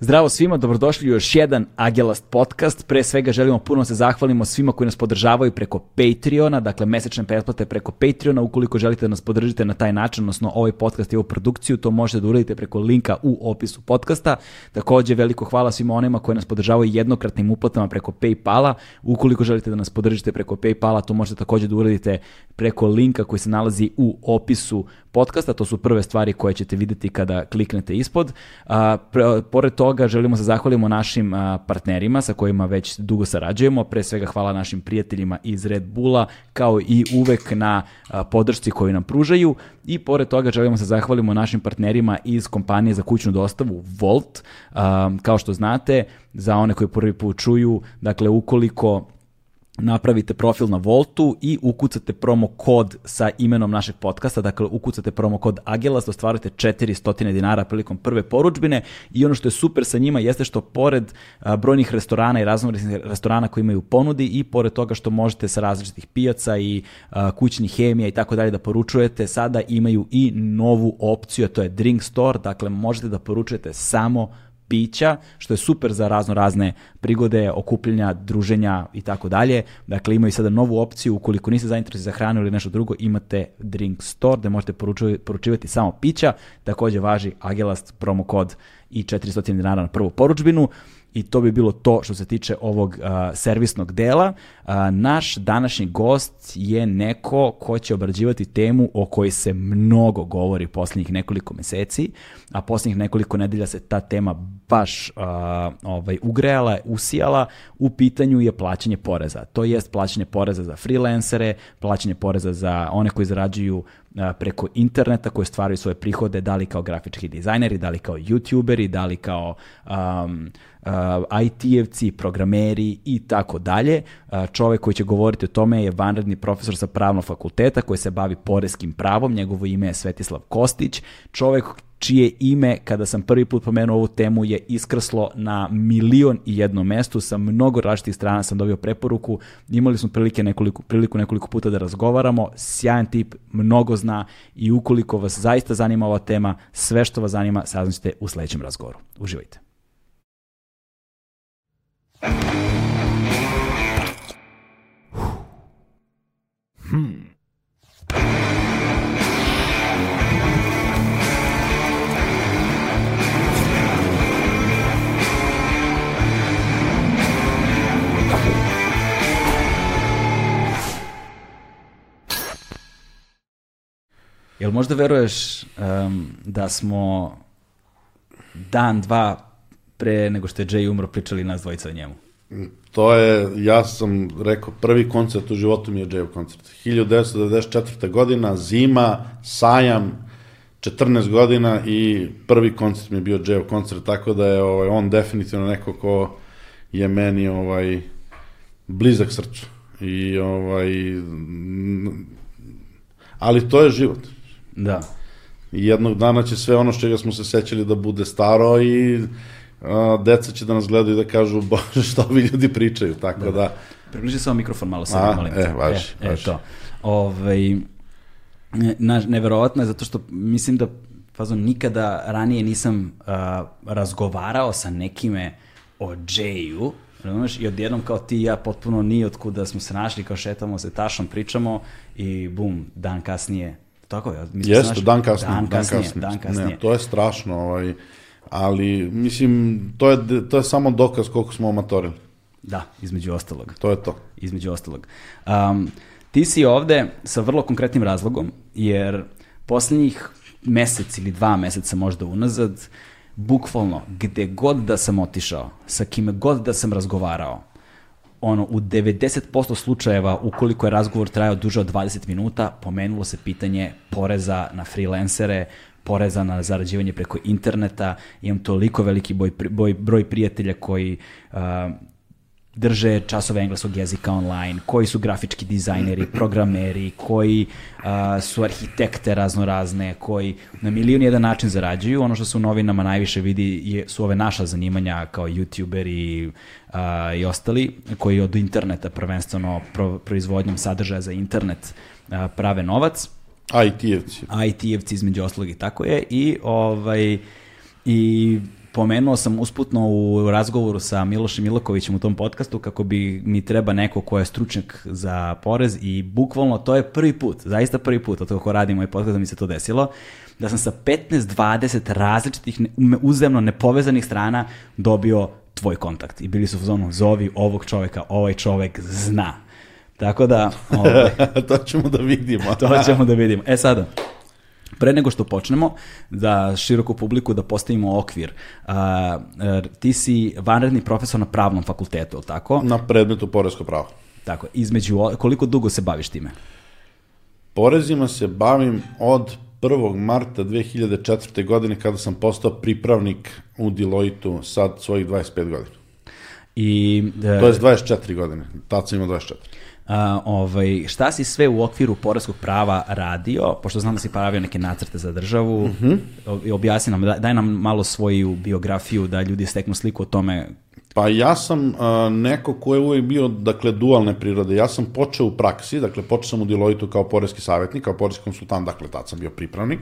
Zdravo svima, dobrodošli u još jedan Agelast podcast. Pre svega želimo puno se zahvalimo svima koji nas podržavaju preko Patreona, dakle mesečne pretplate preko Patreona. Ukoliko želite da nas podržite na taj način, odnosno ovaj podcast i ovu produkciju, to možete da uradite preko linka u opisu podcasta. Takođe, veliko hvala svima onima koji nas podržavaju jednokratnim uplatama preko Paypala. Ukoliko želite da nas podržite preko Paypala, to možete takođe da uradite preko linka koji se nalazi u opisu podcasta. To su prve stvari koje ćete videti kada kliknete ispod. A, pre, pored toga želimo se zahvalimo našim a, partnerima sa kojima već dugo sarađujemo. Pre svega hvala našim prijateljima iz Red Bulla kao i uvek na a, podršci koju nam pružaju. I pored toga želimo se zahvalimo našim partnerima iz kompanije za kućnu dostavu Volt. A, kao što znate, za one koji prvi put čuju, dakle ukoliko napravite profil na Voltu i ukucate promo kod sa imenom našeg podcasta, dakle ukucate promo kod Agelas da ostvarujete 400 dinara prilikom prve poručbine. I ono što je super sa njima jeste što pored brojnih restorana i raznovrsnih restorana koji imaju ponudi i pored toga što možete sa različitih pijaca i kućnih hemija i tako dalje da poručujete, sada imaju i novu opciju, a to je Drink Store, dakle možete da poručujete samo pića, što je super za razno razne prigode, okupljenja, druženja i tako dalje. Dakle, imaju sada novu opciju, ukoliko niste zainteresovani za hranu ili nešto drugo, imate Drink Store gde možete poručivati samo pića. Takođe važi Agelast promo kod i 400 dinara na prvu poručbinu i to bi bilo to što se tiče ovog uh, servisnog dela. Uh, naš današnji gost je neko ko će obrađivati temu o kojoj se mnogo govori poslednjih nekoliko meseci, a poslednjih nekoliko nedelja se ta tema baš uh, ovaj, ugrejala, usijala. U pitanju je plaćanje poreza. To jest plaćanje poreza za freelancere, plaćanje poreza za one koji zarađuju preko interneta koji stvaraju svoje prihode, da li kao grafički dizajneri, da li kao youtuberi, da li kao um, uh, IT-evci, programeri i tako dalje. Čovek koji će govoriti o tome je vanredni profesor sa pravnog fakulteta koji se bavi poreskim pravom, njegovo ime je Svetislav Kostić, čovek čije ime, kada sam prvi put pomenuo ovu temu, je iskrslo na milion i jedno mesto. Sa mnogo različitih strana sam dobio preporuku. Imali smo prilike nekoliko, priliku nekoliko puta da razgovaramo. Sjajan tip, mnogo zna i ukoliko vas zaista zanima ova tema, sve što vas zanima saznaćete u sledećem razgovoru. Uživajte. Hmm. Jel možda veruješ um, da smo dan, dva pre nego što je Jay umro pričali nas dvojica o njemu? To je, ja sam rekao, prvi koncert u životu mi je Jay koncert. 1994. godina, zima, sajam, 14 godina i prvi koncert mi je bio Jay koncert, tako da je ovaj, on definitivno neko ko je meni ovaj, blizak srcu. I ovaj, ali to je život. Da. I jednog dana će sve ono što čega smo se sećali da bude staro i a, deca će da nas gledaju i da kažu, bože, što ovi ljudi pričaju, tako da... da... Približi samo mikrofon malo sebi, molim te. E, važi, e, važi. E, to. Ove, na, neverovatno je zato što mislim da fazon, nikada ranije nisam uh, razgovarao sa nekime o Jayu, razumeš, i odjednom kao ti i ja potpuno nije otkuda smo se našli, kao šetamo se, tašom pričamo i bum, dan kasnije Tako je. Mislim, Jeste, dan kasnije. Dan kasnije, dan kasnije. Dan kasnije. Ne, to je strašno, ovaj, ali mislim, to je, to je samo dokaz koliko smo amatorili. Da, između ostalog. To je to. Između ostalog. Um, ti si ovde sa vrlo konkretnim razlogom, jer poslednjih mesec ili dva meseca možda unazad, bukvalno, gde god da sam otišao, sa kime god da sam razgovarao, ono, u 90% slučajeva, ukoliko je razgovor trajao duže od 20 minuta, pomenulo se pitanje poreza na freelancere, poreza na zarađivanje preko interneta. Imam toliko veliki boj, boj, broj prijatelja koji uh, drže časove engleskog jezika online, koji su grafički dizajneri, programeri, koji a, su arhitekte raznorazne, koji na milion jedan način zarađuju. Ono što se u novinama najviše vidi je, su ove naša zanimanja kao youtuberi a, i ostali, koji od interneta prvenstveno pro, proizvodnjom sadržaja za internet a, prave novac. IT-evci. IT-evci između oslog i tako je. I, ovaj, i pomenuo sam usputno u razgovoru sa Milošem Milokovićem u tom podcastu kako bi mi treba neko ko je stručnjak za porez i bukvalno to je prvi put, zaista prvi put od kako radim ovaj podcast da mi se to desilo, da sam sa 15-20 različitih uzemno nepovezanih strana dobio tvoj kontakt. I bili su u zonu, zovi ovog čoveka, ovaj čovek zna. Tako da... Ovaj, to ćemo da vidimo. to ćemo da vidimo. E sada, Pre nego što počnemo, za široku publiku da postavimo okvir, a, ti si vanredni profesor na pravnom fakultetu, ili tako? Na predmetu porezko pravo. Tako, između, koliko dugo se baviš time? Porezima se bavim od 1. marta 2004. godine kada sam postao pripravnik u Deloitu sad svojih 25 godina. I, e, to je 24 godine, tad sam imao 24. A, ovaj, šta si sve u okviru poreskog prava radio, pošto znam da si pravio neke nacrte za državu, mm -hmm. objasni nam, daj nam malo svoju biografiju da ljudi steknu sliku o tome Pa ja sam a, neko ko je uvijek bio, dakle, dualne prirode. Ja sam počeo u praksi, dakle, počeo sam u Deloitu kao poreski savjetnik, kao poreski konsultant, dakle, tad sam bio pripravnik.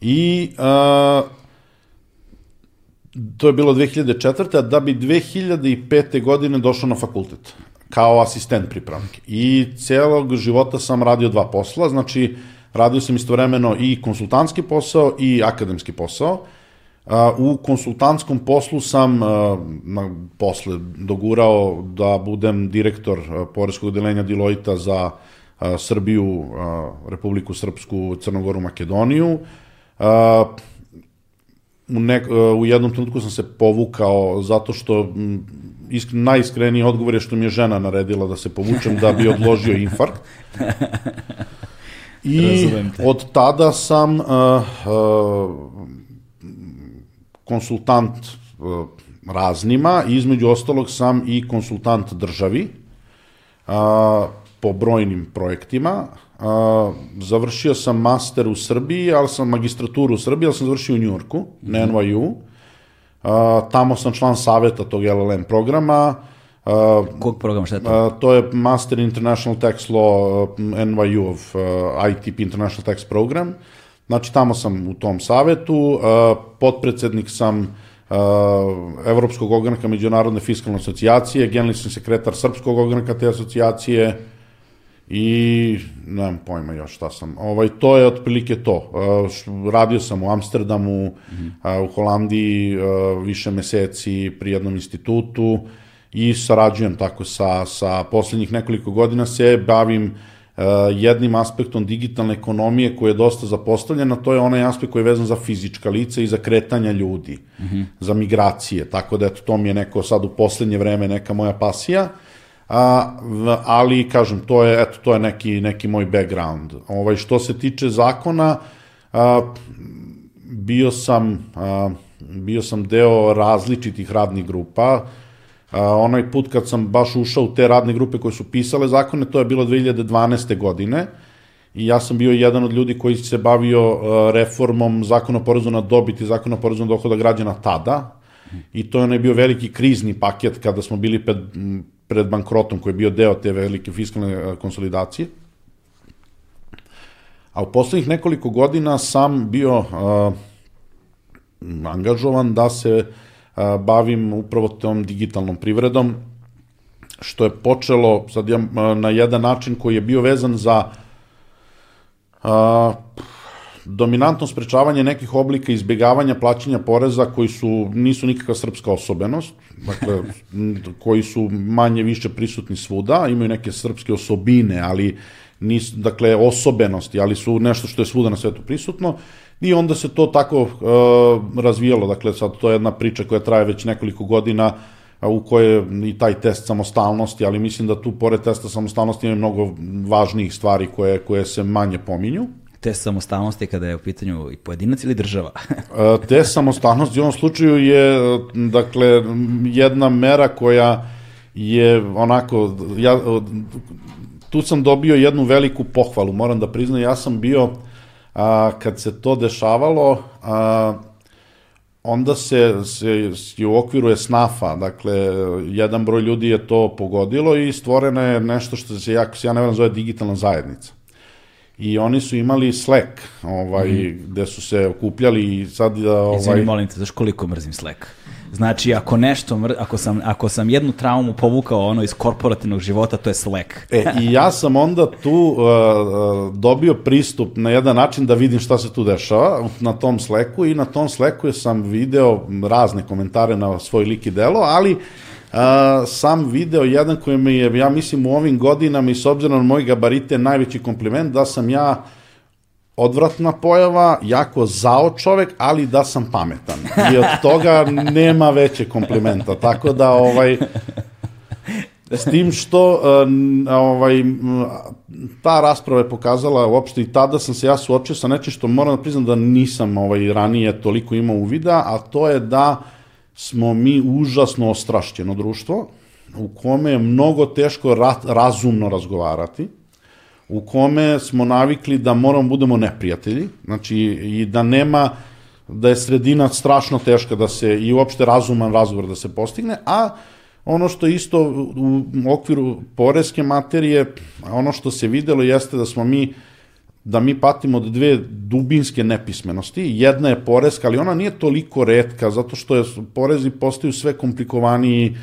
I a, to je bilo 2004. da bi 2005. godine došao na fakultet kao asistent pripravnik. I celog života sam radio dva posla, znači radio sam istovremeno i konsultantski posao i akademski posao. U konsultantskom poslu sam posle dogurao da budem direktor Poreskog delenja Deloita za Srbiju, Republiku Srpsku, Crnogoru, Makedoniju. U, nek, u jednom trenutku sam se povukao zato što isk, najiskreniji odgovor je što mi je žena naredila da se povučem da bi odložio infarkt. I od tada sam uh, uh, konsultant uh, raznima, između ostalog sam i konsultant državi uh, po brojnim projektima. Uh, završio sam master u Srbiji, ali sam magistraturu u Srbiji, ali sam završio u Njurku, mm -hmm. na NYU. Uh, tamo sam član saveta tog LLM programa. Uh, Kog programa, šta je to? Uh, to je Master International Tax Law NYU of uh, ITP International Tax Program. Znači, tamo sam u tom savetu. Uh, potpredsednik sam uh, Evropskog ogranka Međunarodne fiskalne asocijacije, generalni sam sekretar Srpskog ogranka te asocijacije, i nemam pojma još šta sam. Ovaj, to je otprilike to. Uh, radio sam u Amsterdamu, mm -hmm. uh, u Holandiji uh, više meseci pri jednom institutu i sarađujem tako sa, sa poslednjih nekoliko godina se bavim uh, jednim aspektom digitalne ekonomije koji je dosta zapostavljen, a to je onaj aspekt koji je vezan za fizička lica i za kretanja ljudi, mm -hmm. za migracije, tako da eto, to mi je neko sad u poslednje vreme neka moja pasija. Uh, a, ali kažem to je eto to je neki neki moj background. Ovaj što se tiče zakona a, bio sam a, bio sam deo različitih radnih grupa. A, onaj put kad sam baš ušao u te radne grupe koje su pisale zakone, to je bilo 2012. godine i ja sam bio jedan od ljudi koji se bavio reformom zakona o porezu na dobit i zakona o porezu na dohoda građana tada. I to je onaj bio veliki krizni paket kada smo bili pred pred bankrotom koji je bio deo te velike fiskalne e, konsolidacije. A u poslednjih nekoliko godina sam bio uh, angažovan da se uh, bavim upravo tom digitalnom privredom, što je počelo sad ja, na jedan način koji je bio vezan za uh, dominantno sprečavanje nekih oblika izbjegavanja plaćanja poreza koji su nisu nikakva srpska osobenost, dakle koji su manje više prisutni svuda, imaju neke srpske osobine, ali nisu, dakle osobenosti, ali su nešto što je svuda na svetu prisutno. I onda se to tako uh, razvijalo, dakle sad to je jedna priča koja traje već nekoliko godina u kojoj je i taj test samostalnosti, ali mislim da tu pored testa samostalnosti ima mnogo važnijih stvari koje, koje se manje pominju te samostalnosti kada je u pitanju i pojedinac ili država? E, te samostalnosti u ovom slučaju je, dakle, jedna mera koja je onako, ja, tu sam dobio jednu veliku pohvalu, moram da priznam, ja sam bio, a, kad se to dešavalo, a, onda se, se, se u okviru je snafa, dakle, jedan broj ljudi je to pogodilo i stvoreno je nešto što se, jako se ja ne vjerujem, zove digitalna zajednica. I oni su imali Slack, ovaj, mm. gde su se okupljali i sad... Ovaj... Izvini, molim te, znaš koliko mrzim Slack? Znači, ako nešto, mr... ako, sam, ako sam jednu traumu povukao ono iz korporativnog života, to je Slack. e, I ja sam onda tu uh, uh, dobio pristup na jedan način da vidim šta se tu dešava na tom Slacku i na tom Slacku sam video razne komentare na svoj lik i delo, ali uh, sam video jedan koji mi je, ja mislim, u ovim godinama i s obzirom na moje gabarite najveći kompliment da sam ja odvratna pojava, jako zao čovek, ali da sam pametan. I od toga nema veće komplimenta. Tako da, ovaj, s tim što ovaj, ta rasprava je pokazala uopšte i tada sam se ja suočio sa nečim što moram da priznam da nisam ovaj, ranije toliko imao uvida, a to je da smo mi užasno ostrašćeno društvo u kome je mnogo teško razumno razgovarati u kome smo navikli da moramo budemo neprijatelji, znači i da nema, da je sredina strašno teška da se i uopšte razuman razgovor da se postigne, a ono što isto u okviru poreske materije, ono što se videlo jeste da smo mi da mi patimo od dve dubinske nepismenosti. Jedna je poreska, ali ona nije toliko redka, zato što je, porezi postaju sve komplikovaniji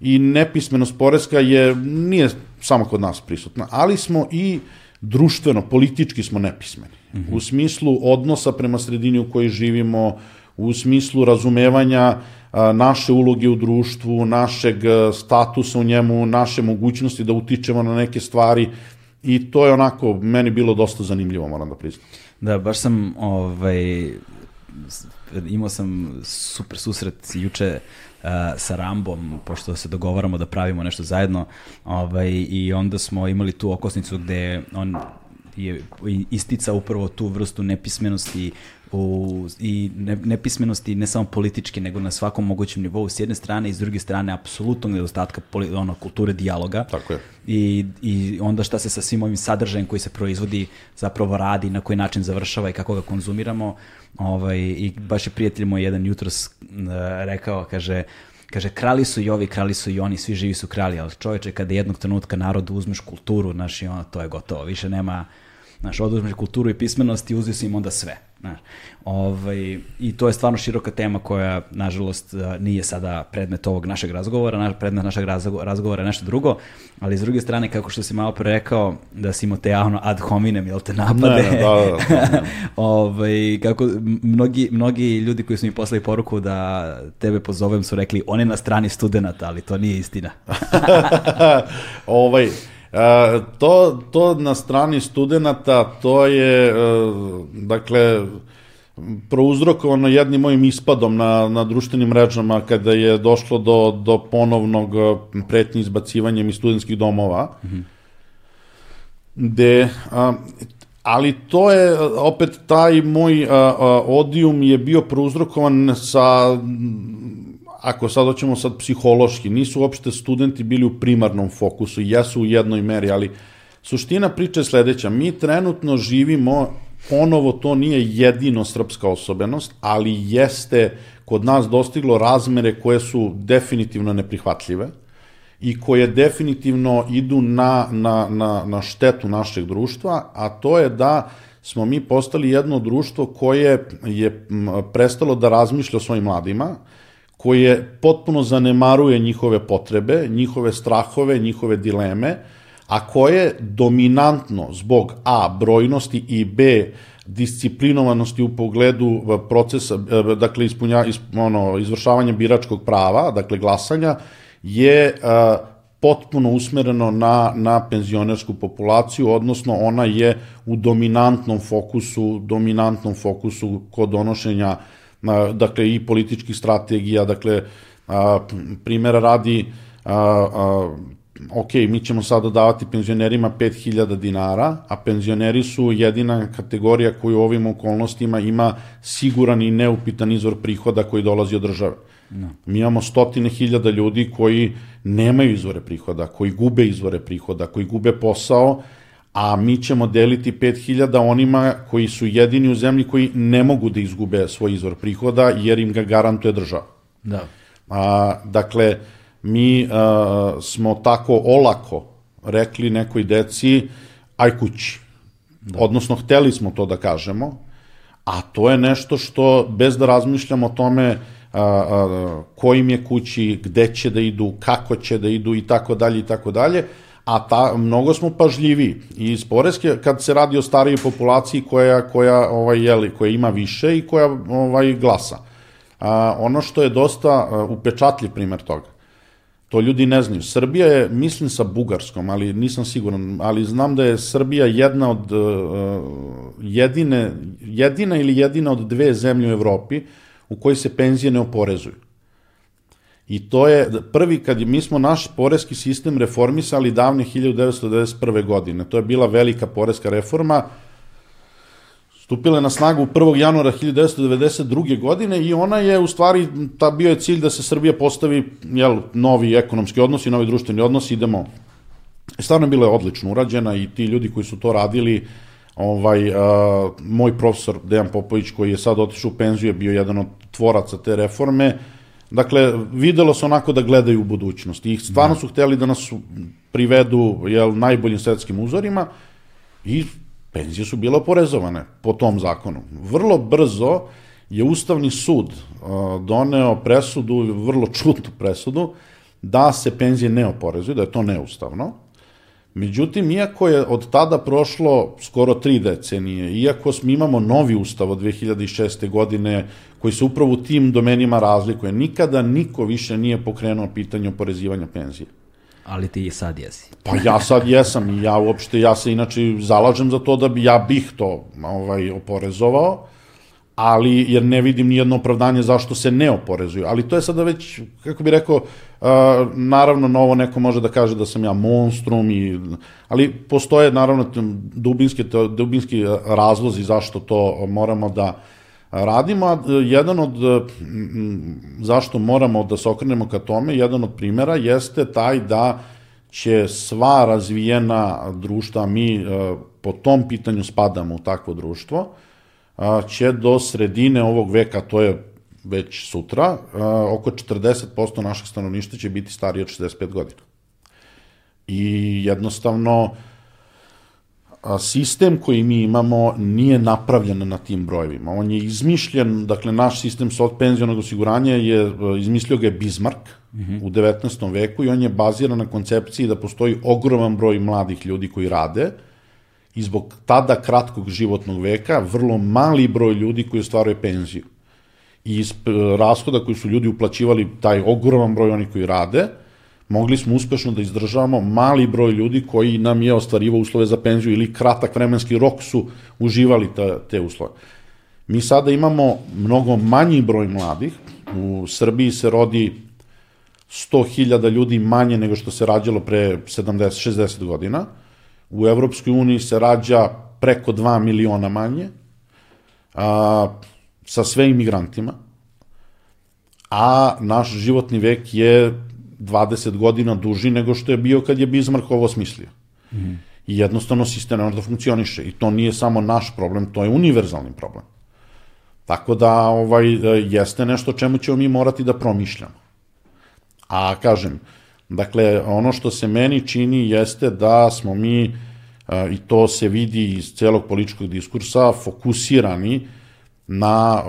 i nepismenost poreska je, nije samo kod nas prisutna, ali smo i društveno, politički smo nepismeni. Mm -hmm. U smislu odnosa prema sredini u kojoj živimo, u smislu razumevanja a, naše uloge u društvu, našeg statusa u njemu, naše mogućnosti da utičemo na neke stvari i to je onako meni bilo dosta zanimljivo, moram da priznam. Da, baš sam ovaj, imao sam super susret juče uh, sa Rambom, pošto se dogovaramo da pravimo nešto zajedno, ovaj, i onda smo imali tu okosnicu gde on je istica upravo tu vrstu nepismenosti u, i ne, nepismenosti ne samo politički, nego na svakom mogućem nivou s jedne strane i s druge strane apsolutnog nedostatka poli, ono, kulture dijaloga. Tako je. I, I onda šta se sa svim ovim sadržajem koji se proizvodi zapravo radi, na koji način završava i kako ga konzumiramo. Ovaj, I baš je prijatelj moj jedan jutros uh, rekao, kaže, Kaže, krali su i ovi, krali su i oni, svi živi su krali, ali čoveče, kada jednog trenutka narodu uzmeš kulturu, znaš, i ono, to je gotovo, više nema, znaš, oduzmeš kulturu i pismenost i uzio si im onda sve. Znaš, ovaj, I to je stvarno široka tema koja, nažalost, nije sada predmet ovog našeg razgovora, naš, predmet našeg razgovora je nešto drugo, ali s druge strane, kako što si malo pre rekao, da si imao te javno ad hominem, jel te napade? Ne, da, da, da. ovaj, kako mnogi, mnogi ljudi koji su mi poslali poruku da tebe pozovem su rekli, on je na strani studenta, ali to nije istina. ovaj, E, to, to na strani studenta, to je, e, dakle, prouzrokovano jednim mojim ispadom na, na društvenim mrežama kada je došlo do, do ponovnog e, pretnji izbacivanjem iz studentskih domova, mm -hmm. gde, a, ali to je, opet, taj moj a, a, odijum je bio prouzrokovan sa ako sad hoćemo sad psihološki, nisu uopšte studenti bili u primarnom fokusu, jesu u jednoj meri, ali suština priče je sledeća. Mi trenutno živimo, ponovo to nije jedino srpska osobenost, ali jeste kod nas dostiglo razmere koje su definitivno neprihvatljive i koje definitivno idu na, na, na, na štetu našeg društva, a to je da smo mi postali jedno društvo koje je prestalo da razmišlja o svojim mladima, koje potpuno zanemaruje njihove potrebe, njihove strahove, njihove dileme, a koje dominantno zbog A, brojnosti i B, disciplinovanosti u pogledu procesa, e, dakle, ispunja, isp, ono, izvršavanja biračkog prava, dakle, glasanja, je a, e, potpuno usmereno na, na penzionersku populaciju, odnosno ona je u dominantnom fokusu, dominantnom fokusu kod donošenja dakle i političkih strategija, dakle a, primjera radi a, a, ok, mi ćemo sada davati penzionerima 5000 dinara, a penzioneri su jedina kategorija koja u ovim okolnostima ima siguran i neupitan izvor prihoda koji dolazi od države. No. Mi imamo stotine hiljada ljudi koji nemaju izvore prihoda, koji gube izvore prihoda, koji gube posao a mi ćemo deliti 5000 onima koji su jedini u zemlji koji ne mogu da izgube svoj izvor prihoda jer im ga garantuje država. Da. A, dakle, mi a, smo tako olako rekli nekoj deci aj kući. Da. Odnosno, hteli smo to da kažemo, a to je nešto što, bez da razmišljamo o tome a, a, kojim je kući, gde će da idu, kako će da idu i tako dalje i tako dalje, a ta, mnogo smo pažljivi i iz poreske, kad se radi o starijoj populaciji koja, koja, ovaj, jeli, koja ima više i koja ovaj, glasa. A, ono što je dosta upečatljiv primer toga, to ljudi ne znaju. Srbija je, mislim sa Bugarskom, ali nisam siguran, ali znam da je Srbija jedna od uh, jedine, jedina ili jedina od dve zemlje u Evropi u kojoj se penzije ne oporezuju. I to je prvi, kad mi smo naš poreski sistem reformisali davne 1991. godine. To je bila velika poreska reforma, stupila je na snagu 1. januara 1992. godine i ona je u stvari, ta bio je cilj da se Srbija postavi jel, novi ekonomski odnosi, novi društveni odnosi, idemo stvarno bila je odlično urađena i ti ljudi koji su to radili ovaj, a, moj profesor Dejan Popović koji je sad otišao u penziju je bio jedan od tvoraca te reforme Dakle, videlo se onako da gledaju u budućnost i stvarno da. su hteli da nas privedu jel, najboljim svetskim uzorima i penzije su bile oporezovane po tom zakonu. Vrlo brzo je Ustavni sud uh, doneo presudu, vrlo čutnu presudu, da se penzije ne oporezuju, da je to neustavno. Međutim, iako je od tada prošlo skoro tri decenije, iako mi imamo novi ustav od 2006. godine koji se upravo u tim domenima razlikuje, nikada niko više nije pokrenuo pitanje oporezivanja penzije. Ali ti i sad jesi. Pa ja sad jesam i ja uopšte, ja se inače zalažem za to da bi ja bih to ovaj, oporezovao, ali jer ne vidim ni jedno opravdanje zašto se ne oporezuju. Ali to je sada već, kako bi rekao, uh, naravno novo neko može da kaže da sam ja monstrum, i, ali postoje naravno dubinski, dubinski razlozi zašto to moramo da radimo. A jedan od, zašto moramo da se okrenemo ka tome, jedan od primera jeste taj da će sva razvijena društva, mi po tom pitanju spadamo u takvo društvo, će do sredine ovog veka, to je već sutra, oko 40% našeg stanovništva će biti stariji od 65 godina. I jednostavno, sistem koji mi imamo nije napravljen na tim brojevima. On je izmišljen, dakle, naš sistem penzionog osiguranja je, izmislio ga je Bismarck mm -hmm. u 19. veku i on je baziran na koncepciji da postoji ogroman broj mladih ljudi koji rade, i zbog tada kratkog životnog veka vrlo mali broj ljudi koji ostvaruje penziju. I iz e, rashoda koji su ljudi uplaćivali taj ogroman broj onih koji rade, mogli smo uspešno da izdržavamo mali broj ljudi koji nam je ostvarivao uslove za penziju ili kratak vremenski rok su uživali ta, te uslove. Mi sada imamo mnogo manji broj mladih, u Srbiji se rodi 100.000 ljudi manje nego što se rađalo pre 70-60 godina, u Evropskoj uniji se rađa preko 2 miliona manje, a, sa sve imigrantima, a naš životni vek je 20 godina duži nego što je bio kad je Bismarck ovo smislio. Mm. I jednostavno sistem ne može da funkcioniše. I to nije samo naš problem, to je univerzalni problem. Tako da ovaj, jeste nešto čemu ćemo mi morati da promišljamo. A kažem, Dakle, ono što se meni čini jeste da smo mi, i to se vidi iz celog političkog diskursa, fokusirani na,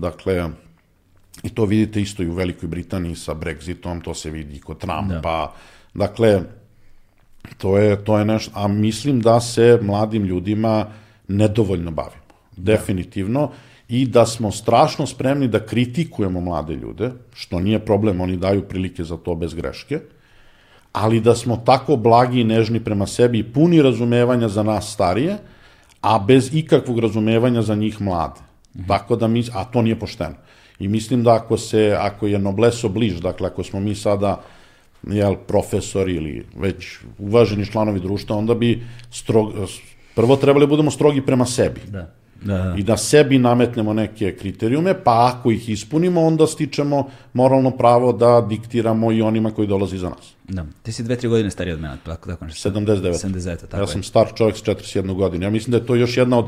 dakle, i to vidite isto i u Velikoj Britaniji sa Brexitom, to se vidi kod Trumpa, da. dakle, to je, to je nešto, a mislim da se mladim ljudima nedovoljno bavimo, definitivno, da i da smo strašno spremni da kritikujemo mlade ljude, što nije problem, oni daju prilike za to bez greške, ali da smo tako blagi i nežni prema sebi i puni razumevanja za nas starije, a bez ikakvog razumevanja za njih mlade. Mhm. Tako da mi, a to nije pošteno. I mislim da ako se, ako je nobleso bliž, dakle ako smo mi sada jel, profesori ili već uvaženi članovi društva, onda bi strog, prvo trebali da budemo strogi prema sebi. Da da. i da sebi nametnemo neke kriterijume, pa ako ih ispunimo, onda stičemo moralno pravo da diktiramo i onima koji dolazi za nas. Da. Ti si dve, tri godine stariji od mene, tako, tako nešto. 79. 79, tako Ja je. sam star čovjek s 41 godine. Ja mislim da je to još jedna od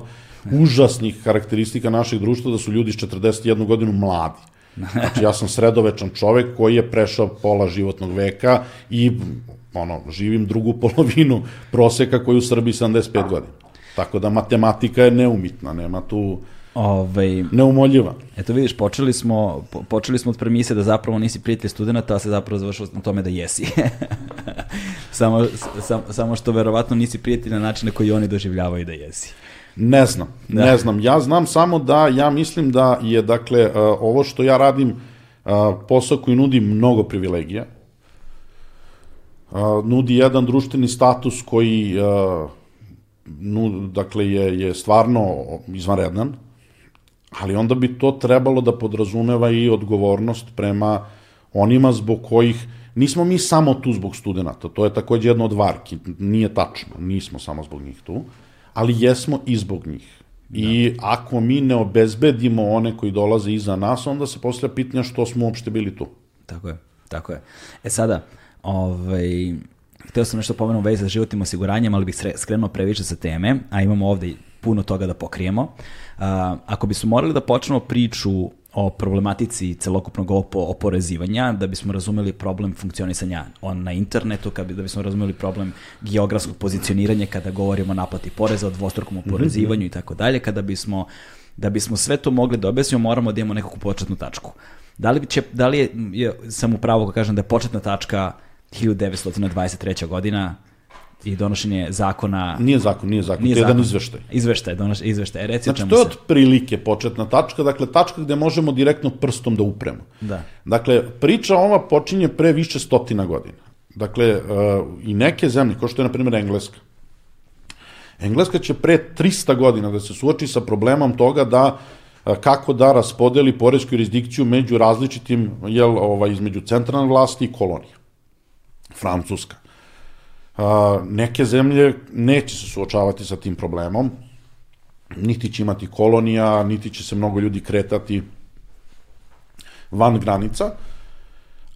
užasnih karakteristika našeg društva, da su ljudi s 41 godinu mladi. Znači, ja sam sredovečan čovek koji je prešao pola životnog veka i ono, živim drugu polovinu proseka koji u Srbiji 75 godina. Tako da matematika je neumitna, nema tu Ovaj, neumoljiva. eto vidiš, počeli smo, po- počeli smo od premise da zapravo nisi prijatelj studenta, a se zapravo završilo na tome da jesi. samo, sam, samo što verovatno nisi prijatelj na način na koji oni doživljavaju da jesi. Ne znam, ne znam. Ja znam samo da ja mislim da je, dakle, uh, ovo što ja radim uh, posao koji nudi mnogo privilegija. Uh, nudi jedan društveni status koji nu, dakle, je, je stvarno izvanredan, ali onda bi to trebalo da podrazumeva i odgovornost prema onima zbog kojih nismo mi samo tu zbog studenta, to je takođe jedno od varki, nije tačno, nismo samo zbog njih tu, ali jesmo i zbog njih. I ako mi ne obezbedimo one koji dolaze iza nas, onda se postavlja pitanja što smo uopšte bili tu. Tako je, tako je. E sada, ovaj, hteo sam nešto pomenuo u vezi sa životnim osiguranjem, ali bih skrenuo previše sa teme, a imamo ovde puno toga da pokrijemo. Ako bismo morali da počnemo priču o problematici celokupnog opo oporezivanja, da bismo razumeli problem funkcionisanja on na internetu, kad bi, da bismo razumeli problem geografskog pozicioniranja kada govorimo o naplati poreza, o dvostrukom oporezivanju i tako dalje, kada bismo da bismo sve to mogli da objasnimo, moramo da imamo nekakvu početnu tačku. Da li, će, da li je, je, sam u pravu ako kažem da je početna tačka 1923. godina i donošenje zakona... Nije zakon, nije zakon, Nije to je jedan izveštaj. Izveštaj, donoš, izveštaj. E, Reci Znači, čemu to je otprilike početna tačka, dakle, tačka gde možemo direktno prstom da upremo. Da. Dakle, priča ova počinje pre više stotina godina. Dakle, uh, i neke zemlje, kao što je, na primjer, Engleska. Engleska će pre 300 godina da se suoči sa problemom toga da uh, kako da raspodeli poresku jurisdikciju među različitim, jel, ovaj, između centralne vlasti i kolonije. Francuska. Uh, neke zemlje neće se suočavati sa tim problemom, niti će imati kolonija, niti će se mnogo ljudi kretati van granica,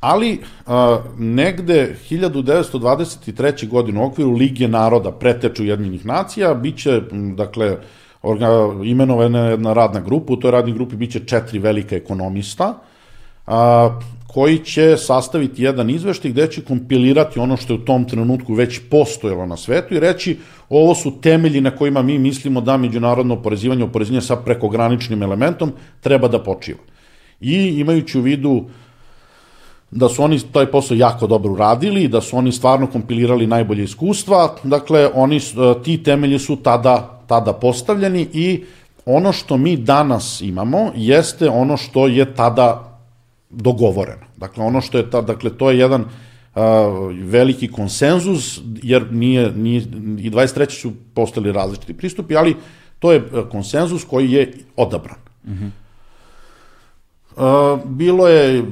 ali a, negde 1923. godine u okviru Lige naroda preteču jedinjenih nacija, biće, dakle, orga, imenovana je jedna radna grupa, u toj radnoj grupi biće četiri velika ekonomista, a, koji će sastaviti jedan izveštaj gde će kompilirati ono što je u tom trenutku već postojalo na svetu i reći ovo su temelji na kojima mi mislimo da međunarodno oporezivanje, oporezivanje sa prekograničnim elementom treba da počiva. I imajući u vidu da su oni taj posao jako dobro uradili, da su oni stvarno kompilirali najbolje iskustva, dakle, oni, e, ti temelji su tada, tada postavljeni i ono što mi danas imamo jeste ono što je tada dogovoreno. Dakle, ono što je ta, dakle, to je jedan a, veliki konsenzus, jer nije, nije, i 23. su postali različiti pristupi, ali to je e, konsenzus koji je odabran. Uh, bilo je,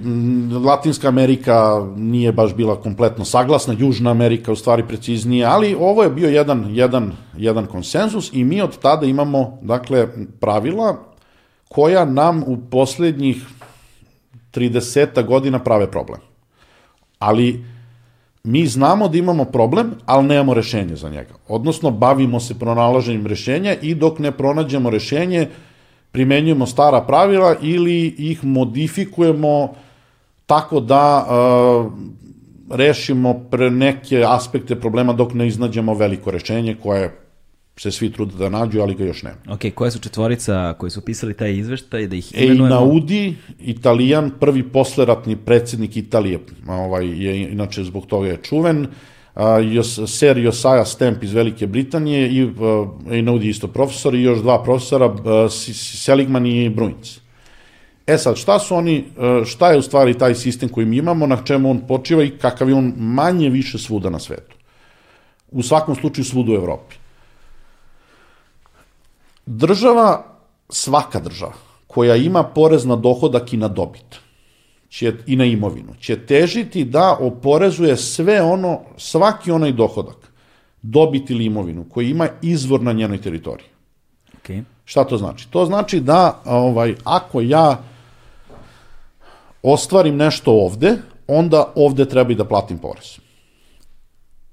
Latinska Amerika nije baš bila kompletno saglasna, Južna Amerika u stvari preciznije, ali ovo je bio jedan, jedan, jedan konsenzus i mi od tada imamo, dakle, pravila koja nam u poslednjih 30 godina prave problem. Ali mi znamo da imamo problem, ali nemamo rešenje za njega. Odnosno, bavimo se pronalaženjem rešenja i dok ne pronađemo rešenje, primenjujemo stara pravila ili ih modifikujemo tako da uh, rešimo pre neke aspekte problema dok ne iznađemo veliko rešenje koje se svi trude da nađu, ali ga još nema. Ok, koja su četvorica koji su pisali taj izveštaj, da ih imenujemo? Einaudi, italijan, prvi posleratni predsednik Italije, ovaj, je inače zbog toga je čuven, Jos, Ser Josiah Stamp iz Velike Britanije i uh, Einaudi isto profesor i još dva profesora, Seligman i Bruins. E sad, šta su oni, uh, šta je u stvari taj sistem koji mi imamo, na čemu on počiva i kakav je on manje više svuda na svetu? U svakom slučaju svuda u Evropi. Država, svaka država, koja ima porez na dohodak i na dobit, će, i na imovinu, će težiti da oporezuje sve ono, svaki onaj dohodak, dobit ili imovinu, koji ima izvor na njenoj teritoriji. Ok. Šta to znači? To znači da ovaj, ako ja ostvarim nešto ovde, onda ovde treba i da platim porez.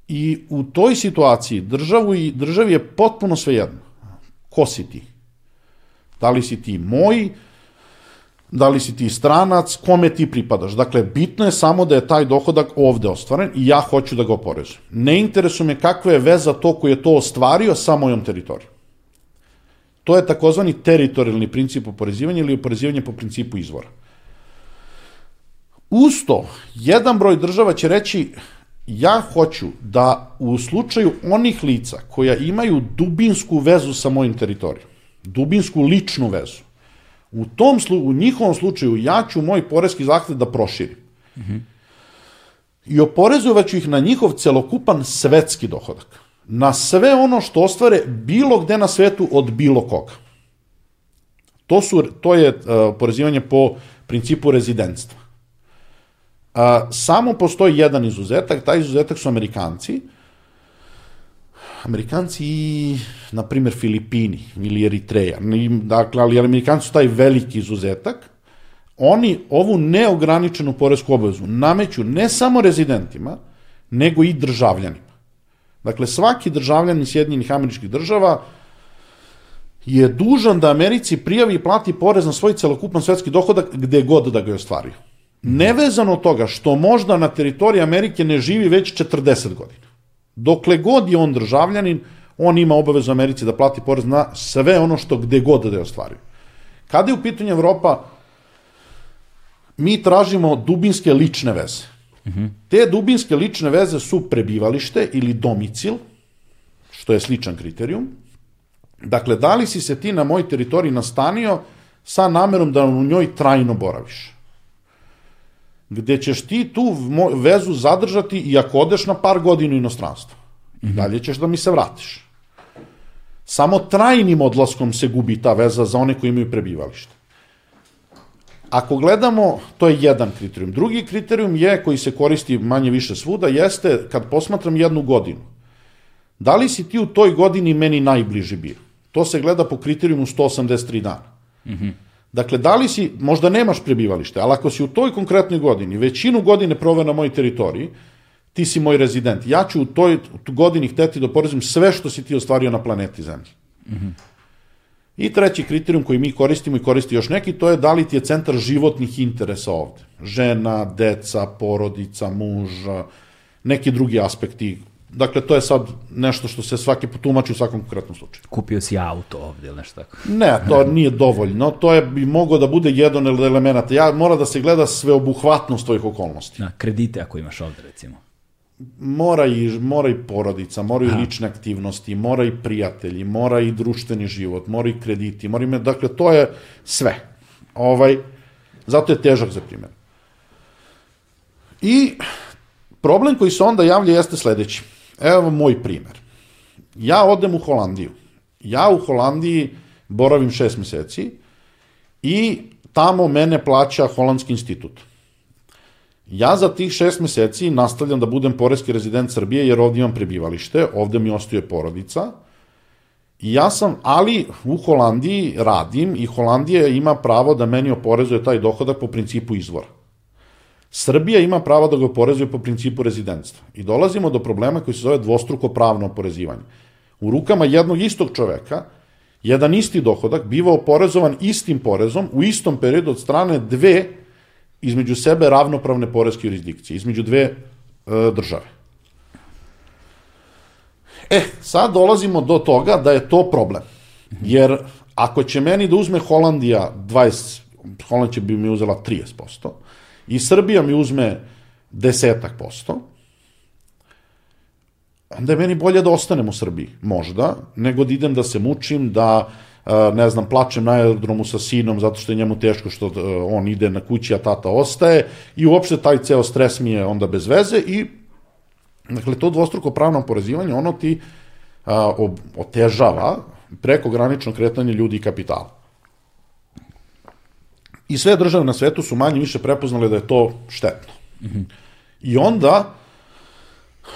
I u toj situaciji državu i državi je potpuno svejedno. Ko si ti? Da li si ti moj, da li si ti stranac, kome ti pripadaš. Dakle, bitno je samo da je taj dohodak ovde ostvaren i ja hoću da ga oporezujem. Ne interesuje me kakva je veza to koji je to ostvario sa mojom teritorijom. To je takozvani teritorijalni princip oporezivanja ili oporezivanje po principu izvora. Uz to, jedan broj država će reći ja hoću da u slučaju onih lica koja imaju dubinsku vezu sa mojim teritorijom, dubinsku ličnu vezu, u, tom, u njihovom slučaju ja ću moj porezki zahtev da proširim. Mm -hmm. I oporezovaću ih na njihov celokupan svetski dohodak. Na sve ono što ostvare bilo gde na svetu od bilo koga. To, su, to je uh, oporezivanje po principu rezidentstva. A, samo postoji jedan izuzetak, taj izuzetak su Amerikanci. Amerikanci i, na primjer, Filipini ili Eritreja. Dakle, ali Amerikanci su taj veliki izuzetak. Oni ovu neograničenu poresku obavezu nameću ne samo rezidentima, nego i državljanima. Dakle, svaki državljan Sjedinjenih američkih država je dužan da Americi prijavi i plati porez na svoj celokupan svetski dohodak gde god da ga je ostvario. Nevezano od toga što možda na teritoriji Amerike ne živi već 40 godina. Dokle god je on državljanin, on ima obavezu Americi da plati porez na sve ono što gde god da je ostvario. Kada je u pitanju Evropa, mi tražimo dubinske lične veze. Mm -hmm. Te dubinske lične veze su prebivalište ili domicil, što je sličan kriterijum. Dakle, da li si se ti na moj teritoriji nastanio sa namerom da u njoj trajno boraviš? Gde ćeš ti tu vezu zadržati i ako odeš na par godina u inostranstvo. I mhm. dalje ćeš da mi se vratiš. Samo trajnim odlaskom se gubi ta veza za one koji imaju prebivalište. Ako gledamo, to je jedan kriterijum. Drugi kriterijum je, koji se koristi manje više svuda, jeste kad posmatram jednu godinu. Da li si ti u toj godini meni najbliži bio? To se gleda po kriterijumu 183 dana. Mm -hmm. Dakle, da li si, možda nemaš prebivalište, ali ako si u toj konkretnoj godini, većinu godine proveo na mojoj teritoriji, ti si moj rezident. Ja ću u toj godini hteti da porezim sve što si ti ostvario na planeti Zemlji. Mm -hmm. I treći kriterijum koji mi koristimo i koristi još neki, to je da li ti je centar životnih interesa ovde. Žena, deca, porodica, muž, neki drugi aspekti Dakle, to je sad nešto što se svaki potumači u svakom konkretnom slučaju. Kupio si auto ovde ili nešto tako? Ne, to nije dovoljno. To je bi moglo da bude jedan od elemenata. Ja, mora da se gleda sveobuhvatnost tvojih okolnosti. Na, kredite ako imaš ovde, recimo. Mora i, mora i porodica, mora i lične aktivnosti, mora i prijatelji, mora i društveni život, mora i krediti, mora i... Dakle, to je sve. Ovaj, zato je težak za primjer. I problem koji se onda javlja jeste sledeći Evo moj primer. Ja odem u Holandiju. Ja u Holandiji boravim šest meseci i tamo mene plaća Holandski institut. Ja za tih šest meseci nastavljam da budem poreski rezident Srbije jer ovdje imam prebivalište, ovdje mi ostaje porodica. I ja sam, ali u Holandiji radim i Holandija ima pravo da meni oporezuje taj dohodak po principu izvora. Srbija ima pravo da ga oporezuje po principu rezidentstva. I dolazimo do problema koji se zove dvostruko pravno oporezivanje. U rukama jednog istog čoveka, jedan isti dohodak biva oporezovan istim porezom u istom periodu od strane dve između sebe ravnopravne poreske jurisdikcije, između dve e, države. E, sad dolazimo do toga da je to problem. Jer ako će meni da uzme Holandija 20, Holand će bi mi uzela 30%, i Srbija mi uzme desetak posto, onda je meni bolje da ostanem u Srbiji, možda, nego da idem da se mučim, da, ne znam, plačem na aerodromu sa sinom zato što je njemu teško što on ide na kući, a tata ostaje i uopšte taj ceo stres mi je onda bez veze i dakle, to dvostruko pravno porezivanje, ono ti a, otežava preko granično kretanje ljudi i kapitala. I sve države na svetu su manje više prepoznale da je to štetno. I onda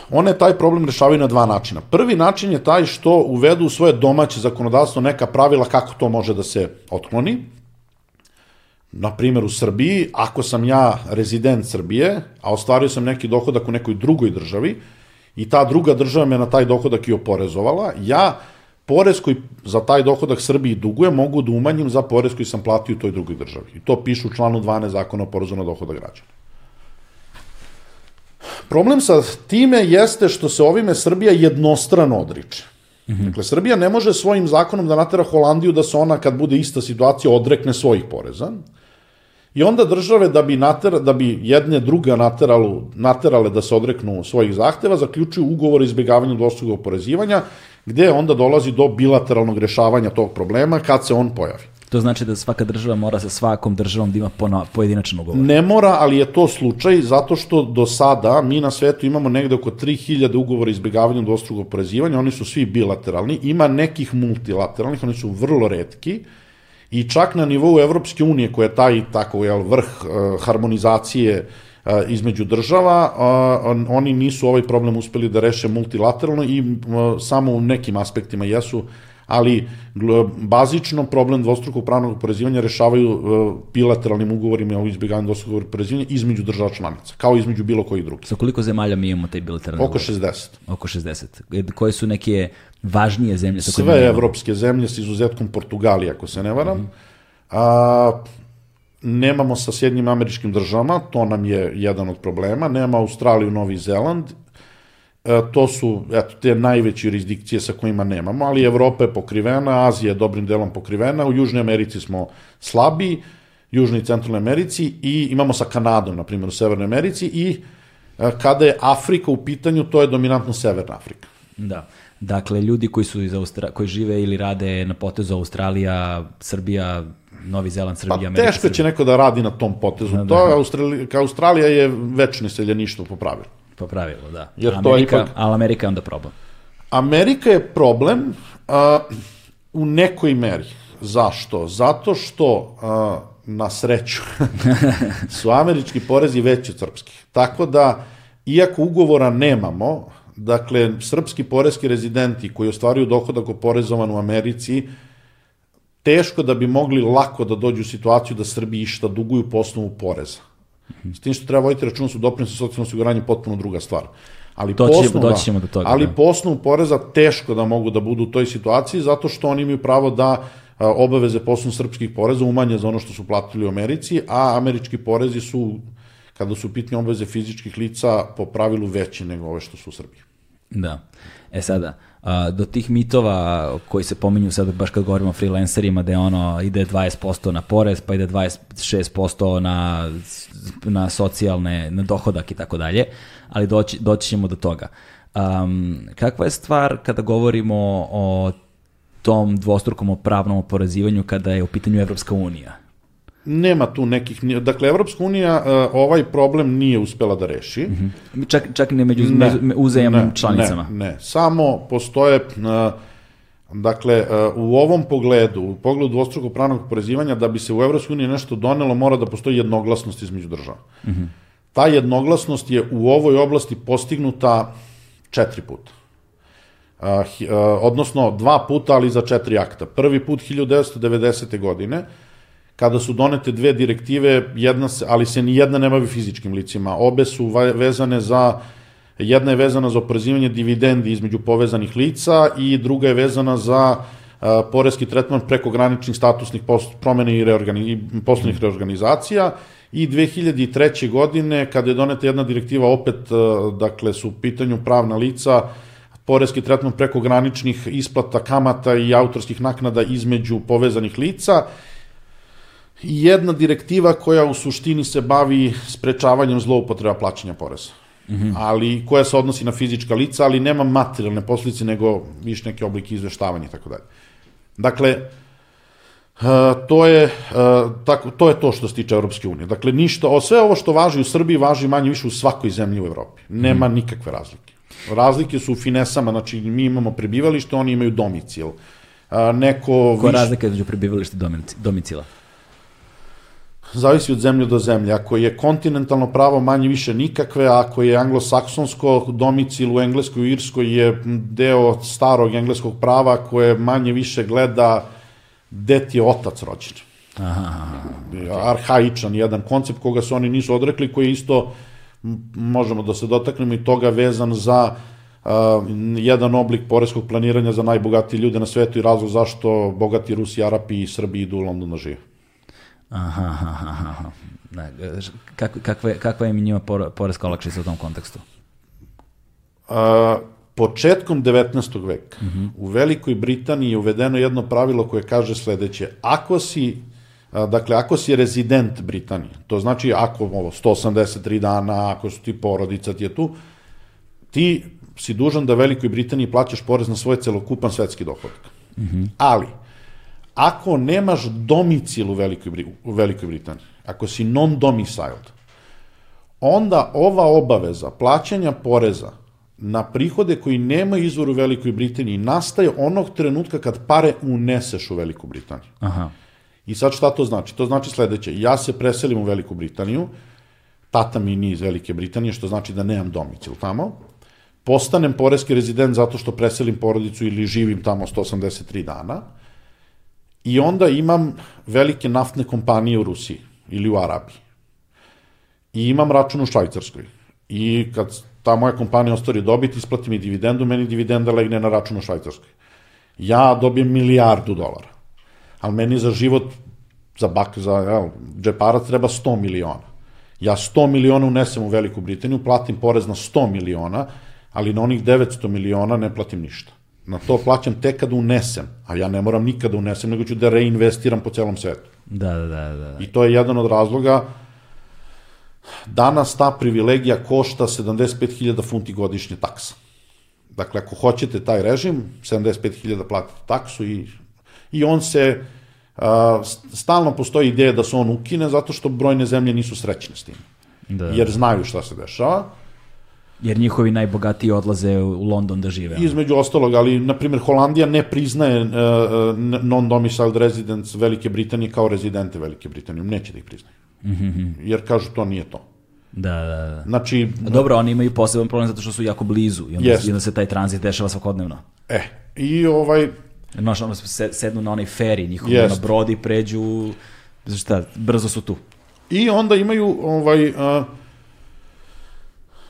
one taj problem rešavaju na dva načina. Prvi način je taj što uvedu u svoje domaće zakonodavstvo neka pravila kako to može da se otkloni. Na primjer u Srbiji, ako sam ja rezident Srbije, a ostvario sam neki dohodak u nekoj drugoj državi i ta druga država me na taj dohodak i oporezovala, ja porez koji za taj dohodak Srbiji duguje mogu da umanjim za porez koji sam platio u toj drugoj državi. I to piše u članu 12 zakona o porezu na dohodak građana. Problem sa time jeste što se ovime Srbija jednostrano odriče. -hmm. Dakle, Srbija ne može svojim zakonom da natera Holandiju da se ona, kad bude ista situacija, odrekne svojih poreza. I onda države, da bi, nater, da bi jedne druga nateralu, naterale da se odreknu svojih zahteva, zaključuju ugovor o izbjegavanju dvostrukog oporezivanja, gde onda dolazi do bilateralnog rešavanja tog problema kad se on pojavi. To znači da svaka država mora sa svakom državom da ima pojedinačan ugovor. Ne mora, ali je to slučaj zato što do sada mi na svetu imamo negde oko 3000 ugovora izbjegavanja dvostrukog oporezivanja, oni su svi bilateralni, ima nekih multilateralnih, oni su vrlo redki i čak na nivou Evropske unije koja je taj tako jel, vrh uh, harmonizacije uh, između država, oni nisu ovaj problem uspeli da reše multilateralno i samo u nekim aspektima jesu ali bazično problem dvostrukog pravnog oporezivanja rešavaju bilateralnim ugovorima o izbjegavanju dvostrukog oporezivanja između država članica, kao između bilo koji drugi. Sa koliko zemalja mi imamo taj bilateralni Oko 60. Oko 60. Koje su neke važnije zemlje? Sa Sve evropske zemlje s izuzetkom Portugalije, ako se ne varam. Mm -hmm. A, nemamo sa Sjednjim američkim državama, to nam je jedan od problema, nema Australiju, Novi Zeland E, to su eto, te najveće jurisdikcije sa kojima nemamo, ali Evropa je pokrivena, Azija je dobrim delom pokrivena, u Južnoj Americi smo slabiji, Južnoj i Centralnoj Americi i imamo sa Kanadom, na primjer, u Severnoj Americi i e, kada je Afrika u pitanju, to je dominantno Severna Afrika. Da. Dakle, ljudi koji su iz Austra koji žive ili rade na potezu Australija, Srbija, Novi Zeland, Srbija, pa, Amerika. Teško će neko da radi na tom potezu. Da, to da. Australija, Australija je večno seljeništvo po pravilu. Po pravilu, da. Jer Amerika, to je ipak... Ali Amerika je onda problem. Amerika je problem a, u nekoj meri. Zašto? Zato što a, na sreću su američki porezi veći od srpskih. Tako da, iako ugovora nemamo, dakle, srpski porezki rezidenti koji ostvaruju dohodak oporezovan u Americi, teško da bi mogli lako da dođu u situaciju da Srbiji išta duguju po osnovu poreza. S tim što treba voditi račun su doprinose socijalno osiguranje potpuno druga stvar. Ali to ćemo, doći ćemo do toga. Ali da. po osnovu poreza teško da mogu da budu u toj situaciji zato što oni imaju pravo da obaveze po osnovu srpskih poreza umanje za ono što su platili u Americi, a američki porezi su kada su pitne obaveze fizičkih lica po pravilu veći nego ove što su u Srbiji. Da. E sada, a, do tih mitova koji se pominju sad baš kad govorimo o freelancerima da je ono ide 20% na porez pa ide 26% na, na socijalne, na dohodak i tako dalje, ali doći, doći ćemo do toga. Um, kakva je stvar kada govorimo o tom dvostrukom pravnom oporezivanju kada je u pitanju Evropska unija? Nema tu nekih, dakle, Evropska unija uh, ovaj problem nije uspela da reši. Mm -hmm. Čak, čak ne među ne, uzajemnim ne, članicama. Ne, ne, samo postoje, uh, dakle, uh, u ovom pogledu, u pogledu dvostrukog pravnog porezivanja, da bi se u Evropskoj uniji nešto donelo, mora da postoji jednoglasnost između država. Mm -hmm. Ta jednoglasnost je u ovoj oblasti postignuta četiri puta. Odnosno dva puta, ali za četiri akta. Prvi put 1990. godine, kada su donete dve direktive, jedna se, ali se ni jedna ne bavi fizičkim licima. Obe su vezane za, jedna je vezana za oporezivanje dividendi između povezanih lica i druga je vezana za a, poreski tretman prekograničnih statusnih promene i, reorgani, i poslovnih reorganizacija i 2003. godine kada je doneta jedna direktiva opet, a, dakle su u pitanju pravna lica, poreski tretman prekograničnih isplata kamata i autorskih naknada između povezanih lica jedna direktiva koja u suštini se bavi sprečavanjem zloupotreba plaćanja poreza. Mm -hmm. ali koja se odnosi na fizička lica, ali nema materijalne posljedice, nego više neke oblike izveštavanja i tako dalje. Dakle, Uh, to je uh, tako to je to što se tiče Evropske unije. Dakle ništa, o sve ovo što važi u Srbiji važi manje više u svakoj zemlji u Evropi. Nema mm. nikakve razlike. Razlike su u finesama, znači mi imamo prebivalište, oni imaju domicil. Uh, neko Koja viš... razlika između prebivališta i domicila? Zavisi od zemlje do zemlje. Ako je kontinentalno pravo manje više nikakve, ako je anglosaksonsko domicil u Engleskoj i Irskoj je deo starog engleskog prava koje manje više gleda gde ti je otac rođen. Aha, okay. Arhaičan jedan koncept koga se oni nisu odrekli, koji isto, možemo da se dotaknemo i toga vezan za uh, jedan oblik poreskog planiranja za najbogatije ljude na svetu i razlog zašto bogati Rusi, Arapi i Srbi idu u London da žive. Aha, aha, aha. Da, kakva, kakva, je, kakva je njima poreska olakšica u tom kontekstu? A, početkom 19. veka mm -hmm. u Velikoj Britaniji je uvedeno jedno pravilo koje kaže sledeće. Ako si a, dakle, ako si rezident Britanije, to znači ako ovo, 183 dana, ako su ti porodica, ti je tu, ti si dužan da Velikoj Britaniji plaćaš porez na svoj celokupan svetski dohodak. Mm -hmm. Ali, ako nemaš domicil u Velikoj, u Velikoj Britaniji, ako si non-domiciled, onda ova obaveza plaćanja poreza na prihode koji nema izvor u Velikoj Britaniji nastaje onog trenutka kad pare uneseš u Veliku Britaniju. Aha. I sad šta to znači? To znači sledeće. Ja se preselim u Veliku Britaniju, tata mi nije iz Velike Britanije, što znači da nemam domicil tamo, postanem poreski rezident zato što preselim porodicu ili živim tamo 183 dana, i onda imam velike naftne kompanije u Rusiji ili u Arabiji. I imam račun u Švajcarskoj. I kad ta moja kompanija ostvari dobit, isplati mi dividendu, meni dividenda legne na račun u Švajcarskoj. Ja dobijem milijardu dolara. Ali meni za život, za bak, za ja, džeparac treba 100 miliona. Ja 100 miliona unesem u Veliku Britaniju, platim porez na 100 miliona, ali na onih 900 miliona ne platim ništa. Na to plaćam tek kada unesem, a ja ne moram nikada unesem, nego ću da reinvestiram po celom svetu. Da, da, da. da. I to je jedan od razloga Danas ta privilegija košta 75.000 funti godišnje taksa. Dakle, ako hoćete taj režim, 75.000 platite taksu i, i on se, a, stalno postoji ideja da se on ukine zato što brojne zemlje nisu srećne s tim. Da. Jer znaju šta se dešava. Jer njihovi najbogatiji odlaze u London da žive. Između ostalog, ali, na primjer, Holandija ne priznaje uh, non-domiciled residents Velike Britanije kao rezidente Velike Britanije. Neće da ih priznaju. Mm -hmm. Jer kažu to nije to. Da, da, da. Znači... Dobro, oni imaju poseban problem zato što su jako blizu i onda, i onda se taj tranzit dešava svakodnevno. E, i ovaj... Znaš, ono sednu na onaj feri, njihov na brodi, pređu, šta, brzo su tu. I onda imaju ovaj... Uh,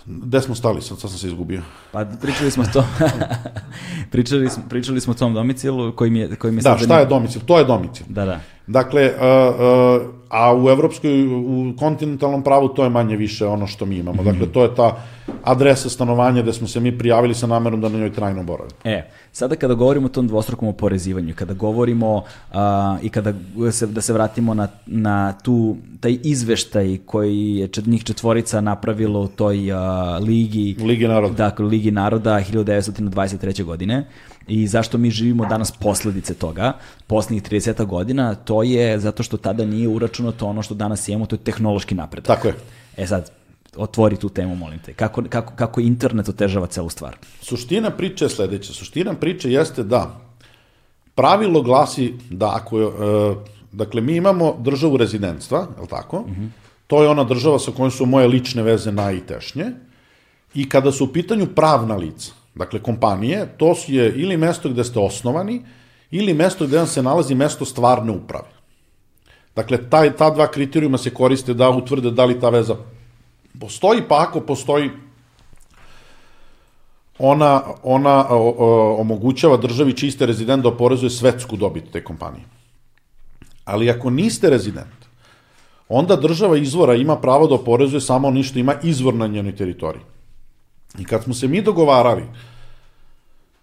Gde smo stali, sad, sad sam se izgubio. Pa pričali smo to. pričali, smo, pričali smo o tom domicilu koji mi je... Koji mi da, šta je domicil? To je domicil. Da, da. Dakle, a u evropskoj, u kontinentalnom pravu to je manje više ono što mi imamo. Dakle, to je ta adresa stanovanja gde smo se mi prijavili sa namerom da na njoj trajno boravimo. E, sada kada govorimo o tom dvostrukom oporezivanju, kada govorimo a, i kada se, da se vratimo na, na tu, taj izveštaj koji je čet, njih četvorica napravilo u toj a, ligi, Ligi naroda. Dakle, Ligi naroda 1923. godine i zašto mi živimo danas posledice toga, poslednjih 30 godina, to je zato što tada nije uračunato ono što danas imamo, to je tehnološki napredak. Tako je. E sad, otvori tu temu, molim te. Kako, kako, kako internet otežava celu stvar? Suština priče je sledeća. Suština priče jeste da pravilo glasi da ako je, e, dakle, mi imamo državu rezidentstva, je li tako? Mm -hmm. To je ona država sa kojom su moje lične veze najtešnje. I kada su u pitanju pravna lica, dakle kompanije, to je ili mesto gde ste osnovani, ili mesto gde vam se nalazi mesto stvarne uprave. Dakle, taj, ta dva kriterijuma se koriste da utvrde da li ta veza postoji, pa ako postoji, ona, ona o, o, omogućava državi čiste rezident da oporezuje svetsku dobit te kompanije. Ali ako niste rezident, onda država izvora ima pravo da oporezuje samo ono što ima izvor na njenoj teritoriji. I kad smo se mi dogovarali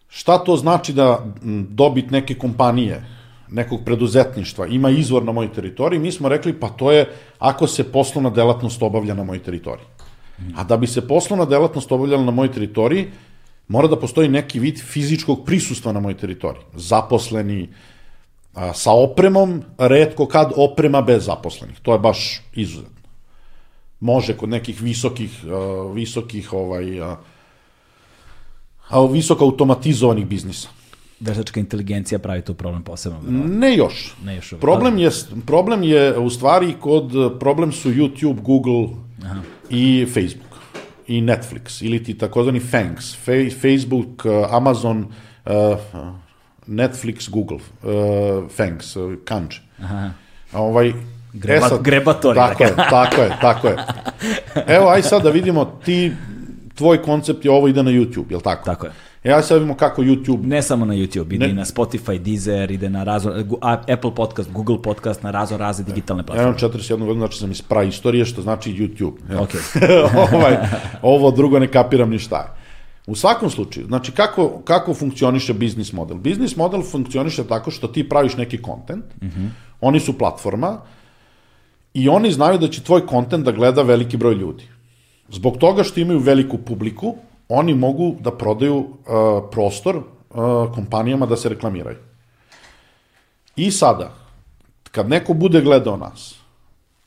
šta to znači da dobit neke kompanije, nekog preduzetništva ima izvor na mojoj teritoriji, mi smo rekli pa to je ako se poslovna delatnost obavlja na mojoj teritoriji. A da bi se poslovna delatnost obavljala na mojoj teritoriji, mora da postoji neki vid fizičkog prisustva na mojoj teritoriji. Zaposleni, a, sa opremom, redko kad oprema bez zaposlenih. To je baš izuzetno. Može kod nekih visokih, a, visokih ovaj, a, a, visoko automatizovanih biznisa. Veštačka inteligencija pravi tu problem posebno. Ne još. Ne još. Problem je, problem je u stvari kod, problem su YouTube, Google Aha. i Facebook i Netflix ili ti takozvani FANGs, Facebook, Amazon, uh, Netflix, Google, uh, FANGs, uh, kanđe. Ovaj, Greba, e sad, grebatori. Tako je, tako je, tako je. Evo, aj sad da vidimo, ti, tvoj koncept je ovo ide na YouTube, je li tako? Tako je. E, ja sad vidimo kako YouTube... Ne samo na YouTube, ide ne. i na Spotify, Deezer, ide na razno, Apple podcast, Google podcast, na razno razne digitalne platforme. Ja imam 41 godinu, znači sam iz pra istorije, što znači YouTube. Ok. ovaj, ovo drugo ne kapiram ni šta je. U svakom slučaju, znači kako, kako funkcioniše biznis model? Biznis model funkcioniše tako što ti praviš neki kontent, mm -hmm. oni su platforma i oni znaju da će tvoj kontent da gleda veliki broj ljudi. Zbog toga što imaju veliku publiku, oni mogu da prodaju uh, prostor uh, kompanijama da se reklamiraju. I sada, kad neko bude gledao nas,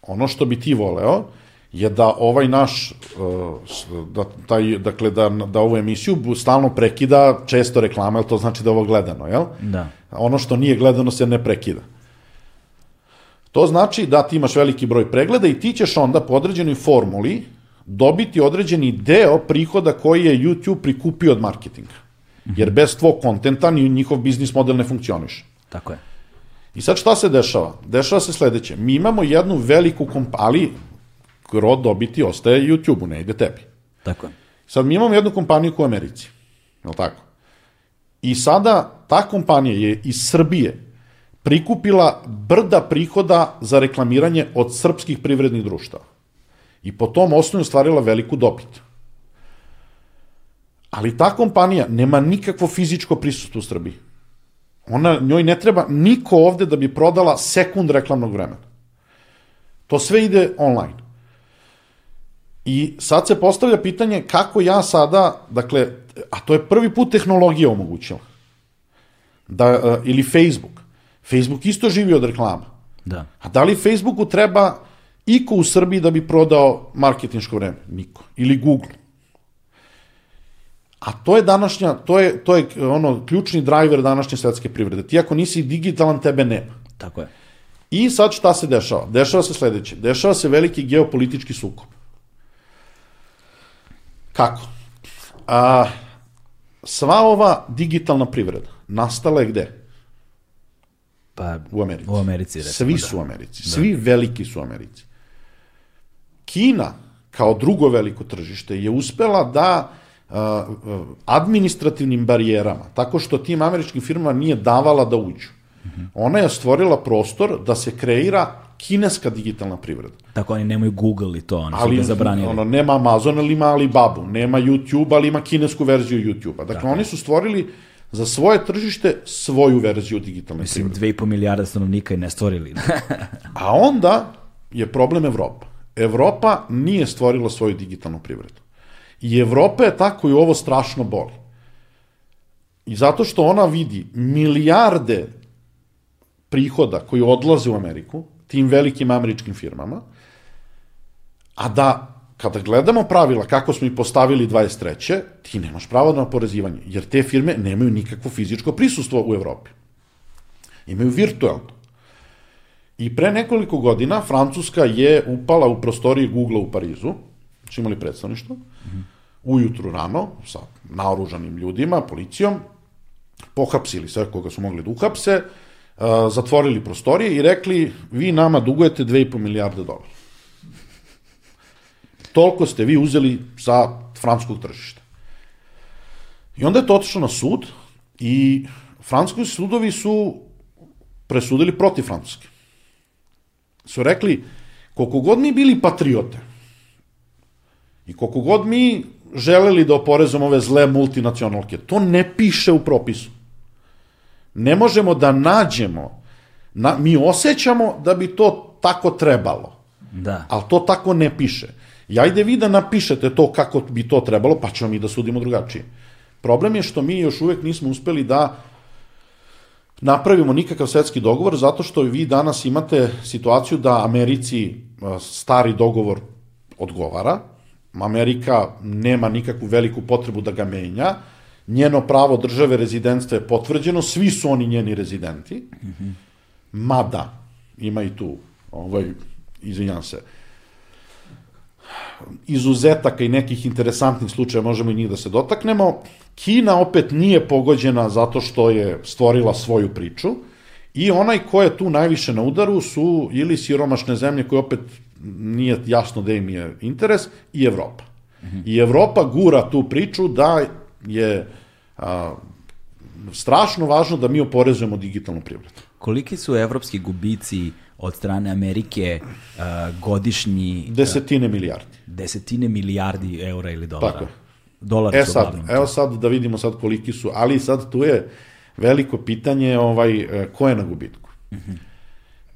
ono što bi ti voleo je da ovaj naš, uh, da, taj, dakle, da, da ovu emisiju stalno prekida često reklama, jer to znači da je ovo gledano, jel? Da. Ono što nije gledano se ne prekida. To znači da ti imaš veliki broj pregleda i ti ćeš onda po određenoj formuli dobiti određeni deo prihoda koji je YouTube prikupio od marketinga. Jer bez tvog kontenta ni njihov biznis model ne funkcioniše. Tako je. I sad šta se dešava? Dešava se sledeće. Mi imamo jednu veliku kompaniju, ali gro dobiti ostaje YouTube-u, ne ide tebi. Tako je. Sad mi imamo jednu kompaniju u Americi. Je tako? I sada ta kompanija je iz Srbije prikupila brda prihoda za reklamiranje od srpskih privrednih društava. I po tom osnovu stvarila veliku dobit. Ali ta kompanija nema nikakvo fizičko prisustvo u Srbiji. Ona, njoj ne treba niko ovde da bi prodala sekund reklamnog vremena. To sve ide online. I sad se postavlja pitanje kako ja sada, dakle, a to je prvi put tehnologija omogućila. Da, e, ili Facebook. Facebook isto živi od reklama. Da. A da li Facebooku treba iko u Srbiji da bi prodao marketinško vreme? Niko. Ili Google. A to je današnja, to je, to je ono ključni driver današnje svetske privrede. Ti ako nisi digitalan, tebe nema. Tako je. I sad šta se dešava? Dešava se sledeće. Dešava se veliki geopolitički sukob. Kako? A, sva ova digitalna privreda nastala je gde? Pa, U Americi. U Americi, recimo, Svi da. su u Americi. Svi veliki su u Americi. Kina, kao drugo veliko tržište, je uspela da uh, uh, administrativnim barijerama, tako što tim američkim firmama nije davala da uđu. Ona je stvorila prostor da se kreira kineska digitalna privreda. Tako oni nemaju Google i to, oni su Ali ga zabranili. ono, nema Amazon, ali ima Alibabu, nema YouTube, ali ima kinesku verziju YouTube-a. Dakle, oni su stvorili za svoje tržište svoju verziju digitalne Mislim, privrede. i po milijarda stanovnika i ne stvorili. A onda je problem Evropa. Evropa nije stvorila svoju digitalnu privredu. I Evropa je ta koju ovo strašno boli. I zato što ona vidi milijarde prihoda koji odlaze u Ameriku, tim velikim američkim firmama, a da kada gledamo pravila kako smo ih postavili 23. ti nemaš pravo na oporezivanje, jer te firme nemaju nikakvo fizičko prisustvo u Evropi. Imaju virtualno. I pre nekoliko godina Francuska je upala u prostorije Google u Parizu, su imali predstavništvo, ujutru rano, sa naoružanim ljudima, policijom, pohapsili sve koga su mogli da uhapse, zatvorili prostorije i rekli, vi nama dugujete 2,5 milijarde dolara. Toliko ste vi uzeli sa francuskog tržišta. I onda je to otišlo na sud i francuski sudovi su presudili protiv Francuske. Su rekli, koliko god mi bili patriote i koliko god mi želeli da oporezamo ove zle multinacionalke, to ne piše u propisu. Ne možemo da nađemo, na, mi osjećamo da bi to tako trebalo, da. ali to tako ne piše. I ajde vi da napišete to kako bi to trebalo, pa ćemo mi da sudimo drugačije. Problem je što mi još uvek nismo uspeli da napravimo nikakav svetski dogovor, zato što vi danas imate situaciju da Americi a, stari dogovor odgovara, Amerika nema nikakvu veliku potrebu da ga menja, njeno pravo države rezidentstva je potvrđeno, svi su oni njeni rezidenti, mada ima i tu, ovaj, izvinjam se, izuzetaka i nekih interesantnih slučaja, možemo i njih da se dotaknemo. Kina opet nije pogođena zato što je stvorila svoju priču i onaj ko je tu najviše na udaru su ili siromašne zemlje koje opet nije jasno da im je interes i Evropa. I Evropa gura tu priču da je a, strašno važno da mi oporezujemo digitalnu privredu. Koliki su evropski gubici od strane Amerike uh, godišnji Desetine milijardi. desetine milijardi eura ili dolara? Tako je. Dolari E sad, uglavnom. evo sad da vidimo sad koliki su, ali sad tu je veliko pitanje ovaj, e, ko je na gubitku.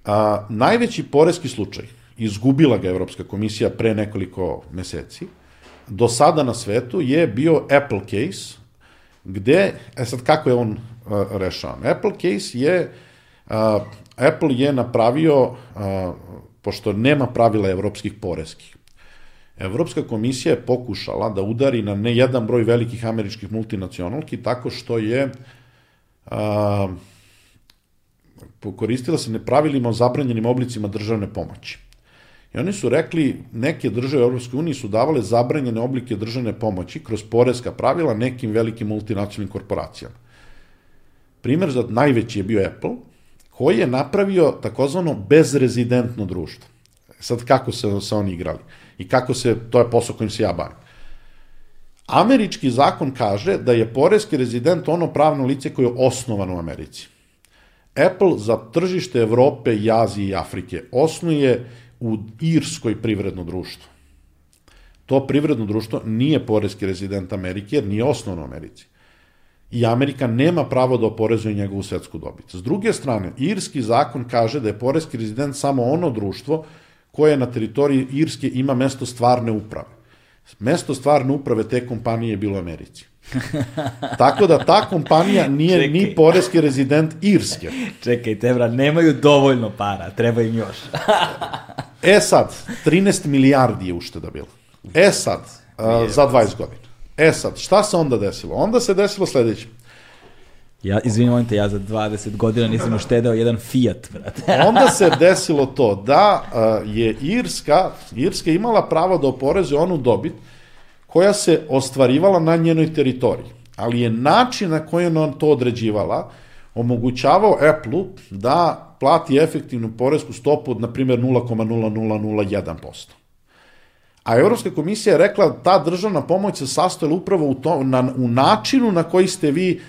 A, najveći poreski slučaj, izgubila ga Evropska komisija pre nekoliko meseci, do sada na svetu je bio Apple case, gde, e sad kako je on a, rešavan? Apple case je, a, Apple je napravio, a, pošto nema pravila evropskih poreskih, Evropska komisija je pokušala da udari na ne jedan broj velikih američkih multinacionalki tako što je a, koristila se nepravilima o zabranjenim oblicima državne pomoći. I oni su rekli, neke države Evropske unije su davale zabranjene oblike državne pomoći kroz poreska pravila nekim velikim multinacionalnim korporacijama. Primer za najveći je bio Apple, koji je napravio takozvano bezrezidentno društvo. Sad kako se, se oni igrali i kako se, to je posao kojim se ja bavim. Američki zakon kaže da je poreski rezident ono pravno lice koje je osnovano u Americi. Apple za tržište Evrope, Azije i Afrike osnuje u Irskoj privredno društvo. To privredno društvo nije poreski rezident Amerike jer nije osnovno u Americi. I Amerika nema pravo da oporezuje njegovu svetsku dobit. S druge strane, irski zakon kaže da je poreski rezident samo ono društvo koje na teritoriji Irske ima mesto stvarne uprave. Mesto stvarne uprave te kompanije je bilo u Americi. Tako da ta kompanija nije Čekaj. ni poreski rezident Irske. Čekaj, Tebra, nemaju dovoljno para, treba im još. E sad, 13 milijardi je ušteda bilo. E sad, a, za 20 godina. E sad, šta se onda desilo? Onda se desilo sledeće. Ja, izvini, molim te, ja za 20 godina nisam uštedeo jedan Fiat, brate. Onda se desilo to da a, je Irska, Irska imala pravo da oporezuje onu dobit koja se ostvarivala na njenoj teritoriji. Ali je način na koji ona to određivala omogućavao Apple da plati efektivnu poresku stopu od, na primjer, 0,0001%. A Evropska komisija je rekla ta državna pomoć se sastojala upravo u, to, na, u načinu na koji ste vi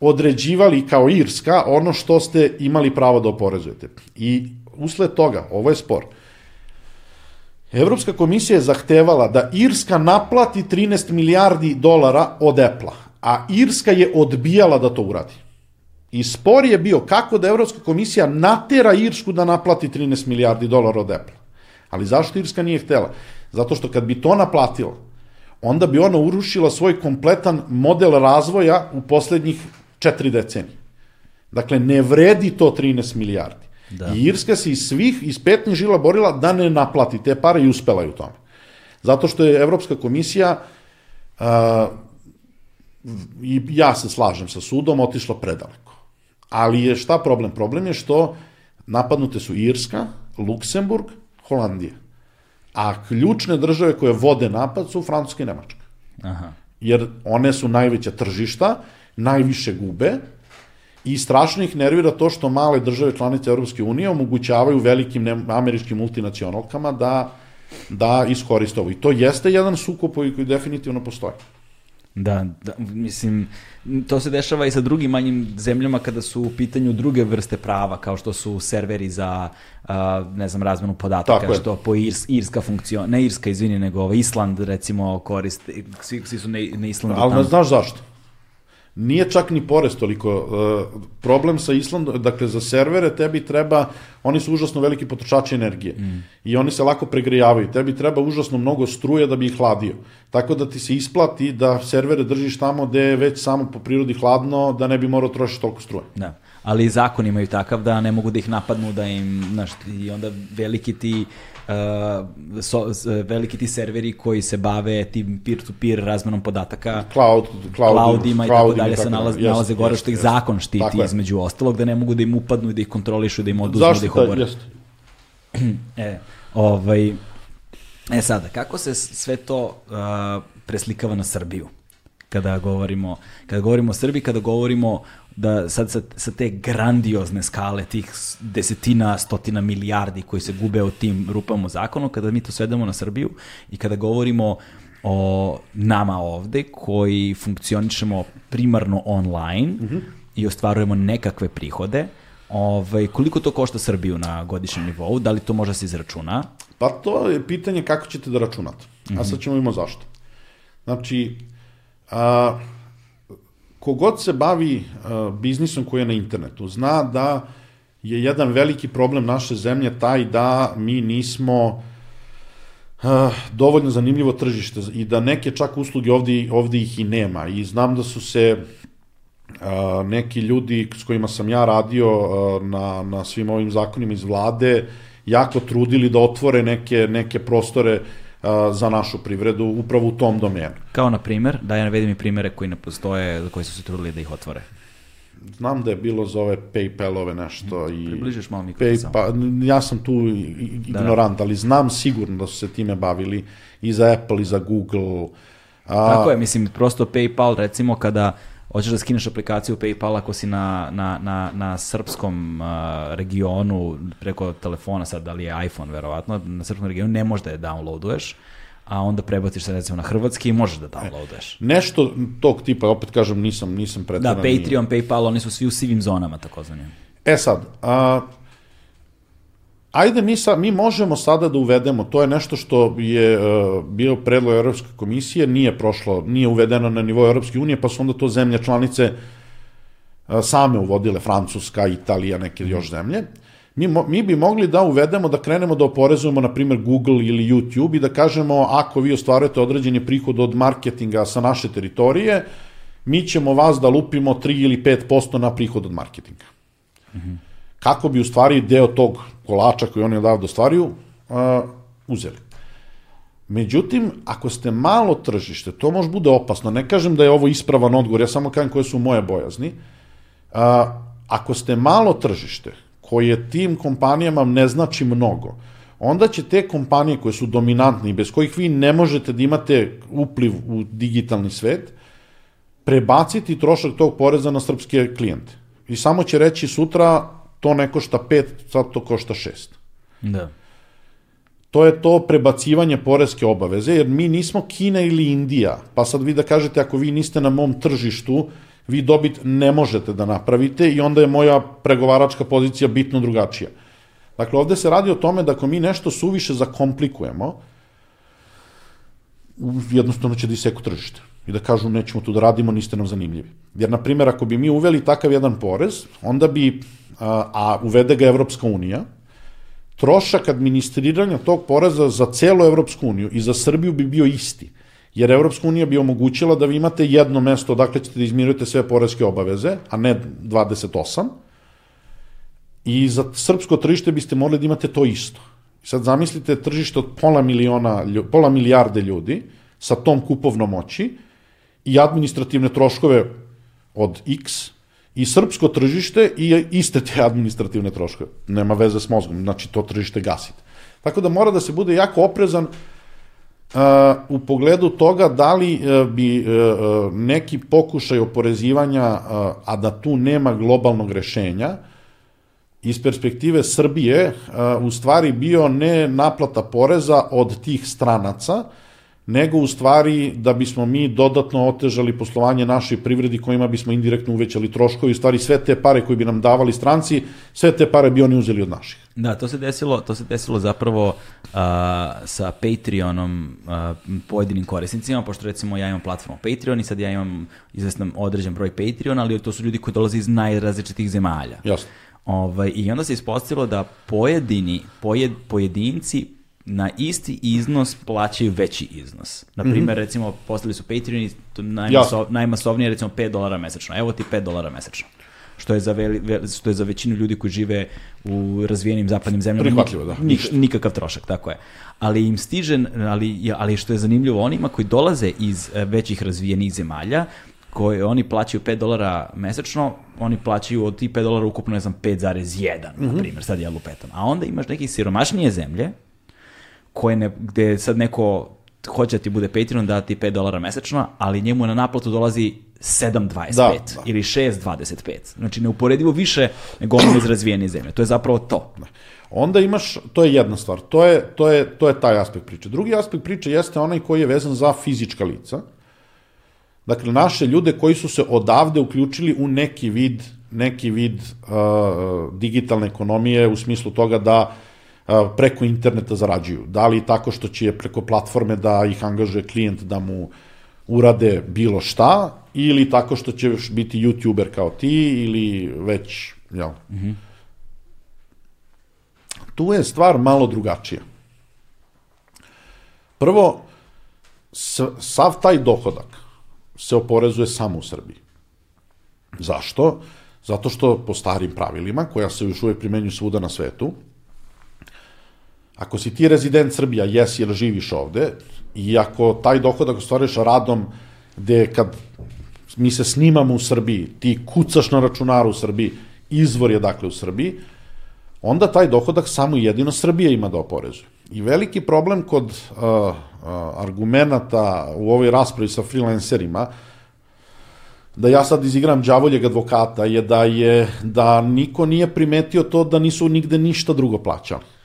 određivali kao Irska ono što ste imali pravo da oporezujete. I usled toga, ovo je spor, Evropska komisija je zahtevala da Irska naplati 13 milijardi dolara od Apple-a, a Irska je odbijala da to uradi. I spor je bio kako da Evropska komisija natera Irsku da naplati 13 milijardi dolara od Apple. Ali zašto Irska nije htela? Zato što kad bi to naplatila, onda bi ona urušila svoj kompletan model razvoja u poslednjih četiri decenije. Dakle, ne vredi to 13 milijardi. Da. I Irska se iz svih, iz petnih žila borila da ne naplati te pare i uspela je u tome. Zato što je Evropska komisija, uh, i ja se slažem sa sudom, otišla predaleko. Ali je šta problem? Problem je što napadnute su Irska, Luksemburg, Holandija. A ključne države koje vode napad su Francuska i Nemačka. Aha. Jer one su najveća tržišta, najviše gube i strašno ih nervira to što male države članice Europske unije omogućavaju velikim američkim multinacionalkama da, da iskoriste ovo. I to jeste jedan sukob koji, koji definitivno postoji. Da, da, mislim, to se dešava i sa drugim manjim zemljama kada su u pitanju druge vrste prava, kao što su serveri za, uh, ne znam, razmenu podataka, Tako je. što po Irs, Irska funkcion, ne Irska, izvini, nego ovaj Island, recimo, koriste, svi, svi su na, na Islandu Ali ne tamo. znaš zašto? Nije čak ni porez toliko. Uh, problem sa Islandom, dakle za servere tebi treba, oni su užasno veliki potrošači energije mm. i oni se lako pregrejavaju. Tebi treba užasno mnogo struje da bi ih hladio. Tako da ti se isplati da servere držiš tamo gde je već samo po prirodi hladno, da ne bi morao trošiti toliko struje. Da. Ali i zakon imaju takav da ne mogu da ih napadnu, da im, znaš, i onda veliki ti uh, so, s- veliki ti serveri koji se bave tim peer-to-peer razmenom podataka, Cloud, cloud, cloudima i tako dalje se nalaze. Jeste, nalaze gore što ih jeste. zakon štiti Tako je. između ostalog, da ne mogu da im upadnu i da ih kontrolišu, da im oduzmu, da Zašto ih ta, obore. jeste. E, ovaj, e sada, kako se sve to uh, preslikava na Srbiju? Kada govorimo, kada govorimo o Srbiji, kada govorimo da sad sa, sa te grandiozne skale, tih desetina, stotina milijardi koji se gube u tim rupama u zakonu, kada mi to svedemo na Srbiju i kada govorimo o nama ovde koji funkcionišemo primarno online i ostvarujemo nekakve prihode, ovaj, koliko to košta Srbiju na godišnjem nivou, da li to može da se izračuna? Pa to je pitanje kako ćete da računate. A sad ćemo imati zašto. Znači, A, kogod se bavi a, biznisom koji je na internetu, zna da je jedan veliki problem naše zemlje taj da mi nismo a, dovoljno zanimljivo tržište i da neke čak usluge ovde, ovde ih i nema. I znam da su se a, neki ljudi s kojima sam ja radio na, na svim ovim zakonima iz vlade jako trudili da otvore neke, neke prostore za našu privredu upravo u tom domenu. Kao na primer, da ja navedim i primere koji ne postoje, koji su se trudili da ih otvore. Znam da je bilo za ove Paypalove nešto i... Približiš malo mikrofon Paypal, Ja sam tu ignorant, da, da. ali znam sigurno da su se time bavili i za Apple i za Google. A... Tako je, mislim, prosto PayPal, recimo, kada hoćeš da skineš aplikaciju PayPal ako si na, na, na, na srpskom uh, regionu preko telefona, sad da li je iPhone verovatno, na srpskom regionu ne možeš da je downloaduješ, a onda prebaciš se recimo na hrvatski i možeš da downloaduješ. E, nešto tog tipa, opet kažem, nisam, nisam pretjeran. Da, Patreon, PayPal, oni su svi u sivim zonama, takozvani. E sad, a, ajde mi, sa, mi možemo sada da uvedemo, to je nešto što je uh, bio predlog Europske komisije, nije prošlo, nije uvedeno na nivou Europske unije, pa su onda to zemlje članice uh, same uvodile, Francuska, Italija, neke još zemlje. Mi, mo, mi bi mogli da uvedemo, da krenemo da oporezujemo, na primjer, Google ili YouTube i da kažemo, ako vi ostvarujete određeni prihod od marketinga sa naše teritorije, mi ćemo vas da lupimo 3 ili 5% na prihod od marketinga. Mm -hmm kako bi u stvari deo tog kolača koji oni odavde ostvaruju uh, uzeli. Međutim, ako ste malo tržište, to može bude opasno. Ne kažem da je ovo ispravan odgovor, ja samo kažem koje su moje bojazni. Uh, ako ste malo tržište, koje tim kompanijama ne znači mnogo, onda će te kompanije koje su dominantne i bez kojih vi ne možete da imate upliv u digitalni svet, prebaciti trošak tog poreza na srpske klijente. I samo će reći sutra, to ne košta 5, sad to košta 6. Da. To je to prebacivanje poreske obaveze, jer mi nismo Kina ili Indija, pa sad vi da kažete ako vi niste na mom tržištu, vi dobit ne možete da napravite i onda je moja pregovaračka pozicija bitno drugačija. Dakle, ovde se radi o tome da ako mi nešto suviše zakomplikujemo, jednostavno će da iseku tržište i da kažu nećemo tu da radimo, niste nam zanimljivi. Jer, na primjer, ako bi mi uveli takav jedan porez, onda bi a uvede ga Evropska unija, trošak administriranja tog poreza za celu Evropsku uniju i za Srbiju bi bio isti. Jer Evropska unija bi omogućila da vi imate jedno mesto odakle ćete da izmirujete sve poreske obaveze, a ne 28. I za srpsko tržište biste morali da imate to isto. Sad zamislite tržište od pola miliona, pola milijarde ljudi sa tom kupovnom moći i administrativne troškove od X i srpsko tržište i iste te administrativne troškove. Nema veze s mozgom, znači to tržište gasite. Tako da mora da se bude jako oprezan uh, u pogledu toga da li uh, bi uh, neki pokušaj oporezivanja, uh, a da tu nema globalnog rešenja, iz perspektive Srbije uh, u stvari bio ne naplata poreza od tih stranaca, nego u stvari da bismo mi dodatno otežali poslovanje našoj privredi kojima bismo indirektno uvećali troškovi, u stvari sve te pare koje bi nam davali stranci, sve te pare bi oni uzeli od naših. Da, to se desilo, to se desilo zapravo uh, sa Patreonom uh, pojedinim korisnicima, pošto recimo ja imam platformu Patreon i sad ja imam izvestan određen broj Patreon, ali to su ljudi koji dolaze iz najrazličitih zemalja. Jasno. Ovaj, I onda se ispostavilo da pojedini, pojed, pojedinci na isti iznos plaćaju veći iznos. Na primjer, mm -hmm. recimo, postali su Patreon i najmasov, najmasovnije recimo 5 dolara mesečno. Evo ti 5 dolara mesečno. Što je, za veli, što je za većinu ljudi koji žive u razvijenim zapadnim zemljama Prihvatljivo, da. Nik, nikakav trošak, tako je. Ali im stiže, ali, ali što je zanimljivo, onima koji dolaze iz e, većih razvijenih zemalja, koji oni plaćaju 5 dolara mesečno, oni plaćaju od tih 5 dolara ukupno, ne znam, 5,1, mm -hmm. na primjer, sad ja lupetam. A onda imaš neke siromašnije zemlje, koje ne, gde sad neko hoće da ti bude Patreon da ti 5 dolara mesečno, ali njemu na naplatu dolazi 7.25 da, da. ili 6.25. Znači neuporedivo više nego ono iz razvijene zemlje. To je zapravo to. Da. Onda imaš, to je jedna stvar, to je, to, je, to je taj aspekt priče. Drugi aspekt priče jeste onaj koji je vezan za fizička lica. Dakle, naše ljude koji su se odavde uključili u neki vid, neki vid uh, digitalne ekonomije u smislu toga da uh, preko interneta zarađuju. Da li tako što će preko platforme da ih angažuje klijent da mu urade bilo šta, ili tako što ćeš biti youtuber kao ti, ili već, jel? Mm -hmm. Tu je stvar malo drugačija. Prvo, sav taj dohodak se oporezuje samo u Srbiji. Zašto? Zato što po starim pravilima, koja se još uvek primenjuju svuda na svetu, ako si ti rezident Srbija, jesi ili živiš ovde, i ako taj dohodak ostvariš radom gde kad mi se snimamo u Srbiji, ti kucaš na računaru u Srbiji, izvor je dakle u Srbiji, onda taj dohodak samo jedino Srbija ima da oporezuje. I veliki problem kod uh, uh, argumenta u ovoj raspravi sa freelancerima, da ja sad izigram đavoljeg advokata, je da je da niko nije primetio to da nisu nigde ništa drugo plaćali.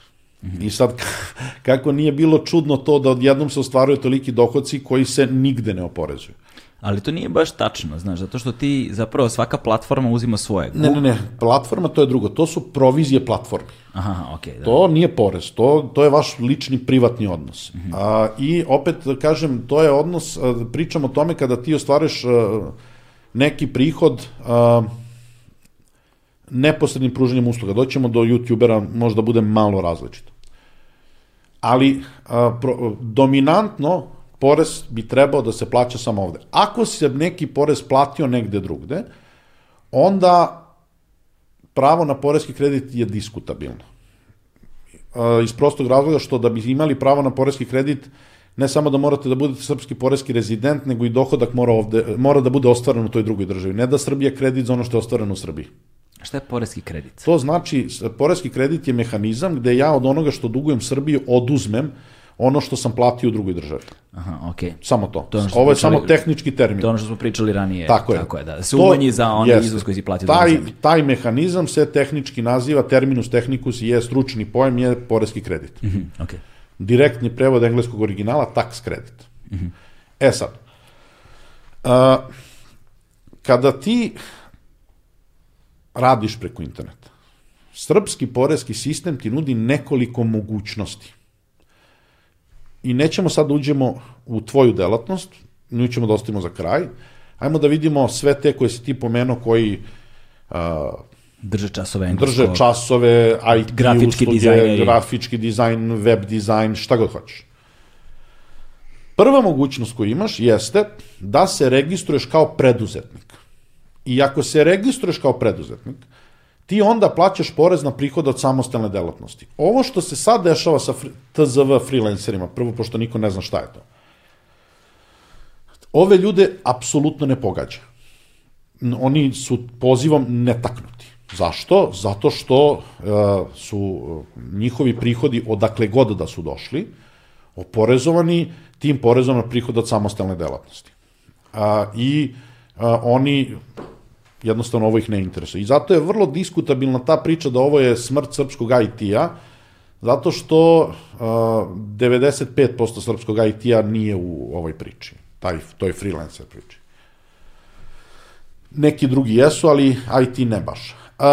I sad, kako nije bilo čudno to da odjednom se ostvaruje toliki dohodci koji se nigde ne oporezuju. Ali to nije baš tačno, znaš, zato što ti zapravo svaka platforma uzima svoje. Ne, ne, ne, platforma to je drugo, to su provizije platformi. Aha, okej. Okay, da. To nije porez, to, to je vaš lični privatni odnos. Mm -hmm. a, I opet, kažem, to je odnos, pričam o tome kada ti ostvareš neki prihod a, neposrednim pruženjem usluga. Doćemo do youtubera, možda bude malo različito. Ali a, pro, dominantno porez bi trebao da se plaća samo ovde. Ako se neki porez platio negde drugde, onda pravo na porezki kredit je diskutabilno. Iz prostog razloga što da bi imali pravo na porezki kredit, ne samo da morate da budete srpski porezki rezident, nego i dohodak mora, ovde, mora da bude ostvaren u toj drugoj državi. Ne da Srbija kredit za ono što je ostvareno u Srbiji. Šta je porezki kredit? To znači, porezki kredit je mehanizam gde ja od onoga što dugujem Srbiji oduzmem ono što sam platio u drugoj državi. Aha, okej. Okay. Samo to. to ono Ovo je pričali, samo tehnički termin. To ono što smo pričali ranije. Tako je. Tako je, da. Se umanji za onaj iznos koji si platio. Taj, taj mehanizam se tehnički naziva, terminus technicus je stručni pojem, je porezki kredit. Mm -hmm, okay. Direktni prevod engleskog originala, tax kredit. Mm -hmm. E sad, uh, kada ti radiš preko interneta, srpski porezki sistem ti nudi nekoliko mogućnosti i nećemo sad da uđemo u tvoju delatnost, nju ćemo da ostavimo za kraj. Ajmo da vidimo sve te koje si ti pomenuo koji uh, drže časove englesko, drže časove, IT grafički usluge, dizajn, grafički dizajn, web dizajn, šta god hoćeš. Prva mogućnost koju imaš jeste da se registruješ kao preduzetnik. I ako se registruješ kao preduzetnik, ti onda plaćaš porez na prihod od samostalne delatnosti. Ovo što se sad dešava sa TZV freelancerima, prvo pošto niko ne zna šta je to, ove ljude apsolutno ne pogađa. Oni su pozivom netaknuti. Zašto? Zato što uh, su njihovi prihodi odakle god da su došli oporezovani tim porezom na prihod od samostalne delatnosti. Uh, I oni jednostavno ovo ih ne interesuje. I zato je vrlo diskutabilna ta priča da ovo je smrt srpskog IT-a, zato što uh, 95% srpskog IT-a nije u ovoj priči, taj, toj freelancer priči. Neki drugi jesu, ali IT ne baš. Uh,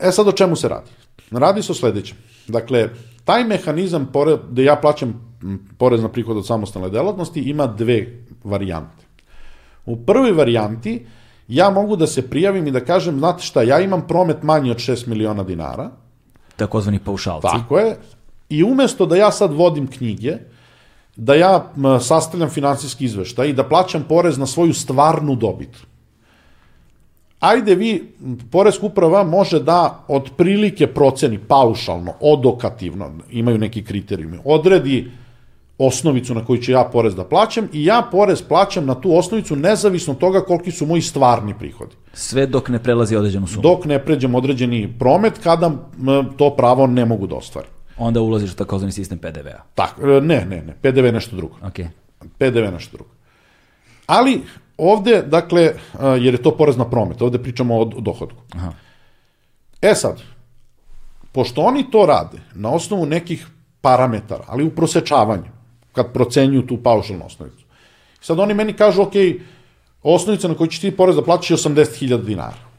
e sad o čemu se radi? Radi se o sledećem. Dakle, taj mehanizam pored, da ja plaćam porez na prihod od samostalne delatnosti ima dve varijante. U prvoj varijanti uh, ja mogu da se prijavim i da kažem, znate šta, ja imam promet manji od 6 miliona dinara. Takozvani paušalci. Tako je. I umesto da ja sad vodim knjige, da ja sastavljam finansijski izveštaj i da plaćam porez na svoju stvarnu dobit. Ajde vi, Porezka uprava može da otprilike proceni paušalno, odokativno, imaju neki kriterijumi, odredi osnovicu na koju ću ja porez da plaćam i ja porez plaćam na tu osnovicu nezavisno od toga koliki su moji stvarni prihodi. Sve dok ne prelazi određenu sumu. Dok ne pređem određeni promet kada to pravo ne mogu da ostvarim. Onda ulaziš u takozvani sistem PDV-a. Tako, e, ne, ne, ne, PDV je nešto drugo. Okay. PDV je nešto drugo. Ali ovde, dakle, e, jer je to porez na promet, ovde pričamo o dohodku. Aha. E sad, pošto oni to rade na osnovu nekih parametara, ali u prosečavanju, kad procenjuju tu paušalnu osnovicu. Sad oni meni kažu, ok, osnovica na koju ćeš ti porez da plaćaš je 80.000 dinara.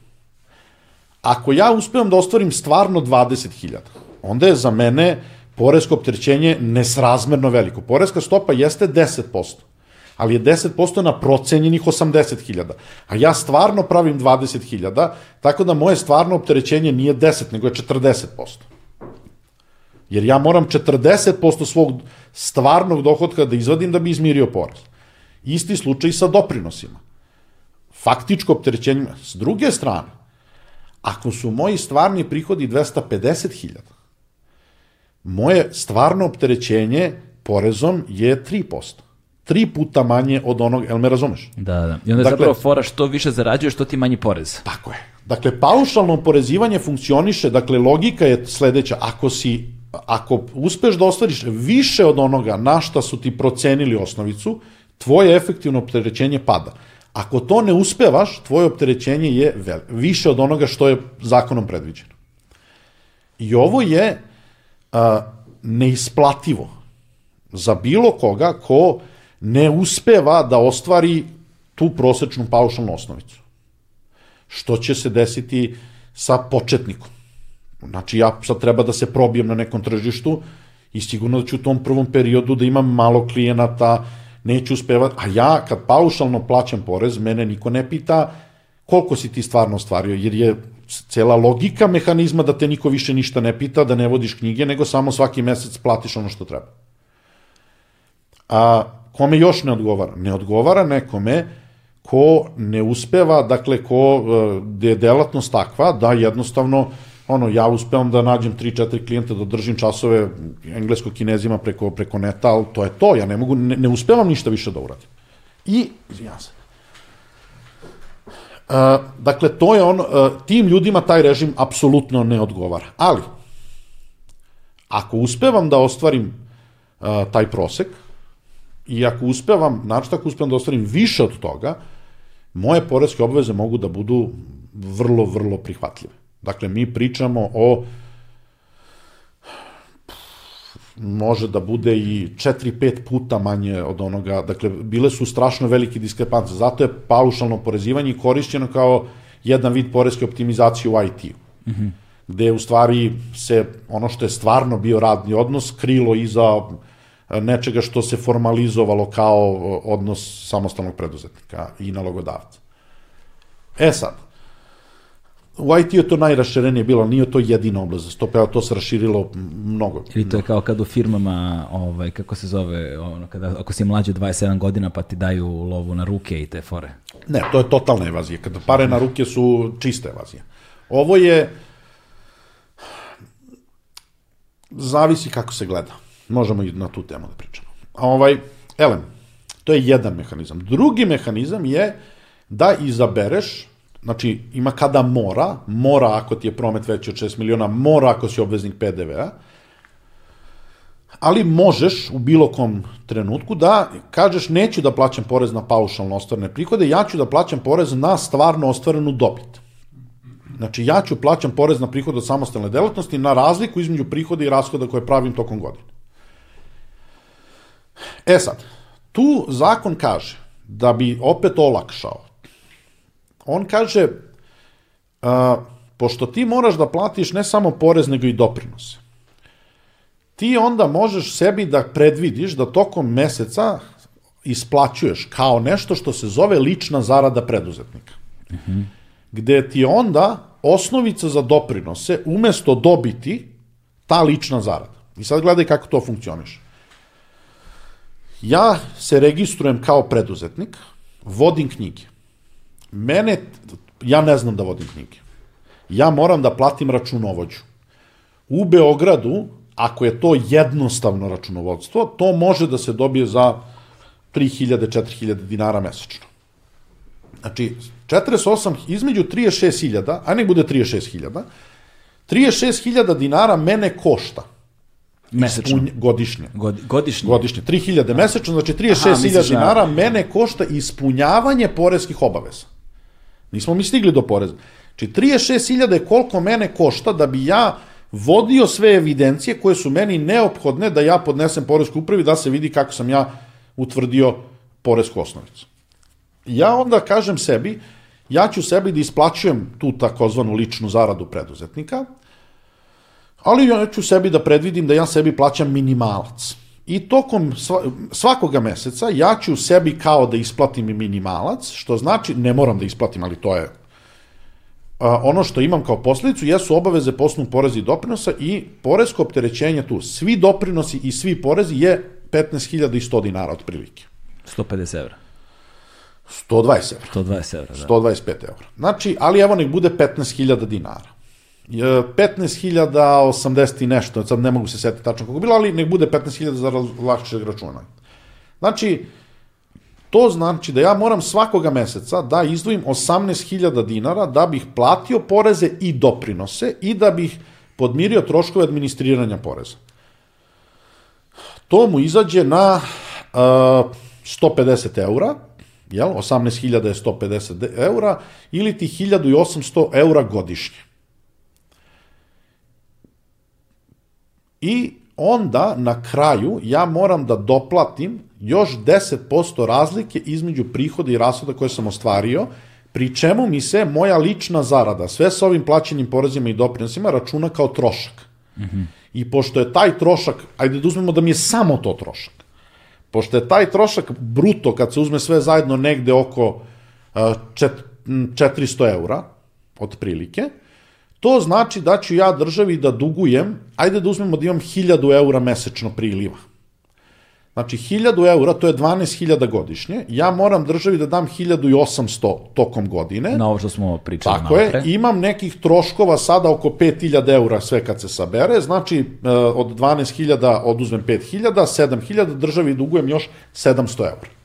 Ako ja uspevam da ostvarim stvarno 20.000, onda je za mene porezko opterećenje nesrazmerno veliko. Porezka stopa jeste 10%. ali je 10% na procenjenih 80.000. A ja stvarno pravim 20.000, tako da moje stvarno opterećenje nije 10, nego je 40%. Jer ja moram 40% svog stvarnog dohodka da izvadim da bi izmirio porez. Isti slučaj i sa doprinosima. Faktičko opterećenje. S druge strane, ako su moji stvarni prihodi 250.000, moje stvarno opterećenje porezom je 3%. Tri puta manje od onog, jel me razumeš? Da, da. I onda je Dakle- zapravo fora što više zarađuješ, što ti manji porez. Tako je. Dakle, paušalno oporezivanje funkcioniše, dakle, logika je sledeća, ako si, ako uspeš da ostvariš više od onoga na šta su ti procenili osnovicu, tvoje efektivno opterećenje pada. Ako to ne uspevaš, tvoje opterećenje je više od onoga što je zakonom predviđeno. I ovo je a, neisplativo za bilo koga ko ne uspeva da ostvari tu prosečnu paušalnu osnovicu što će se desiti sa početnikom. Znači, ja sad treba da se probijem na nekom tržištu i sigurno da ću u tom prvom periodu da imam malo klijenata, neću uspevati, a ja kad paušalno plaćam porez, mene niko ne pita koliko si ti stvarno ostvario, jer je cela logika mehanizma da te niko više ništa ne pita, da ne vodiš knjige, nego samo svaki mesec platiš ono što treba. A kome još ne odgovara? Ne odgovara nekome ko ne uspeva, dakle, ko e, gde je delatnost takva da jednostavno ono, ja uspevam da nađem 3-4 klijenta, da držim časove englesko-kinezima preko, preko neta, ali to je to, ja ne mogu, ne, ne uspevam ništa više da uradim. I, izvinjam se, Uh, dakle, to je on, uh, tim ljudima taj režim apsolutno ne odgovara. Ali, ako uspevam da ostvarim uh, taj prosek, i ako uspevam, znači ako uspevam da ostvarim više od toga, moje poreske obaveze mogu da budu vrlo, vrlo prihvatljive. Dakle, mi pričamo o može da bude i 4-5 puta manje od onoga, dakle, bile su strašno velike diskrepance, zato je paušalno porezivanje korišćeno kao jedan vid poreske optimizacije u IT-u, mm -hmm. gde u stvari se ono što je stvarno bio radni odnos krilo iza nečega što se formalizovalo kao odnos samostalnog preduzetnika i nalogodavca. E sad, u IT je to najraširenije bilo, nije to jedina oblast za stope, to se raširilo mnogo. Ili to je kao kad u firmama, ovaj, kako se zove, ono, kada, ako si mlađi od 27 godina pa ti daju lovu na ruke i te fore. Ne, to je totalna evazija. Kada pare na ruke su čista evazija. Ovo je, zavisi kako se gleda. Možemo i na tu temu da pričamo. A ovaj, elem, to je jedan mehanizam. Drugi mehanizam je da izabereš znači ima kada mora, mora ako ti je promet veći od 6 miliona, mora ako si obveznik PDV-a, ali možeš u bilo kom trenutku da kažeš neću da plaćam porez na paušalno ostvarene prihode, ja ću da plaćam porez na stvarno ostvarenu dobit. Znači ja ću plaćam porez na prihod od samostalne delatnosti na razliku između prihoda i rashoda koje pravim tokom godine. E sad, tu zakon kaže da bi opet olakšao on kaže, a, pošto ti moraš da platiš ne samo porez, nego i doprinose, ti onda možeš sebi da predvidiš da tokom meseca isplaćuješ kao nešto što se zove lična zarada preduzetnika. Mm -hmm. Gde ti onda osnovica za doprinose umesto dobiti ta lična zarada. I sad gledaj kako to funkcioniše. Ja se registrujem kao preduzetnik, vodim knjige mene, ja ne znam da vodim knjige. Ja moram da platim računovođu. U Beogradu, ako je to jednostavno računovodstvo, to može da se dobije za 3000-4000 dinara mesečno. Znači, 48, između 36.000, a ne bude 36.000, 36.000 dinara mene košta. Mesečno. Ispunj, godišnje. God, godišnje? Godišnje. 3000 mesečno, znači 36.000 dinara mene košta ispunjavanje poreskih obaveza. Nismo mi stigli do poreza. Znači, 36.000 je koliko mene košta da bi ja vodio sve evidencije koje su meni neophodne da ja podnesem poresku upravi da se vidi kako sam ja utvrdio poresku osnovicu. Ja onda kažem sebi, ja ću sebi da isplaćujem tu takozvanu ličnu zaradu preduzetnika, ali ja ću sebi da predvidim da ja sebi plaćam minimalac. I tokom sva- svakoga meseca ja ću sebi kao da isplatim minimalac, što znači, ne moram da isplatim, ali to je a, ono što imam kao posledicu jesu obaveze po osnovu poreza i doprinosa i poresko opterećenje tu. Svi doprinosi i svi porezi je 15.100 dinara otprilike. 150 evra. 120 evra. 120 evra, da. 125 evra. Znači, ali evo nek bude 15.000 dinara. Je, 15.080 i nešto, sad ne mogu se setiti tačno kako bilo, ali nek bude 15.000 za lakšeg računa. Znači, to znači da ja moram svakoga meseca da izdvojim 18.000 dinara da bih platio poreze i doprinose i da bih podmirio troškove administriranja poreza. To mu izađe na uh, 150 eura, jel? 18.000 je 150 de- eura, ili ti 1800 eura godišnje. I onda na kraju ja moram da doplatim još 10% razlike između prihoda i rashoda koje sam ostvario, pri čemu mi se moja lična zarada, sve sa ovim plaćenim porezima i doprinosima, računa kao trošak. I pošto je taj trošak, ajde da uzmemo da mi je samo to trošak, pošto je taj trošak bruto, kad se uzme sve zajedno negde oko uh, čet- m, 400 eura, otprilike, to znači da ću ja državi da dugujem, ajde da uzmemo da imam 1000 eura mesečno priliva. Znači, 1000 eura, to je 12.000 godišnje, ja moram državi da dam 1800 tokom godine, Na ovo što smo pričali Tako malo je, imam nekih troškova sada oko 5000 eura sve kad se sabere, znači e, od 12.000 oduzmem 5.000, 7.000 državi dugujem još 700 eura.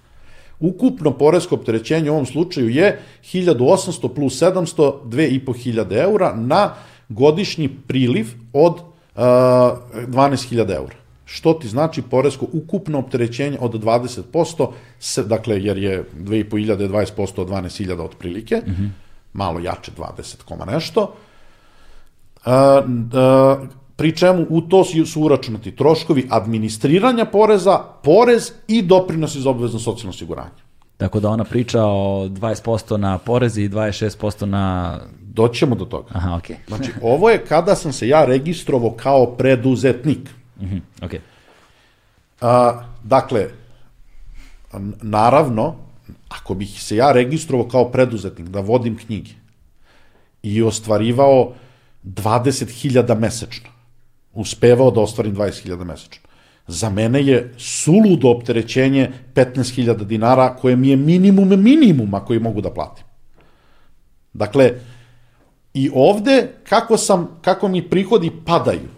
Ukupno poresko opterećenje u ovom slučaju je 1800 plus 700, 2500 eura na godišnji priliv od uh, 12.000 eura. Što ti znači poresko ukupno opterećenje od 20%, se, dakle, jer je 2500 je 20% od 12.000 otprilike, mm -hmm. malo jače 20, koma nešto, Uh, uh, pri čemu u to su uračunati troškovi administriranja poreza, porez i doprinos iz obavezno socijalno osiguranje. Tako da ona priča o 20% na porezi i 26% na... Doćemo do toga. Aha, okej. Znači, ovo je kada sam se ja registrovao kao preduzetnik. Mhm, okej. A, dakle, naravno, ako bih se ja registrovao kao preduzetnik, da vodim knjige i ostvarivao 20.000 mesečno, uspevao da ostvarim 20.000 mesečno, za mene je suludo opterećenje 15.000 dinara koje mi je minimum minimuma koji mogu da platim. Dakle, i ovde kako, sam, kako mi prihodi padaju,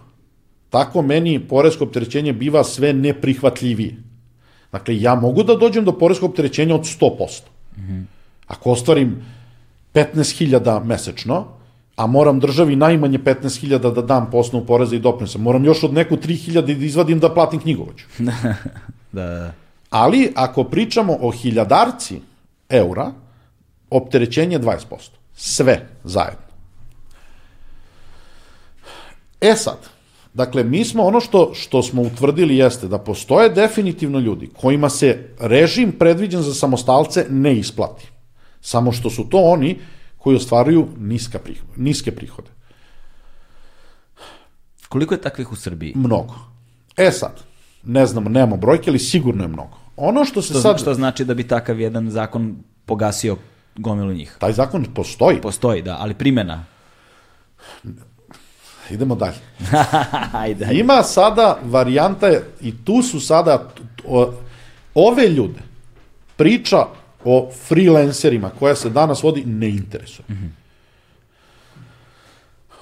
tako meni poresko opterećenje biva sve neprihvatljivije. Dakle, ja mogu da dođem do poreskog opterećenja od 100%. Ako ostvarim 15.000 mesečno, a moram državi najmanje 15.000 da dam po osnovu poreza i doprinosa, moram još od neku 3.000 da izvadim da platim knjigovođu. Da, da. Ali, ako pričamo o hiljadarci eura, opterećenje je 20%. Sve zajedno. E sad, dakle, mi smo ono što, što smo utvrdili jeste da postoje definitivno ljudi kojima se režim predviđen za samostalce ne isplati. Samo što su to oni koji ostvaruju niska prihode, niske prihode. Koliko je takvih u Srbiji? Mnogo. E sad, ne znamo, nemamo brojke, ali sigurno je mnogo. Ono što se Što, sad... što znači da bi takav jedan zakon pogasio gomilu njih? Taj zakon postoji. Postoji, da, ali primjena. Idemo dalje. ajde, ajde. Ima sada varijanta, i tu su sada, ove ljude, priča o freelancerima koja se danas vodi ne interesuje.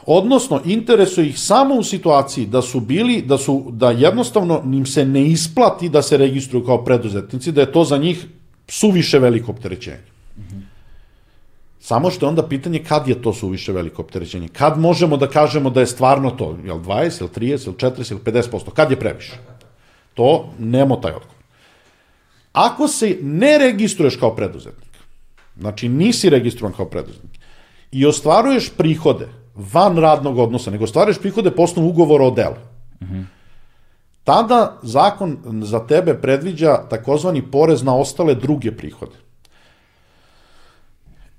Odnosno, interesuje ih samo u situaciji da su bili, da su, da jednostavno im se ne isplati da se registruju kao preduzetnici, da je to za njih suviše veliko opterećenje. Samo što je onda pitanje kad je to suviše veliko opterećenje. Kad možemo da kažemo da je stvarno to, je li 20, ili 30, ili 40, ili 50%, kad je previše? To nemo taj odgovor. Ako se ne registruješ kao preduzetnik, znači nisi registrovan kao preduzetnik, i ostvaruješ prihode van radnog odnosa, nego ostvaruješ prihode po osnovu ugovora o delu, tada zakon za tebe predviđa takozvani porez na ostale druge prihode.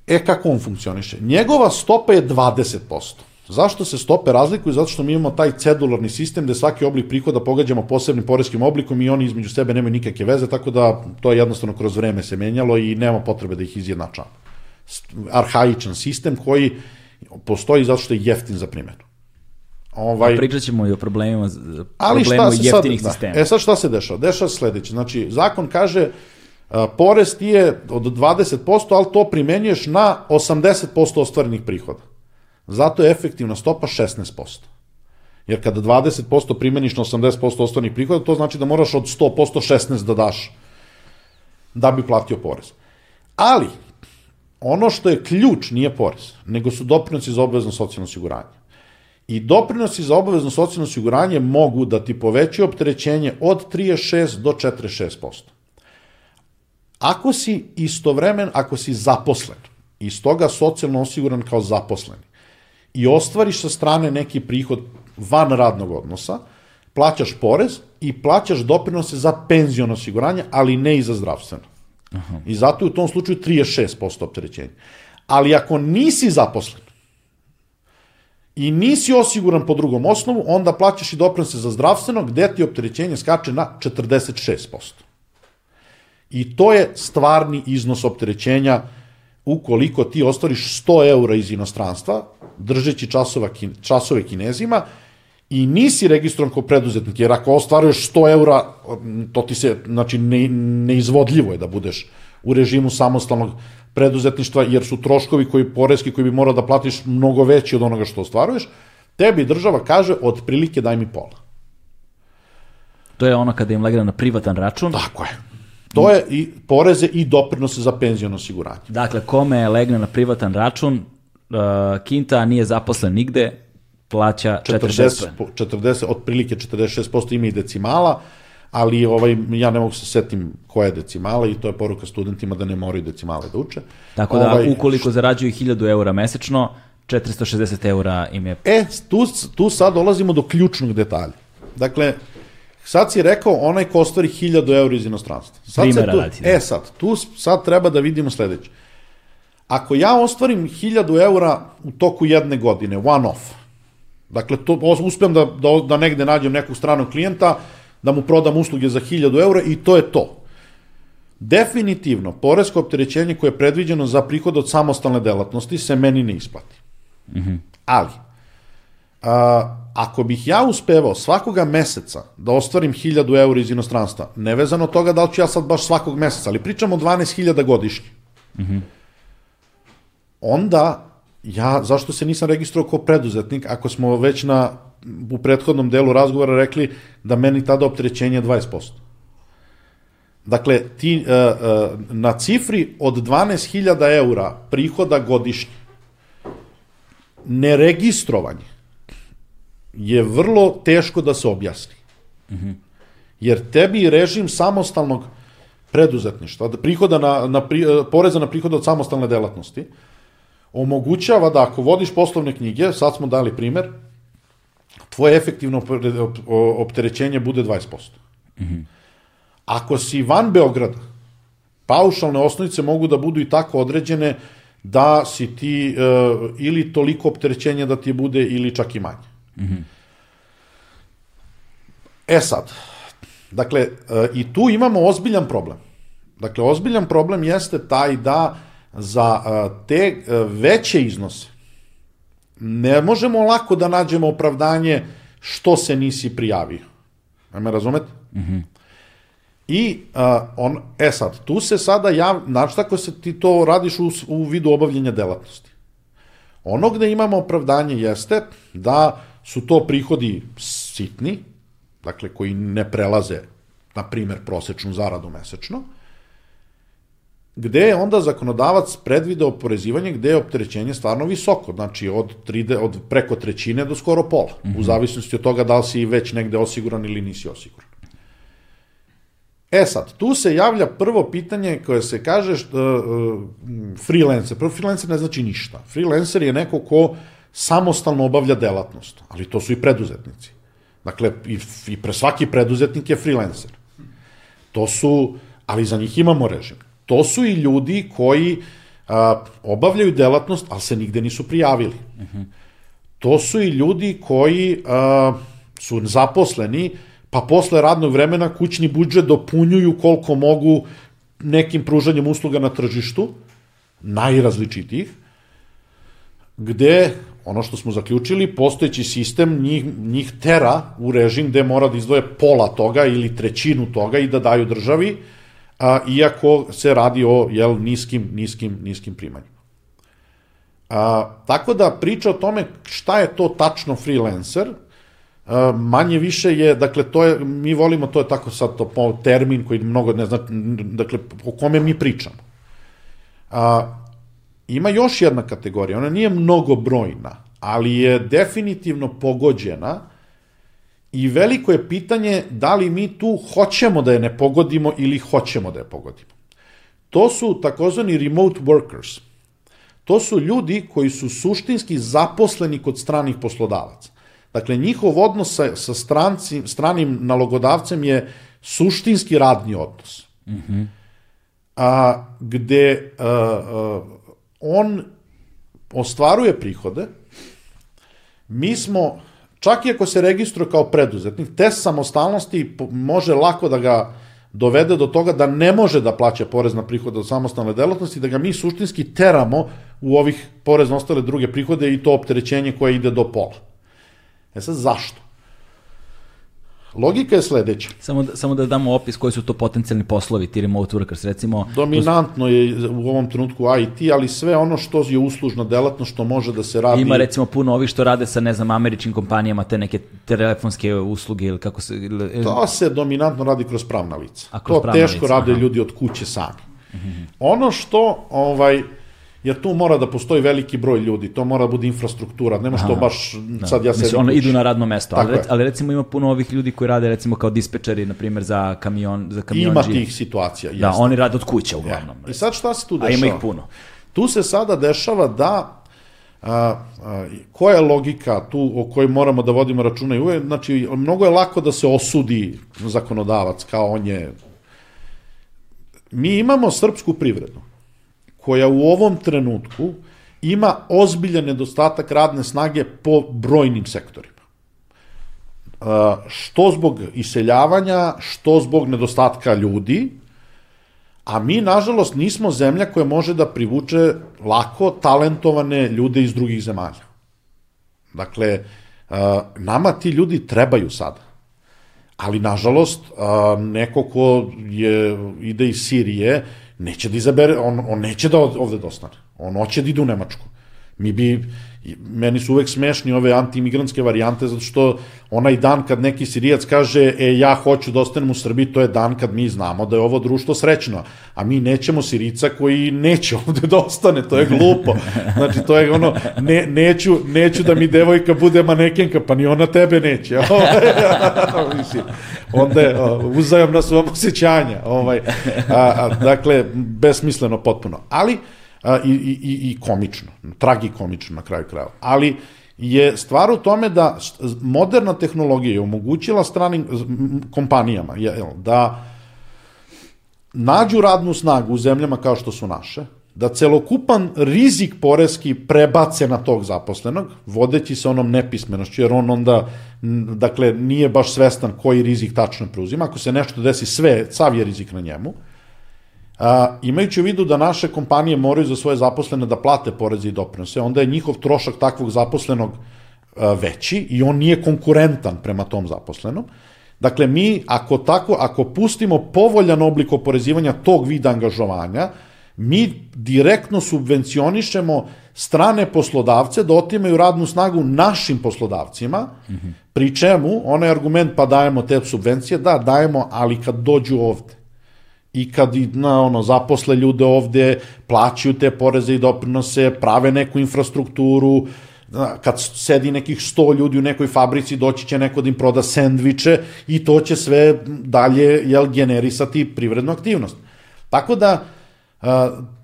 E, kako on funkcioniše? Njegova stopa je 20%. Zašto se stope razlikuju? Zato što mi imamo taj cedularni sistem gde svaki oblik prihoda pogađamo posebnim poreskim oblikom i oni između sebe nemaju nikakve veze, tako da to je jednostavno kroz vreme se menjalo i nema potrebe da ih izjednačamo. Arhaičan sistem koji postoji zato što je jeftin za primjenu. Ovaj, Pričat ćemo i o problemima, Ali problemu jeftinih sad, sistema. Da. E sad šta se dešava? Dešava se sledeće. Znači, zakon kaže a, porez ti je od 20%, ali to primenjuješ na 80% ostvarenih prihoda. Zato je efektivna stopa 16%. Jer kada 20% primeniš na 80% ostvarenih prihoda, to znači da moraš od 100% 16 da daš da bi platio porez. Ali, ono što je ključ nije porez, nego su doprinosi za obavezno socijalno osiguranje. I doprinosi za obavezno socijalno osiguranje mogu da ti povećaju opterećenje od 36 do 46%. Ako si istovremen, ako si zaposlen, i stoga socijalno osiguran kao zaposleni, i ostvariš sa strane neki prihod van radnog odnosa, plaćaš porez i plaćaš doprinose za penziono osiguranje, ali ne i za zdravstveno. Aha. I zato je u tom slučaju 36% opterećenja. Ali ako nisi zaposlen i nisi osiguran po drugom osnovu, onda plaćaš i doprinose za zdravstveno, gde ti opterećenje skače na 46%. I to je stvarni iznos opterećenja ukoliko ti ostvariš 100 eura iz inostranstva, držeći časova, časove kinezima, i nisi registrovan kao preduzetnik, jer ako ostvaruješ 100 eura, to ti se, znači, ne, neizvodljivo je da budeš u režimu samostalnog preduzetništva, jer su troškovi koji poreski koji bi morao da platiš mnogo veći od onoga što ostvaruješ, tebi država kaže, otprilike daj mi pola. To je ono kada im legne na privatan račun. Tako je. To je i poreze i doprinose za penziono osiguranje. Dakle, kome legne na privatan račun, uh, Kinta nije zaposlen nigde, plaća 40, 40, 40 otprilike 46% ima i decimala, ali ovaj, ja ne mogu se setim koja je decimala i to je poruka studentima da ne moraju decimale da uče. Tako da ovaj, ukoliko zarađuju 1000 eura mesečno, 460 eura im je... E, tu, tu sad dolazimo do ključnog detalja. Dakle, sad si rekao onaj ko ostvari 1000 eura iz inostranstva. Sad Primera tu, radi. Da. E sad, tu sad treba da vidimo sledeće. Ako ja ostvarim 1000 eura u toku jedne godine, one off, Dakle, to, uspem da, da, da negde nađem nekog stranog klijenta, da mu prodam usluge za 1000 eura i to je to. Definitivno, poresko opterećenje koje je predviđeno za prihod od samostalne delatnosti se meni ne isplati. Mm -hmm. Ali, a, ako bih ja uspevao svakoga meseca da ostvarim 1000 eura iz inostranstva, nevezano od toga da li ću ja sad baš svakog meseca, ali pričamo o 12.000 godišnje, mm -hmm. Onda ja, zašto se nisam registrovao kao preduzetnik, ako smo već na, u prethodnom delu razgovora rekli da meni tada opterećenje je 20%. Dakle, ti, uh, uh, na cifri od 12.000 eura prihoda godišnje, neregistrovanje je vrlo teško da se objasni. Mm -hmm. Jer tebi režim samostalnog preduzetništva, prihoda na, na, pri, poreza na prihod od samostalne delatnosti, uh, omogućava da ako vodiš poslovne knjige, sad smo dali primer, tvoje efektivno opterećenje bude 20%. Mm -hmm. Ako si van Beograda, paušalne osnovice mogu da budu i tako određene da si ti uh, ili toliko opterećenja da ti bude ili čak i manje. Mm -hmm. E sad, dakle, uh, i tu imamo ozbiljan problem. Dakle, ozbiljan problem jeste taj da za te veće iznose ne možemo lako da nađemo opravdanje što se nisi prijavio. Ne me razumete? Mm -hmm. I a, on, e sad, tu se sada jav, znači tako se ti to radiš u, u vidu obavljenja delatnosti. Ono gde imamo opravdanje jeste da su to prihodi sitni, dakle koji ne prelaze, na primer, prosečnu zaradu mesečno, gde je onda zakonodavac predvideo oporezivanje gde je opterećenje stvarno visoko, znači od, 3, od preko trećine do skoro pola, mm -hmm. u mhm. zavisnosti od toga da li si već negde osiguran ili nisi osiguran. E sad, tu se javlja prvo pitanje koje se kaže što, uh, freelancer. Prvo, freelancer ne znači ništa. Freelancer je neko ko samostalno obavlja delatnost, ali to su i preduzetnici. Dakle, i, i pre svaki preduzetnik je freelancer. To su, ali za njih imamo režim to su i ljudi koji a, obavljaju delatnost, ali se nigde nisu prijavili. Uh -huh. to su i ljudi koji a, su zaposleni, pa posle radnog vremena kućni budžet dopunjuju koliko mogu nekim pružanjem usluga na tržištu, najrazličitijih, gde ono što smo zaključili, postojeći sistem njih, njih tera u režim gde mora da izdvoje pola toga ili trećinu toga i da daju državi, a, iako se radi o jel, niskim, niskim, niskim primanjima. A, tako da priča o tome šta je to tačno freelancer, a, manje više je, dakle, to je, mi volimo, to je tako sad to po termin koji mnogo ne zna, dakle, o kome mi pričamo. A, ima još jedna kategorija, ona nije mnogo brojna, ali je definitivno pogođena i veliko je pitanje da li mi tu hoćemo da je ne pogodimo ili hoćemo da je pogodimo. To su takozvani remote workers. To su ljudi koji su suštinski zaposleni kod stranih poslodavaca. Dakle, njihov odnos sa, sa stranci, stranim nalogodavcem je suštinski radni odnos. Mm -hmm. a, gde a, a, on ostvaruje prihode, mi smo, čak i ako se registruje kao preduzetnik, test samostalnosti može lako da ga dovede do toga da ne može da plaća porez na prihode od samostalne delatnosti, da ga mi suštinski teramo u ovih porez na ostale druge prihode i to opterećenje koje ide do pola. E sad, zašto? Logika je sledeća. Samo da, samo da damo opis koji su to potencijalni poslovi, ti remote workers, recimo... Dominantno je u ovom trenutku IT, ali sve ono što je uslužna delatno, što može da se radi... Ima recimo puno ovih što rade sa, ne znam, američkim kompanijama, te neke telefonske usluge ili kako se... Ili... To se dominantno radi kroz pravna lica. A kroz to teško lica, rade aha. ljudi od kuće sami. Mm -hmm. Ono što, ovaj, jer tu mora da postoji veliki broj ljudi, to mora da bude infrastruktura, nema što baš da. sad ja se... Mislim, ono idu na radno mesto, ali, rec, ali recimo ima puno ovih ljudi koji rade recimo kao dispečeri, na primjer, za kamion, za kamionđi. Ima tih situacija, Da, oni rade od kuće uglavnom. Ja. I sad šta se tu dešava? A ima ih puno. Tu se sada dešava da A, a, koja je logika tu o kojoj moramo da vodimo računa i uvek, znači, mnogo je lako da se osudi zakonodavac kao on je mi imamo srpsku privredu koja u ovom trenutku ima ozbiljan nedostatak radne snage po brojnim sektorima. Što zbog iseljavanja, što zbog nedostatka ljudi, a mi, nažalost, nismo zemlja koja može da privuče lako talentovane ljude iz drugih zemalja. Dakle, nama ti ljudi trebaju sada. Ali, nažalost, neko ko je, ide iz Sirije, neće da izabere, on, on neće da ovde dostane. On hoće da ide u Nemačku. Mi bi, meni su uvek smešni ove antimigrantske varijante, zato što onaj dan kad neki sirijac kaže, e, ja hoću da ostanem u Srbiji, to je dan kad mi znamo da je ovo društvo srećno, a mi nećemo sirica koji neće ovde da ostane, to je glupo. Znači, to je ono, ne, neću, neću da mi devojka bude manekenka, pa ni ona tebe neće. Mislim, onda je uzajamna su vam osjećanja. Ovaj, a, a, dakle, besmisleno potpuno. Ali, i, i, i komično, tragikomično na kraju krajeva. Ali je stvar u tome da moderna tehnologija je omogućila stranim kompanijama jel, da nađu radnu snagu u zemljama kao što su naše, da celokupan rizik poreski prebace na tog zaposlenog, vodeći se onom nepismenošću, jer on onda, dakle, nije baš svestan koji rizik tačno preuzima. Ako se nešto desi, sve, sav je rizik na njemu. A, imajući u vidu da naše kompanije moraju za svoje zaposlene da plate poreze i doprinose, onda je njihov trošak takvog zaposlenog a, veći i on nije konkurentan prema tom zaposlenom. Dakle, mi ako tako, ako pustimo povoljan oblik oporezivanja tog vida angažovanja, mi direktno subvencionišemo strane poslodavce da otimaju radnu snagu našim poslodavcima, mm -hmm. pri čemu onaj argument pa dajemo te subvencije, da, dajemo, ali kad dođu ovde i kad na, ono, zaposle ljude ovde, plaćaju te poreze i doprinose, prave neku infrastrukturu, kad sedi nekih 100 ljudi u nekoj fabrici, doći će neko da im proda sendviče i to će sve dalje jel, generisati privrednu aktivnost. Tako da,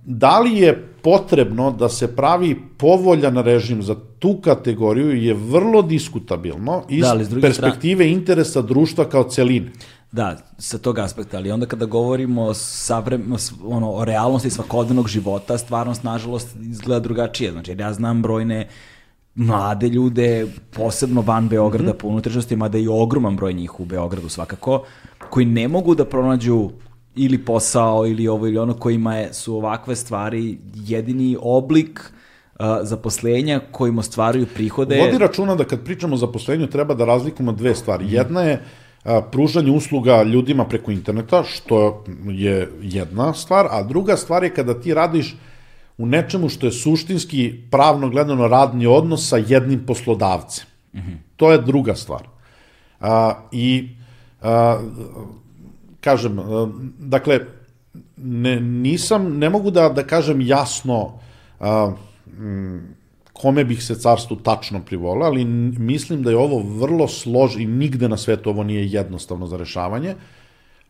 da li je potrebno da se pravi povoljan režim za tu kategoriju je vrlo diskutabilno iz da, perspektive strane... interesa društva kao celine. Da, sa tog aspekta, ali onda kada govorimo o, savrem, ono, o realnosti svakodnevnog života, stvarnost, nažalost, izgleda drugačije. Znači, ja znam brojne mlade ljude, posebno van Beograda mm -hmm. po unutrašnjosti, mada i ogroman broj njih u Beogradu svakako, koji ne mogu da pronađu ili posao ili ovo ili ono kojima je, su ovakve stvari jedini oblik uh, zaposlenja kojim ostvaruju prihode. Vodi računa da kad pričamo o zaposlenju treba da razlikujemo dve stvari. Jedna je a, pružanje usluga ljudima preko interneta, što je jedna stvar, a druga stvar je kada ti radiš u nečemu što je suštinski pravno gledano radni odnos sa jednim poslodavcem. Mm -hmm. To je druga stvar. A, I a, kažem, a, dakle, ne, nisam, ne mogu da, da kažem jasno a, m, kome bih se carstvu tačno privolao, ali mislim da je ovo vrlo slož i nigde na svetu ovo nije jednostavno za rešavanje.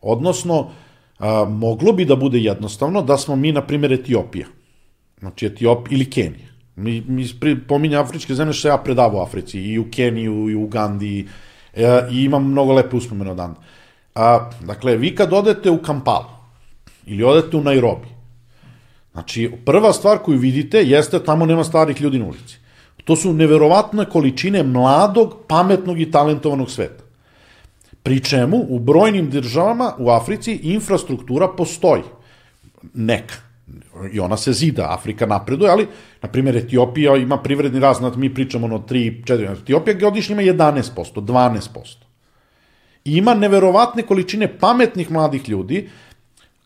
Odnosno, a, moglo bi da bude jednostavno da smo mi, na primjer, Etiopija. Znači Etiop ili Kenija. Mi, mi pominja afričke zemlje što ja predavao Africi, i u Keniju, i u Ugandi, e, i imam mnogo lepe uspomene od Anda. A, dakle, vi kad odete u Kampalu, ili odete u Nairobi, znači, prva stvar koju vidite jeste tamo nema starih ljudi na ulici. To su neverovatne količine mladog, pametnog i talentovanog sveta. Pri čemu u brojnim državama u Africi infrastruktura postoji. Neka i ona se zida, Afrika napreduje, ali, na primjer, Etiopija ima privredni rast, znači mi pričamo ono 3, 4, Etiopija godišnje ima 11%, 12%. I ima neverovatne količine pametnih mladih ljudi,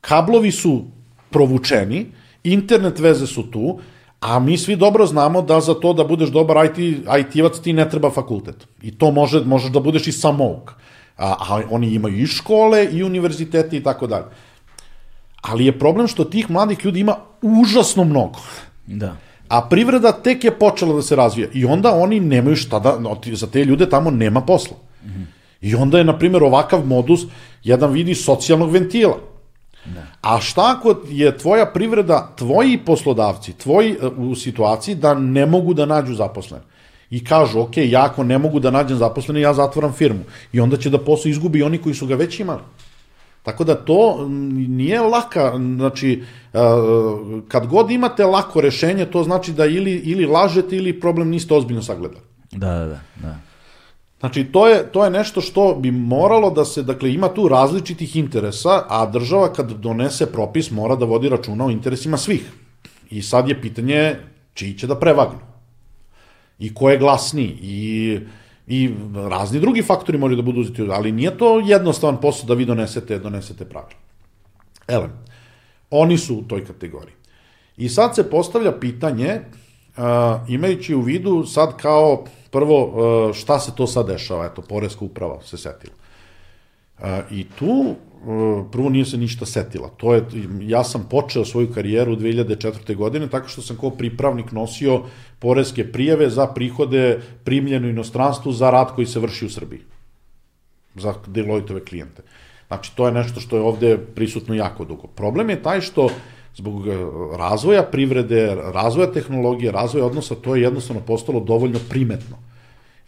kablovi su provučeni, internet veze su tu, a mi svi dobro znamo da za to da budeš dobar IT, IT-vac ti ne treba fakultet. I to može, možeš da budeš i samouk. A, a oni imaju i škole, i univerzitete i tako dalje ali je problem što tih mladih ljudi ima užasno mnogo. Da. A privreda tek je počela da se razvija i onda oni nemaju šta da, za te ljude tamo nema posla. Mm -hmm. I onda je, na primjer, ovakav modus jedan vidi socijalnog ventila. Da. A šta ako je tvoja privreda, tvoji poslodavci, tvoji e, u situaciji da ne mogu da nađu zaposlene? I kažu, ok, ja ako ne mogu da nađem zaposlene, ja zatvoram firmu. I onda će da posao izgubi oni koji su ga već imali. Tako da to nije laka, znači kad god imate lako rešenje, to znači da ili, ili lažete ili problem niste ozbiljno sagledali. Da, da, da. da. Znači, to je, to je nešto što bi moralo da se, dakle, ima tu različitih interesa, a država kad donese propis mora da vodi računa o interesima svih. I sad je pitanje čiji će da prevagnu. I ko je glasniji. I i razni drugi faktori moraju da budu uzeti, ali nije to jednostavan posao da vi donesete, donesete pravila. Ele, oni su u toj kategoriji. I sad se postavlja pitanje, uh, imajući u vidu sad kao prvo uh, šta se to sad dešava, eto, Poreska uprava se setila. Uh, I tu prvo nije se ništa setila. To je, ja sam počeo svoju karijeru 2004. godine tako što sam kao pripravnik nosio poreske prijeve za prihode primljene u inostranstvu za rad koji se vrši u Srbiji. Za Deloitte-ove klijente. Znači, to je nešto što je ovde prisutno jako dugo. Problem je taj što zbog e, razvoja privrede, razvoja tehnologije, razvoja odnosa, to je jednostavno postalo dovoljno primetno.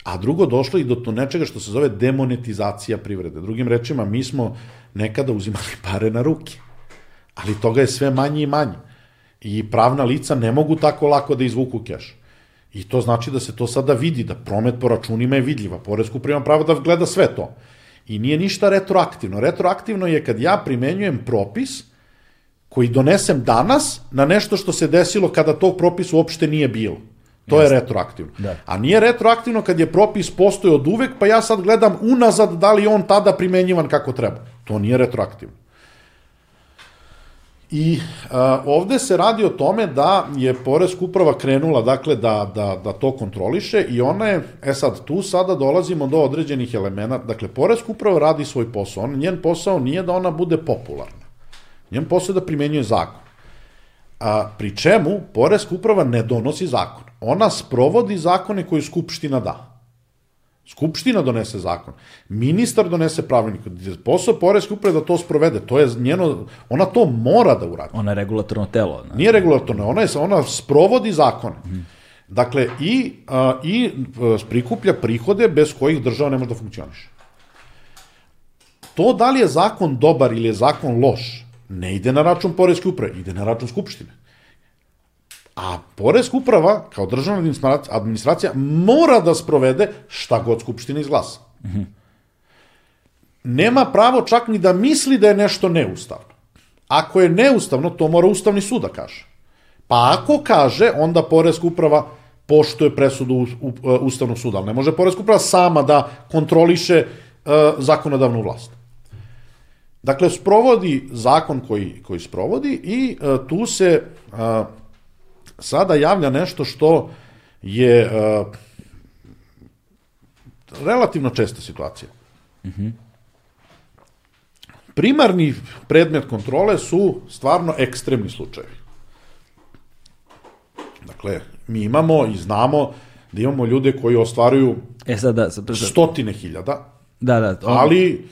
A drugo, došlo i do to nečega što se zove demonetizacija privrede. Drugim rečima, mi smo nekada uzimali pare na ruke, ali toga je sve manje i manje. I pravna lica ne mogu tako lako da izvuku keš. I to znači da se to sada vidi, da promet po računima je vidljiva. Poresku prima pravo da gleda sve to. I nije ništa retroaktivno. Retroaktivno je kad ja primenjujem propis koji donesem danas na nešto što se desilo kada tog propisa uopšte nije bilo. To Jasne. je retroaktivno. Da. A nije retroaktivno kad je propis postoje od uvek, pa ja sad gledam unazad da li on tada primenjivan kako treba. To nije retroaktivno. I a, ovde se radi o tome da je Poreska uprava krenula dakle da, da, da to kontroliše i ona je, e sad tu sada dolazimo do određenih elemenata, dakle Poreska uprava radi svoj posao, on, njen posao nije da ona bude popularna, njen posao da primenjuje zakon. A, pri čemu Poreska uprava ne donosi zakon, ona sprovodi zakone koje Skupština da. Skupština donese zakon. Ministar donese pravilnik. Posao Poreske uprave da to sprovede. To je njeno, ona to mora da uradi. Ona je regulatorno telo. Ne? Nije regulatorno, ona, je, ona sprovodi zakon. Mm. Dakle, i, a, i a, prikuplja prihode bez kojih država ne može da funkcioniše. To da li je zakon dobar ili je zakon loš, ne ide na račun Poreske uprave, ide na račun Skupštine. A Poreska uprava, kao državna administracija, mora da sprovede šta god Skupština izglasa. Mm -hmm. Nema pravo čak ni da misli da je nešto neustavno. Ako je neustavno, to mora Ustavni sud da kaže. Pa ako kaže, onda Poreska uprava poštuje presudu Ustavnog suda, ali ne može Poreska uprava sama da kontroliše uh, zakonodavnu vlast. Dakle, sprovodi zakon koji, koji sprovodi i uh, tu se uh, sada javlja nešto što je uh, relativno česta situacija. Mm -hmm. Primarni predmet kontrole su stvarno ekstremni slučajevi. Dakle, mi imamo i znamo da imamo ljude koji ostvaruju e sad da, stotine hiljada, da, da, on... ali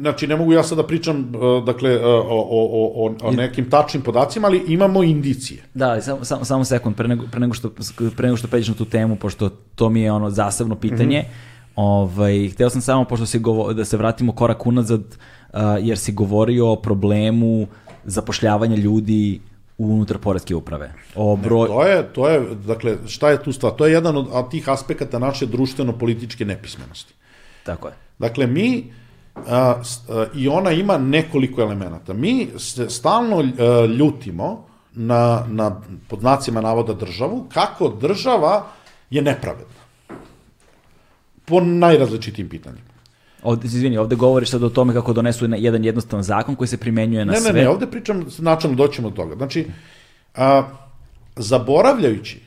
znači ne mogu ja sada da pričam uh, dakle uh, o, o, o, o nekim tačnim podacima, ali imamo indicije. Da, samo samo samo sekund pre nego pre nego što pre nego što pređeš na tu temu pošto to mi je ono zasebno pitanje. Mm -hmm. Ovaj hteo sam samo pošto se da se vratimo korak unazad uh, jer si govorio o problemu zapošljavanja ljudi unutar poreske uprave. O broj... Ne, to je, to je, dakle, šta je tu stvar? To je jedan od tih aspekata naše društveno-političke nepismenosti. Tako je. Dakle, mi, a, a, i ona ima nekoliko elemenata. Mi se stalno a, ljutimo na, na pod znacima navoda državu, kako država je nepravedna. Po najrazličitim pitanjima. Ovde, izvini, ovde govoriš sad o tome kako donesu jedan jednostavan zakon koji se primenjuje na ne, sve. Ne, ne, ovde pričam, načalno doćemo do toga. Znači, a, zaboravljajući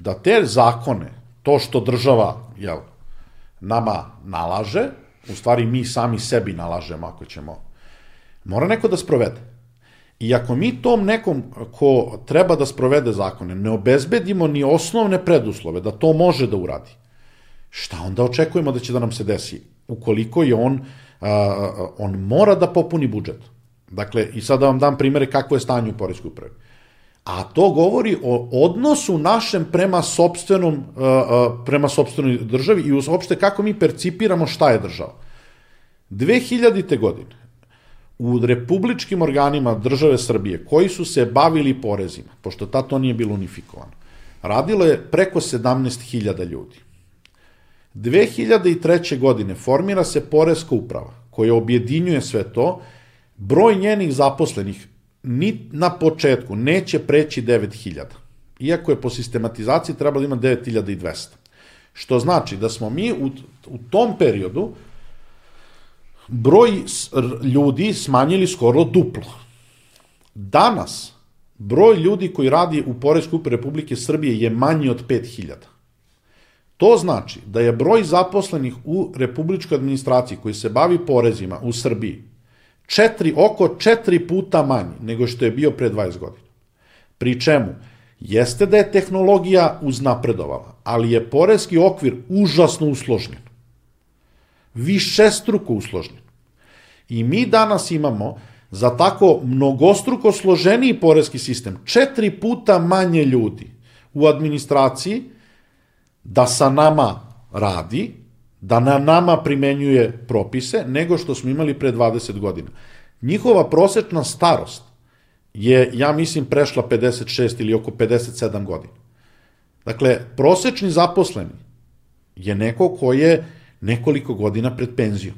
da te zakone, to što država, jel, nama nalaže, u stvari mi sami sebi nalažemo ako ćemo, mora neko da sprovede. I ako mi tom nekom ko treba da sprovede zakone ne obezbedimo ni osnovne preduslove da to može da uradi, šta onda očekujemo da će da nam se desi? Ukoliko je on, on mora da popuni budžet. Dakle, i sad da vam dam primere kako je stanje u Poreskoj upravi. A to govori o odnosu našem prema sobstvenom, prema sobstvenoj državi i uopšte kako mi percipiramo šta je država. 2000. godine u republičkim organima države Srbije koji su se bavili porezima, pošto ta to nije bilo unifikovano, radilo je preko 17.000 ljudi. 2003. godine formira se Poreska uprava koja objedinjuje sve to, broj njenih zaposlenih ni na početku neće preći 9000, iako je po sistematizaciji trebalo ima 9200. Što znači da smo mi u, u tom periodu broj ljudi smanjili skoro duplo. Danas broj ljudi koji radi u Poreskoj upravi Republike Srbije je manji od 5000. To znači da je broj zaposlenih u republičkoj administraciji koji se bavi porezima u Srbiji četiri, oko četiri puta manji nego što je bio pre 20 godina. Pri čemu, jeste da je tehnologija uznapredovala, ali je porezki okvir užasno usložnjen. Višestruko usložnjen. I mi danas imamo za tako mnogostruko složeniji porezki sistem četiri puta manje ljudi u administraciji da sa nama radi, da na nama primenjuje propise, nego što smo imali pre 20 godina. Njihova prosečna starost je, ja mislim, prešla 56 ili oko 57 godina. Dakle, prosečni zaposleni je neko ko je nekoliko godina pred penzijom.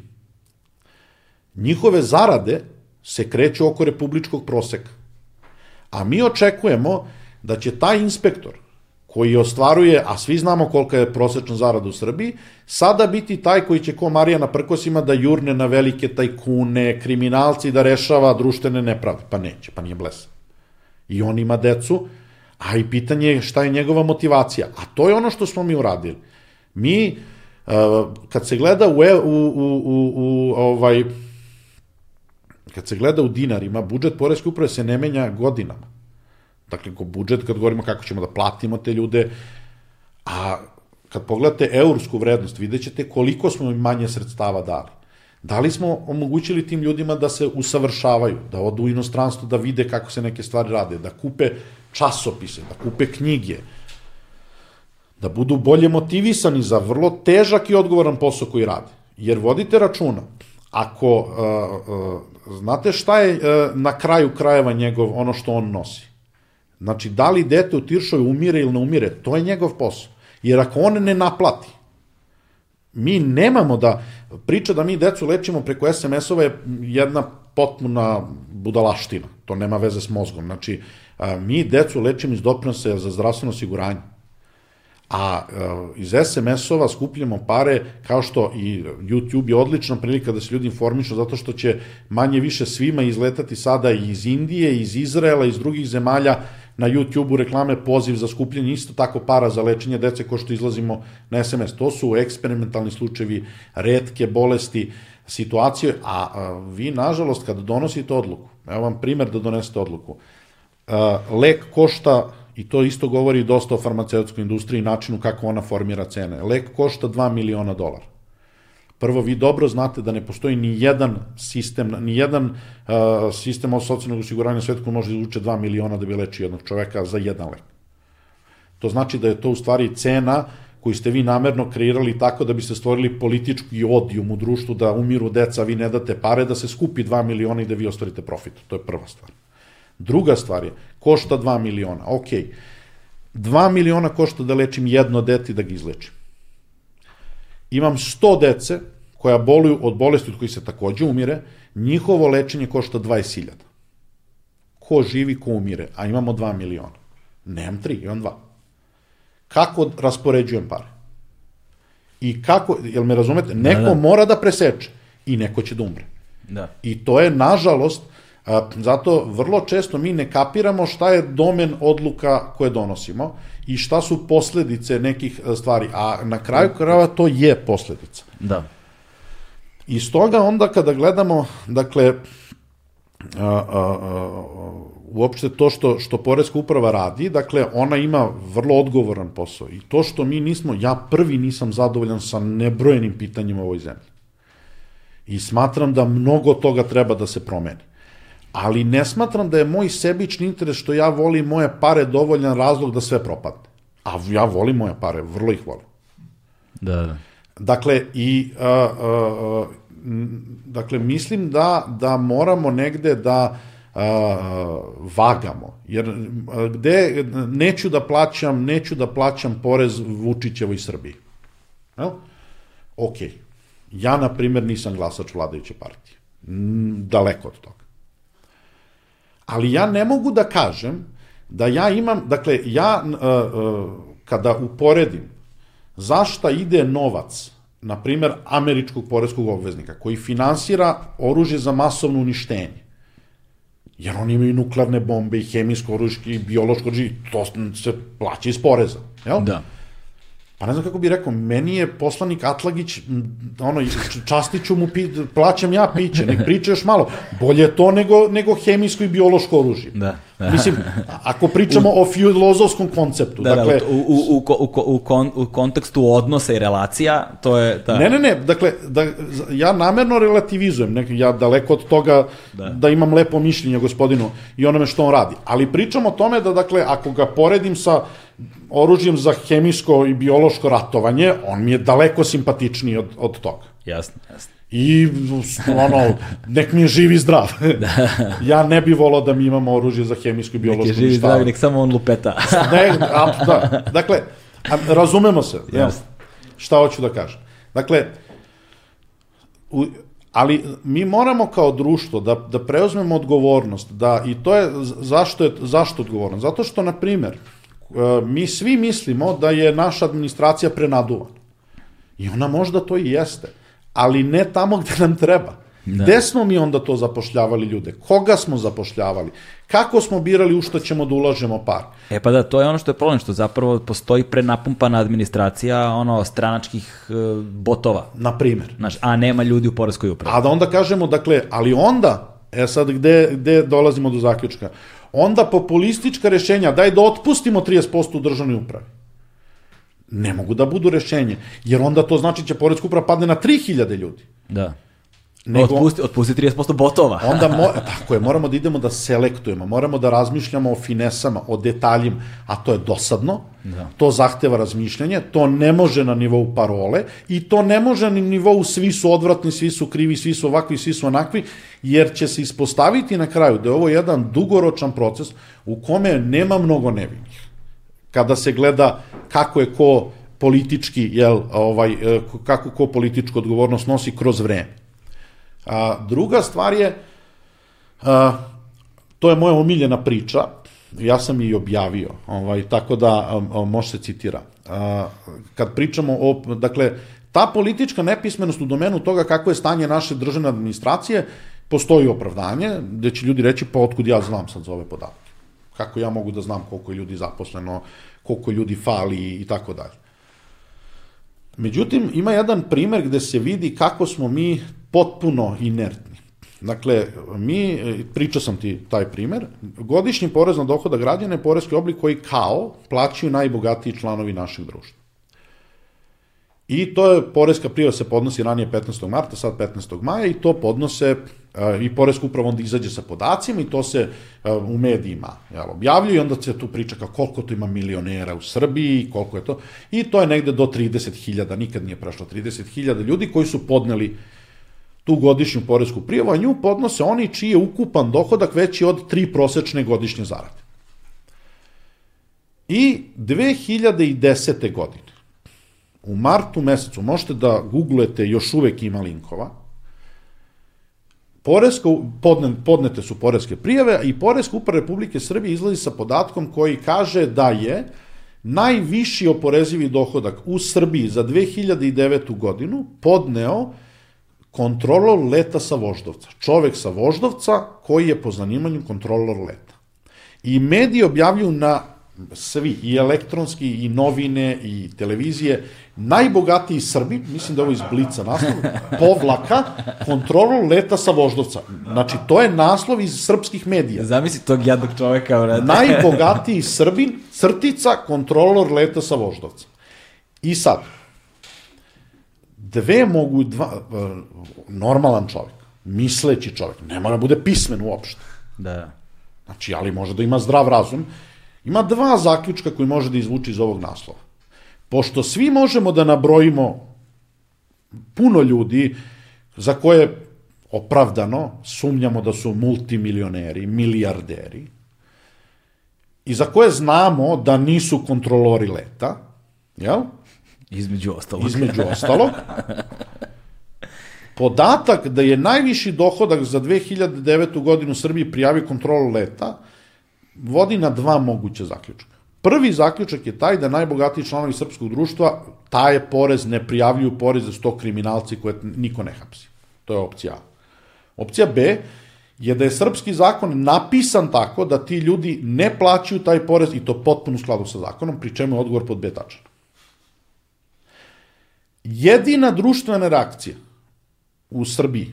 Njihove zarade se kreću oko republičkog proseka. A mi očekujemo da će taj inspektor koji ostvaruje, a svi znamo kolika je prosečna zarada u Srbiji, sada biti taj koji će ko Marija na prkosima da jurne na velike tajkune, kriminalci, da rešava društvene nepravde. Pa neće, pa nije blesan. I on ima decu, a i pitanje je šta je njegova motivacija. A to je ono što smo mi uradili. Mi, uh, kad se gleda u, u, u, u, u ovaj, kad se gleda u dinarima, budžet Poreske uprave se ne menja godinama. Dakle, ko budžet, kad govorimo kako ćemo da platimo te ljude, a kad pogledate eursku vrednost, vidjet ćete koliko smo im manje sredstava dali. Da li smo omogućili tim ljudima da se usavršavaju, da odu u inostranstvo, da vide kako se neke stvari rade, da kupe časopise, da kupe knjige, da budu bolje motivisani za vrlo težak i odgovoran posao koji rade. Jer vodite računa, ako uh, uh, znate šta je uh, na kraju krajeva njegov, ono što on nosi, Znači, da li dete u Tiršoj umire ili ne umire, to je njegov posao. Jer ako on ne naplati, mi nemamo da, priča da mi decu lečimo preko SMS-ova je jedna potpuna budalaština. To nema veze s mozgom. Znači, mi decu lečimo iz doprinosa za zdravstveno osiguranje. A iz SMS-ova skupljamo pare, kao što i YouTube je odlična prilika da se ljudi informišu, zato što će manje više svima izletati sada iz Indije, iz Izraela, iz drugih zemalja, na YouTube-u reklame poziv za skupljanje isto tako para za lečenje dece ko što izlazimo na SMS. To su eksperimentalni slučajevi, redke bolesti, situacije, a, vi, nažalost, kad donosite odluku, evo vam primer da donesete odluku, lek košta, i to isto govori dosta o farmaceutskoj industriji i načinu kako ona formira cene, lek košta 2 miliona dolara. Prvo, vi dobro znate da ne postoji ni jedan sistem, ni jedan uh, sistem od socijalnog osiguranja svetu koji može da izvuče 2 miliona da bi leči jednog čoveka za jedan lek. To znači da je to u stvari cena koju ste vi namerno kreirali tako da biste stvorili politički odijum u društvu da umiru deca, vi ne date pare, da se skupi 2 miliona i da vi ostvarite profit. To je prva stvar. Druga stvar je, košta 2 miliona. Ok, 2 miliona košta da lečim jedno dete i da ga izlečim. Imam 100 dece koja boluju od bolesti od kojih se takođe umire, njihovo lečenje košta 20.000. Ko živi, ko umire, a imamo 2 miliona. Nemam 3, imam 2. Kako raspoređujem pare? I kako, jel me razumete, neko da, da. mora da preseče i neko će da umre. Da. I to je, nažalost, a, zato vrlo često mi ne kapiramo šta je domen odluka koje donosimo i šta su posledice nekih stvari, a na kraju krava to je posledica. Da. I stoga onda kada gledamo, dakle, a, a, a, uopšte to što, što Poreska uprava radi, dakle, ona ima vrlo odgovoran posao. I to što mi nismo, ja prvi nisam zadovoljan sa nebrojenim pitanjima ovoj zemlji. I smatram da mnogo toga treba da se promeni. Ali ne smatram da je moj sebični interes što ja volim moje pare dovoljan razlog da sve propadne. A ja volim moje pare, vrlo ih volim. Da, da. Dakle, i a, a, dakle, mislim da, da moramo negde da a, vagamo, jer gde neću da plaćam, neću da plaćam porez Vučićevoj Srbiji. Jel? Ok. Ja, na primjer, nisam glasač vladajuće partije. Daleko od toga. Ali ja ne mogu da kažem da ja imam, dakle, ja kada uporedim zašta ide novac, na primer, američkog poreskog obveznika, koji finansira oružje za masovno uništenje, jer oni imaju nuklearne bombe i hemijsko oružje i biološko oružje, to se plaća iz poreza, jel? Da pa ne znam kako bi rekao, meni je poslanik Atlagić, ono, častiću mu, pi, plaćam ja piće, nek priča još malo. Bolje to nego, nego hemijsko i biološko oružje. Da. Mislim, ako pričamo u, o filozofskom konceptu. Da, dakle, da, u, u, u, u, u, kon, u kontekstu odnosa i relacija, to je... Da. Ne, ne, ne, dakle, da, ja namerno relativizujem, nek, ja daleko od toga da. da imam lepo mišljenje gospodinu i onome što on radi. Ali pričam o tome da, dakle, ako ga poredim sa oružjem za hemijsko i biološko ratovanje, on mi je daleko simpatičniji od, od toga. Jasno, jasno. I, ono, nek mi je živi zdrav. da. ja ne bi volao da mi imamo oružje za hemijsko i biološko Nek je živi zdrav, nek samo on lupeta. ne, a, da. Dakle, a, razumemo se. Jasno. Šta hoću da kažem? Dakle, u, ali mi moramo kao društvo da, da preuzmemo odgovornost, da, i to je, zašto je, zašto odgovornost? Zato što, na primer, mi svi mislimo da je naša administracija prenaduvana. I ona možda to i jeste, ali ne tamo gde nam treba. Da. Gde smo mi onda to zapošljavali ljude? Koga smo zapošljavali? Kako smo birali u što ćemo da ulažemo par? E pa da, to je ono što je problem, što zapravo postoji prenapumpana administracija ono stranačkih uh, botova. Na primer. Znaš, a nema ljudi u poreskoj upravi. A da onda kažemo, dakle, ali onda, e sad gde, gde dolazimo do zaključka? Onda populistička rešenja, daj da otpustimo 30% u državnoj upravi. Ne mogu da budu rešenje, jer onda to znači će poredska uprava padne na 3000 ljudi. Da. Nego, otpusti, otpusti 30% botova. onda mo, tako je, moramo da idemo da selektujemo, moramo da razmišljamo o finesama, o detaljima, a to je dosadno, da. to zahteva razmišljanje, to ne može na nivou parole i to ne može na nivou svi su odvratni, svi su krivi, svi su ovakvi, svi su onakvi, jer će se ispostaviti na kraju da je ovo jedan dugoročan proces u kome nema mnogo nevinih. Kada se gleda kako je ko politički, jel, ovaj, e, kako ko političku odgovornost nosi kroz vreme. A, druga stvar je, a, to je moja omiljena priča, ja sam i objavio, ovaj, tako da može se citira. A, kad pričamo o, dakle, ta politička nepismenost u domenu toga kako je stanje naše državne administracije, postoji opravdanje, gde će ljudi reći, pa otkud ja znam sad za ove podatke? Kako ja mogu da znam koliko je ljudi zaposleno, koliko ljudi fali i tako dalje. Međutim, ima jedan primer gde se vidi kako smo mi potpuno inertni. Dakle, mi, pričao sam ti taj primer, godišnji porez na dohoda građana je porezki oblik koji kao plaćaju najbogatiji članovi našeg društva. I to je, porezka prijava se podnosi ranije 15. marta, sad 15. maja i to podnose i Poreska uprava onda izađe sa podacima i to se u medijima jel, objavljuje i onda se tu priča kao koliko to ima milionera u Srbiji, koliko je to, i to je negde do 30.000, nikad nije prešlo 30.000 ljudi koji su podneli tu godišnju poresku prijavu, a nju podnose oni čiji je ukupan dohodak veći od tri prosečne godišnje zarade. I 2010. godine, u martu mesecu, možete da googlujete, još uvek ima linkova, Poreska, podne, podnete su poreske prijave i Poreska uprava Republike Srbije izlazi sa podatkom koji kaže da je najviši oporezivi dohodak u Srbiji za 2009. godinu podneo kontrolor leta sa Voždovca. Čovek sa Voždovca koji je po zanimanju kontrolor leta. I mediji objavljuju na svi, i elektronski, i novine, i televizije, najbogatiji Srbi, mislim da ovo iz Blica naslov, povlaka kontrolu leta sa Voždovca. Znači, to je naslov iz srpskih medija. Zamisli tog jednog čoveka, vrati. Najbogatiji Srbin, crtica, kontrolor leta sa Voždovca. I sad, dve mogu, dva, normalan čovjek, misleći čovjek, ne mora da bude pismen uopšte. Da. Znači, ali može da ima zdrav razum. Ima dva zaključka koji može da izvuči iz ovog naslova. Pošto svi možemo da nabrojimo puno ljudi za koje opravdano sumnjamo da su multimilioneri, milijarderi, i za koje znamo da nisu kontrolori leta, jel? Između ostalog. Između ostalog. Podatak da je najviši dohodak za 2009. godinu u Srbiji prijavio kontrolu leta vodi na dva moguće zaključka. Prvi zaključak je taj da najbogatiji članovi srpskog društva taje porez, ne prijavljuju porez za sto kriminalci koje niko ne hapsi. To je opcija A. Opcija B je da je srpski zakon napisan tako da ti ljudi ne plaćaju taj porez i to potpuno u skladu sa zakonom, pri čemu je odgovor pod B tačan. Jedina društvena reakcija u Srbiji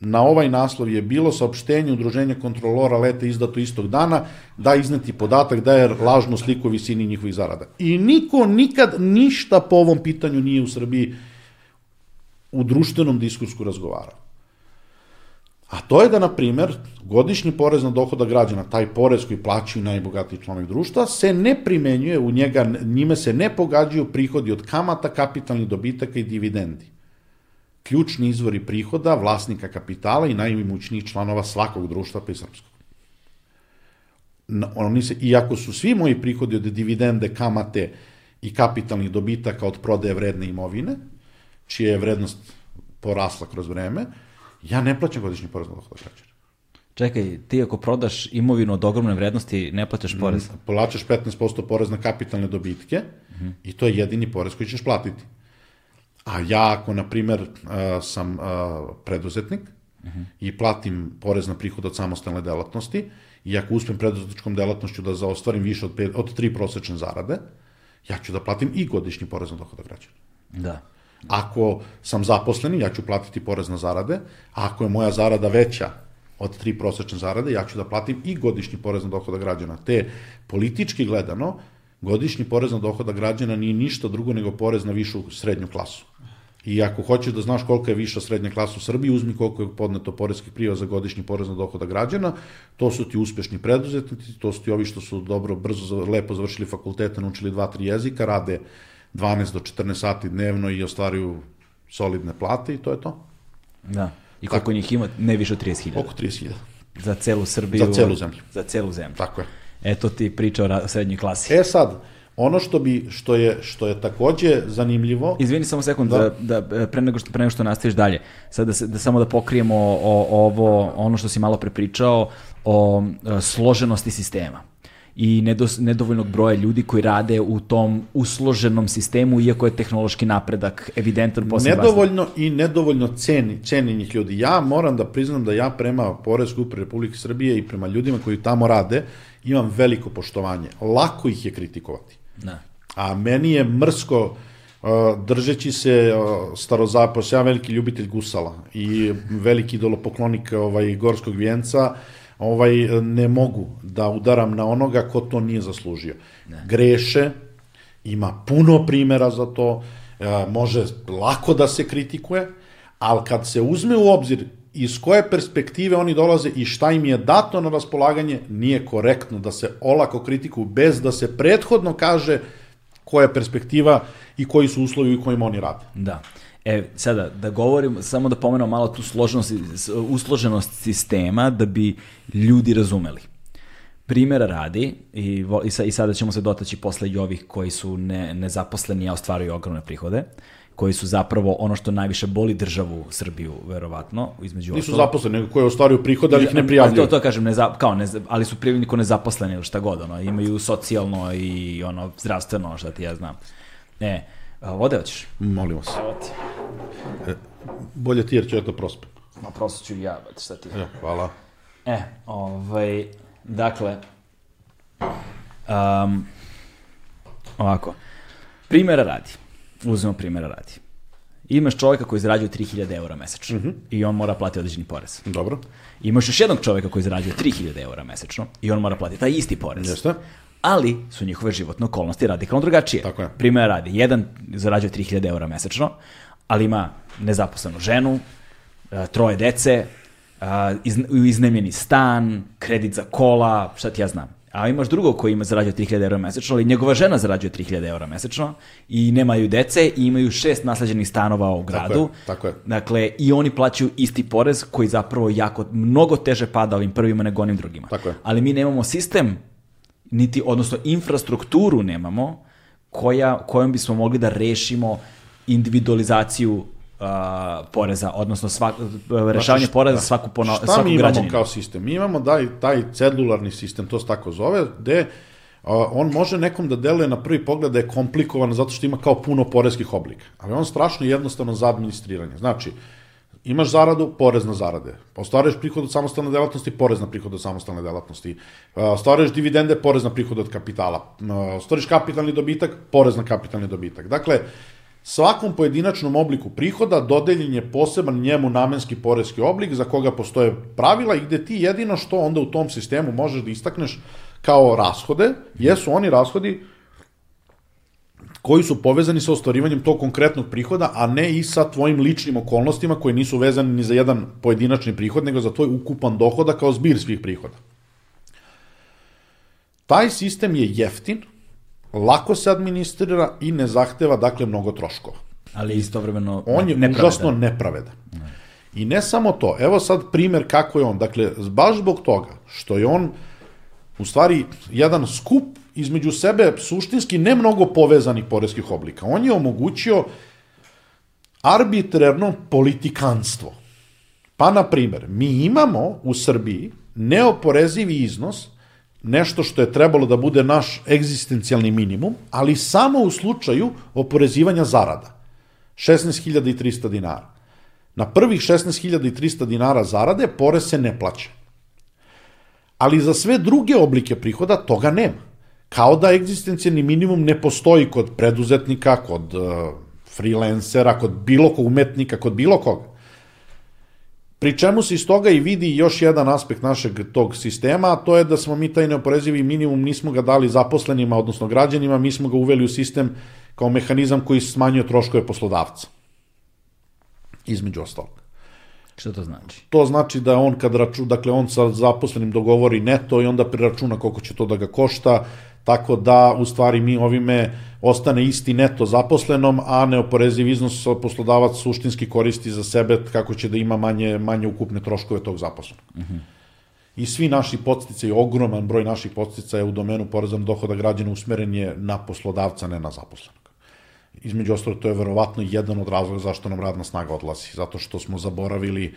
na ovaj naslov je bilo saopštenje Udruženja kontrolora leta izdato istog dana da izneti podatak da je lažno sliku visini njihovih zarada. I niko nikad ništa po ovom pitanju nije u Srbiji u društvenom diskursku razgovarao. A to je da, na primer, godišnji porez na dohoda građana, taj porez koji plaćaju najbogatiji članovi društva, se ne primenjuje, u njega, njime se ne pogađaju prihodi od kamata, kapitalnih dobitaka i dividendi. Ključni izvori prihoda, vlasnika kapitala i najimućnijih članova svakog društva pa i srpskog. Oni se, iako su svi moji prihodi od dividende, kamate i kapitalnih dobitaka od prodaje vredne imovine, čija je vrednost porasla kroz vreme, Ja ne plaćam godišnji porez na dohodak građana. Čekaj, ti ako prodaš imovinu od ogromne vrednosti, ne plaćaš porez? Mm, plaćaš 15% porez na kapitalne dobitke mm -hmm. i to je jedini porez koji ćeš platiti. A ja ako, na primer, uh, sam uh, preduzetnik mm -hmm. i platim porez na prihod od samostalne delatnosti i ako uspem preduzetničkom delatnošću da zaostvarim više od, pet, od tri prosečne zarade, ja ću da platim i godišnji porez na dohodak građana. Da. Ako sam zaposleni, ja ću platiti porez na zarade, a ako je moja zarada veća od tri prosečne zarade, ja ću da platim i godišnji porez na dohoda građana. Te politički gledano, godišnji porez na dohoda građana nije ništa drugo nego porez na višu srednju klasu. I ako hoćeš da znaš kolika je viša srednja klasa u Srbiji, uzmi koliko je podneto poreskih prijava za godišnji porez na dohoda građana, to su ti uspešni preduzetnici, to su ti ovi što su dobro, brzo, lepo završili fakultete, naučili dva, tri jezika, rade 12 do 14 sati dnevno i ostvaruju solidne plate i to je to. Da. I koliko Tako. njih ima? Ne više od 30.000. Oko 30.000. Za celu Srbiju. Za celu zemlju. Za celu zemlju. Tako je. Eto ti priča o srednjoj klasi. E sad, Ono što bi što je što je takođe zanimljivo. Izvini samo sekund da, da, da pre nego što pre nego što nastaviš dalje. Sad da, se, da samo da pokrijemo o, o, ovo ono što si malo prepričao o, o složenosti sistema i nedos, nedovoljnog broja ljudi koji rade u tom usloženom sistemu, iako je tehnološki napredak evidentan posle Nedovoljno i nedovoljno ceni, cenjenih ljudi. Ja moram da priznam da ja prema Poreskoj upravi Republike Srbije i prema ljudima koji tamo rade imam veliko poštovanje. Lako ih je kritikovati. Da. A meni je mrsko uh, držeći se uh, starozapos, ja veliki ljubitelj gusala i veliki idolopoklonik ovaj, gorskog vijenca, ovaj, ne mogu da udaram na onoga ko to nije zaslužio. Ne. Greše, ima puno primera za to, uh, može lako da se kritikuje, ali kad se uzme u obzir iz koje perspektive oni dolaze i šta im je dato na raspolaganje, nije korektno da se olako kritikuju bez da se prethodno kaže koja je perspektiva i koji su uslovi u kojima oni rade. Da. E, sada, da govorim, samo da pomenem malo tu složenost, usloženost sistema da bi ljudi razumeli. Primera radi, i, i, sada ćemo se dotaći posle i ovih koji su ne, nezaposleni, a ostvaruju ogromne prihode. Koji su zapravo ono što najviše boli državu Srbiju, verovatno, između Nisu ostalo. zaposleni, nego koji ostvaruju prihode, ali ih ne prijavljuju. To, to kažem, neza, kao ne, ali su prijavljeni ko nezaposleni ili šta god, ono, imaju socijalno i ono, zdravstveno, šta ti ja znam. E, vode hoćeš? Molim vas. Evo ti. E, bolje ti jer ću ja to prospem. Ma prosto ću ja, šta ti. E, hvala. E, ovaj, dakle, um, ovako, primjera radi uzmemo primjera radi. Imaš čovjeka koji zarađuje 3000 eura mesečno mm -hmm. i on mora platiti određeni porez. Dobro. Imaš još jednog čovjeka koji zarađuje 3000 eura mesečno i on mora platiti taj isti porez. Jeste. Ali su njihove životne okolnosti radikalno drugačije. Tako je. Primjer radi, jedan zarađuje 3000 eura mesečno, ali ima nezaposlenu ženu, e, troje dece, e, iznemljeni stan, kredit za kola, šta ti ja znam a imaš drugog koji ima zarađuje 3000 eura mesečno, ali njegova žena zarađuje 3000 eura mesečno i nemaju dece i imaju šest nasleđenih stanova u gradu. Tako je, tako je. Dakle, i oni plaćaju isti porez koji zapravo jako, mnogo teže pada ovim prvima nego onim drugima. Tako je. Ali mi nemamo sistem, niti, odnosno infrastrukturu nemamo, koja, kojom bismo mogli da rešimo individualizaciju uh, poreza, odnosno svak, rešavanje znači, poreza za svaku pono, šta svakog mi imamo kao sistem? Mi imamo daj, taj cedularni sistem, to se tako zove, gde Uh, on može nekom da deluje na prvi pogled da je komplikovan zato što ima kao puno poreskih oblika. Ali on strašno jednostavno za administriranje. Znači, imaš zaradu, porez na zarade. Ostvaruješ prihod od samostalne delatnosti, porez na prihod od samostalne delatnosti. Ostvaruješ dividende, porez na prihod od kapitala. Ostvaruješ kapitalni dobitak, porez na kapitalni dobitak. Dakle, Svakom pojedinačnom obliku prihoda dodeljen je poseban njemu namenski poreski oblik za koga postoje pravila i gde ti jedino što onda u tom sistemu možeš da istakneš kao rashode, jesu oni rashodi koji su povezani sa ostvarivanjem tog konkretnog prihoda, a ne i sa tvojim ličnim okolnostima koji nisu vezani ni za jedan pojedinačni prihod, nego za tvoj ukupan dohoda kao zbir svih prihoda. Taj sistem je jeftin, lako se administrira i ne zahteva, dakle, mnogo troškova. Ali istovremeno On je nepravedan. užasno nepravedan. Ne. I ne samo to, evo sad primer kako je on. Dakle, baš zbog toga što je on u stvari jedan skup između sebe suštinski ne mnogo povezanih poreskih oblika. On je omogućio arbitrerno politikanstvo. Pa, na primer, mi imamo u Srbiji neoporezivi iznos nešto što je trebalo da bude naš egzistencijalni minimum, ali samo u slučaju oporezivanja zarada. 16.300 dinara. Na prvih 16.300 dinara zarade porez se ne plaća. Ali za sve druge oblike prihoda toga nema. Kao da egzistencijalni minimum ne postoji kod preduzetnika, kod uh, freelancera, kod bilo kog umetnika, kod bilo koga. Pri čemu se iz toga i vidi još jedan aspekt našeg tog sistema, a to je da smo mi taj neoporezivi minimum nismo ga dali zaposlenima, odnosno građanima, mi smo ga uveli u sistem kao mehanizam koji smanjuje troškove poslodavca. između ostalog. Što to znači? To znači da on kad račun, dakle on sa zaposlenim dogovori neto i onda preračuna koliko će to da ga košta, tako da u stvari mi ovime ostane isti neto zaposlenom, a neoporeziv iznos poslodavac suštinski koristi za sebe kako će da ima manje, manje ukupne troškove tog zaposlenog. Uh -huh. I svi naši podstice, ogroman broj naših podsticaja u domenu poreza na dohoda građana usmeren je na poslodavca, ne na zaposlenog. Između ostalo, to je verovatno jedan od razloga zašto nam radna snaga odlazi, zato što smo zaboravili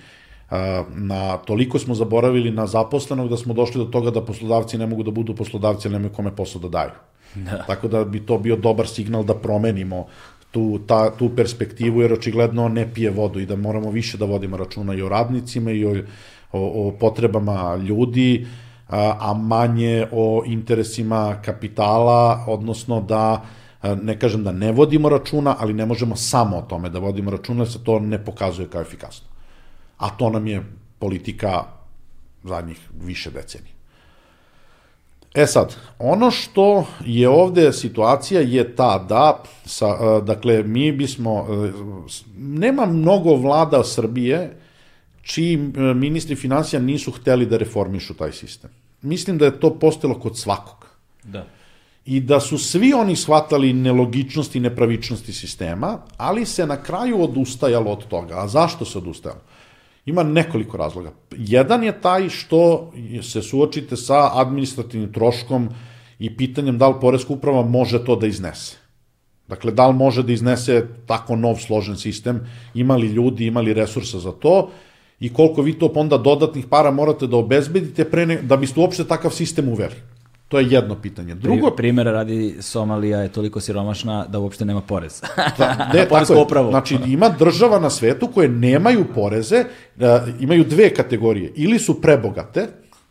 na, toliko smo zaboravili na zaposlenog da smo došli do toga da poslodavci ne mogu da budu poslodavci, nemaju kome posao da daju. Da. Tako da bi to bio dobar signal da promenimo tu, ta, tu perspektivu, jer očigledno ne pije vodu i da moramo više da vodimo računa i o radnicima i o, o, o potrebama ljudi, a, a manje o interesima kapitala, odnosno da ne kažem da ne vodimo računa, ali ne možemo samo o tome da vodimo računa, jer se to ne pokazuje kao efikasno. A to nam je politika zadnjih više decenija. E sad, ono što je ovde situacija je ta da, sa, e, dakle, mi bismo, e, nema mnogo vlada Srbije čiji e, ministri financija nisu hteli da reformišu taj sistem. Mislim da je to postalo kod svakog. Da. I da su svi oni shvatali nelogičnosti i nepravičnosti sistema, ali se na kraju odustajalo od toga. A zašto se odustajalo? Ima nekoliko razloga. Jedan je taj što se suočite sa administrativnim troškom i pitanjem da li Poreska uprava može to da iznese. Dakle, da li može da iznese tako nov složen sistem, imali ljudi, imali resursa za to i koliko vi to onda dodatnih para morate da obezbedite pre ne, da biste uopšte takav sistem uveli. To je jedno pitanje. Drugo... Primjera radi Somalija je toliko siromašna da uopšte nema porez. da, ne, tako je. Upravu. Znači, ima država na svetu koje nemaju poreze, uh, imaju dve kategorije. Ili su prebogate,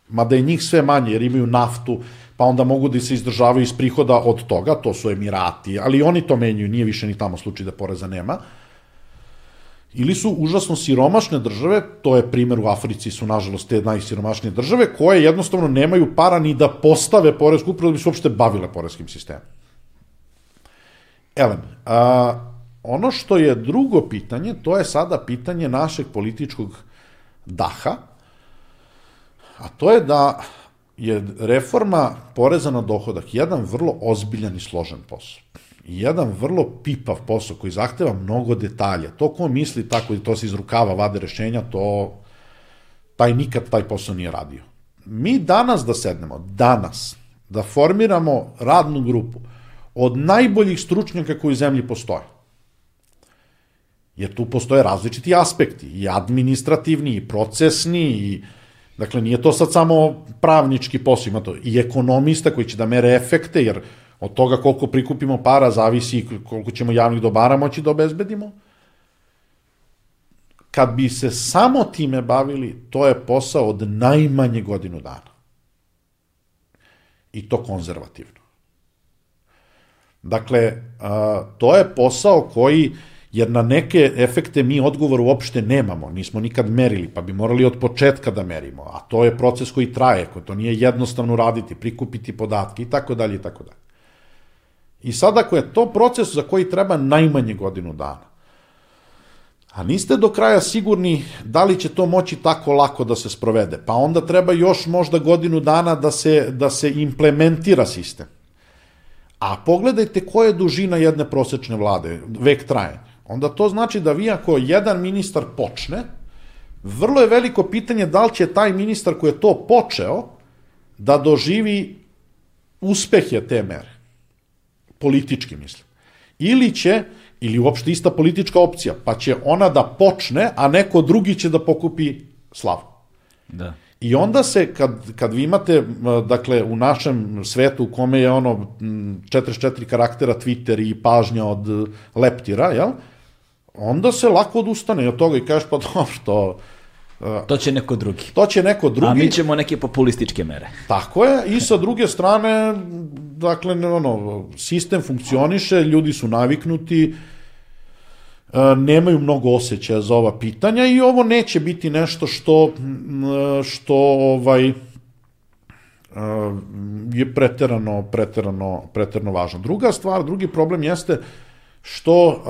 mada je njih sve manje jer imaju naftu, pa onda mogu da se izdržavaju iz prihoda od toga, to su Emirati, ali oni to menjuju, nije više ni tamo slučaj da poreza nema. Uh, ili su užasno siromašne države, to je primer u Africi su nažalost te najsiromašnije države, koje jednostavno nemaju para ni da postave poresku upravu da bi se uopšte bavile poreskim sistemom. Elen, a, ono što je drugo pitanje, to je sada pitanje našeg političkog daha, a to je da je reforma poreza na dohodak jedan vrlo ozbiljan i složen posao jedan vrlo pipav posao koji zahteva mnogo detalja. To ko misli tako i to se iz rukava vade rešenja, to taj nikad taj posao nije radio. Mi danas da sednemo, danas, da formiramo radnu grupu od najboljih stručnjaka koji u zemlji postoje. Jer tu postoje različiti aspekti, i administrativni, i procesni, i Dakle, nije to sad samo pravnički posao, ima to i ekonomista koji će da mere efekte, jer Od toga koliko prikupimo para zavisi koliko ćemo javnih dobara moći da obezbedimo. Kad bi se samo time bavili, to je posao od najmanje godinu dana. I to konzervativno. Dakle, to je posao koji, jer na neke efekte mi odgovor uopšte nemamo, nismo nikad merili, pa bi morali od početka da merimo, a to je proces koji traje, koji to nije jednostavno raditi, prikupiti podatke i tako dalje i tako dalje. I sad ako je to proces za koji treba najmanje godinu dana, a niste do kraja sigurni da li će to moći tako lako da se sprovede, pa onda treba još možda godinu dana da se, da se implementira sistem. A pogledajte koja je dužina jedne prosečne vlade, vek trajanja. Onda to znači da vi ako jedan ministar počne, vrlo je veliko pitanje da li će taj ministar koji je to počeo da doživi uspehe te mere politički mislim. Ili će, ili uopšte ista politička opcija, pa će ona da počne, a neko drugi će da pokupi slavu. Da. I onda se, kad, kad vi imate, dakle, u našem svetu u kome je ono 44 karaktera Twitter i pažnja od leptira, jel? onda se lako odustane od toga i kažeš, pa dobro, to To će neko drugi. To će neko drugi. A mi ćemo neke populističke mere. Tako je, i sa druge strane, dakle, ono, sistem funkcioniše, ljudi su naviknuti, e, nemaju mnogo osjećaja za ova pitanja i ovo neće biti nešto što, što ovaj, e, je preterano, preterano, preterano važno. Druga stvar, drugi problem jeste što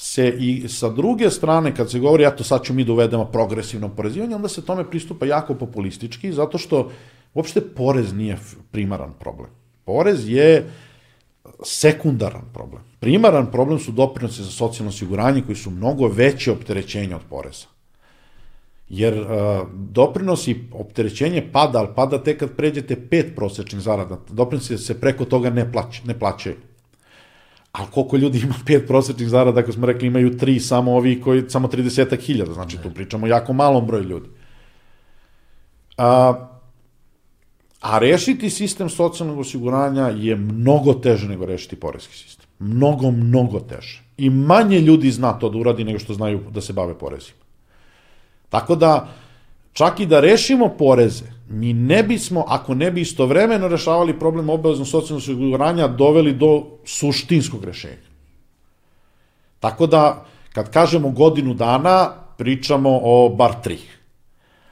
se i sa druge strane, kad se govori, eto sad ću mi da uvedemo progresivno porezivanje, onda se tome pristupa jako populistički, zato što uopšte porez nije primaran problem. Porez je sekundaran problem. Primaran problem su doprinosi za socijalno osiguranje koji su mnogo veće opterećenja od poreza. Jer uh, doprinosi opterećenje pada, ali pada tek kad pređete pet prosečnih zarada. Doprinosi se preko toga ne, plać, ne plaćaju. A koliko ljudi ima pet prosečnih zarada, ako smo rekli imaju tri, samo ovi koji, samo 30 hiljada, znači tu pričamo jako malom broju ljudi. A, a rešiti sistem socijalnog osiguranja je mnogo teže nego rešiti porezki sistem. Mnogo, mnogo teže. I manje ljudi zna to da uradi nego što znaju da se bave porezima. Tako da, čak i da rešimo poreze, mi ne bismo, ako ne bi istovremeno rešavali problem obaveznog socijalnog osiguranja, doveli do suštinskog rešenja. Tako da, kad kažemo godinu dana, pričamo o bar tri.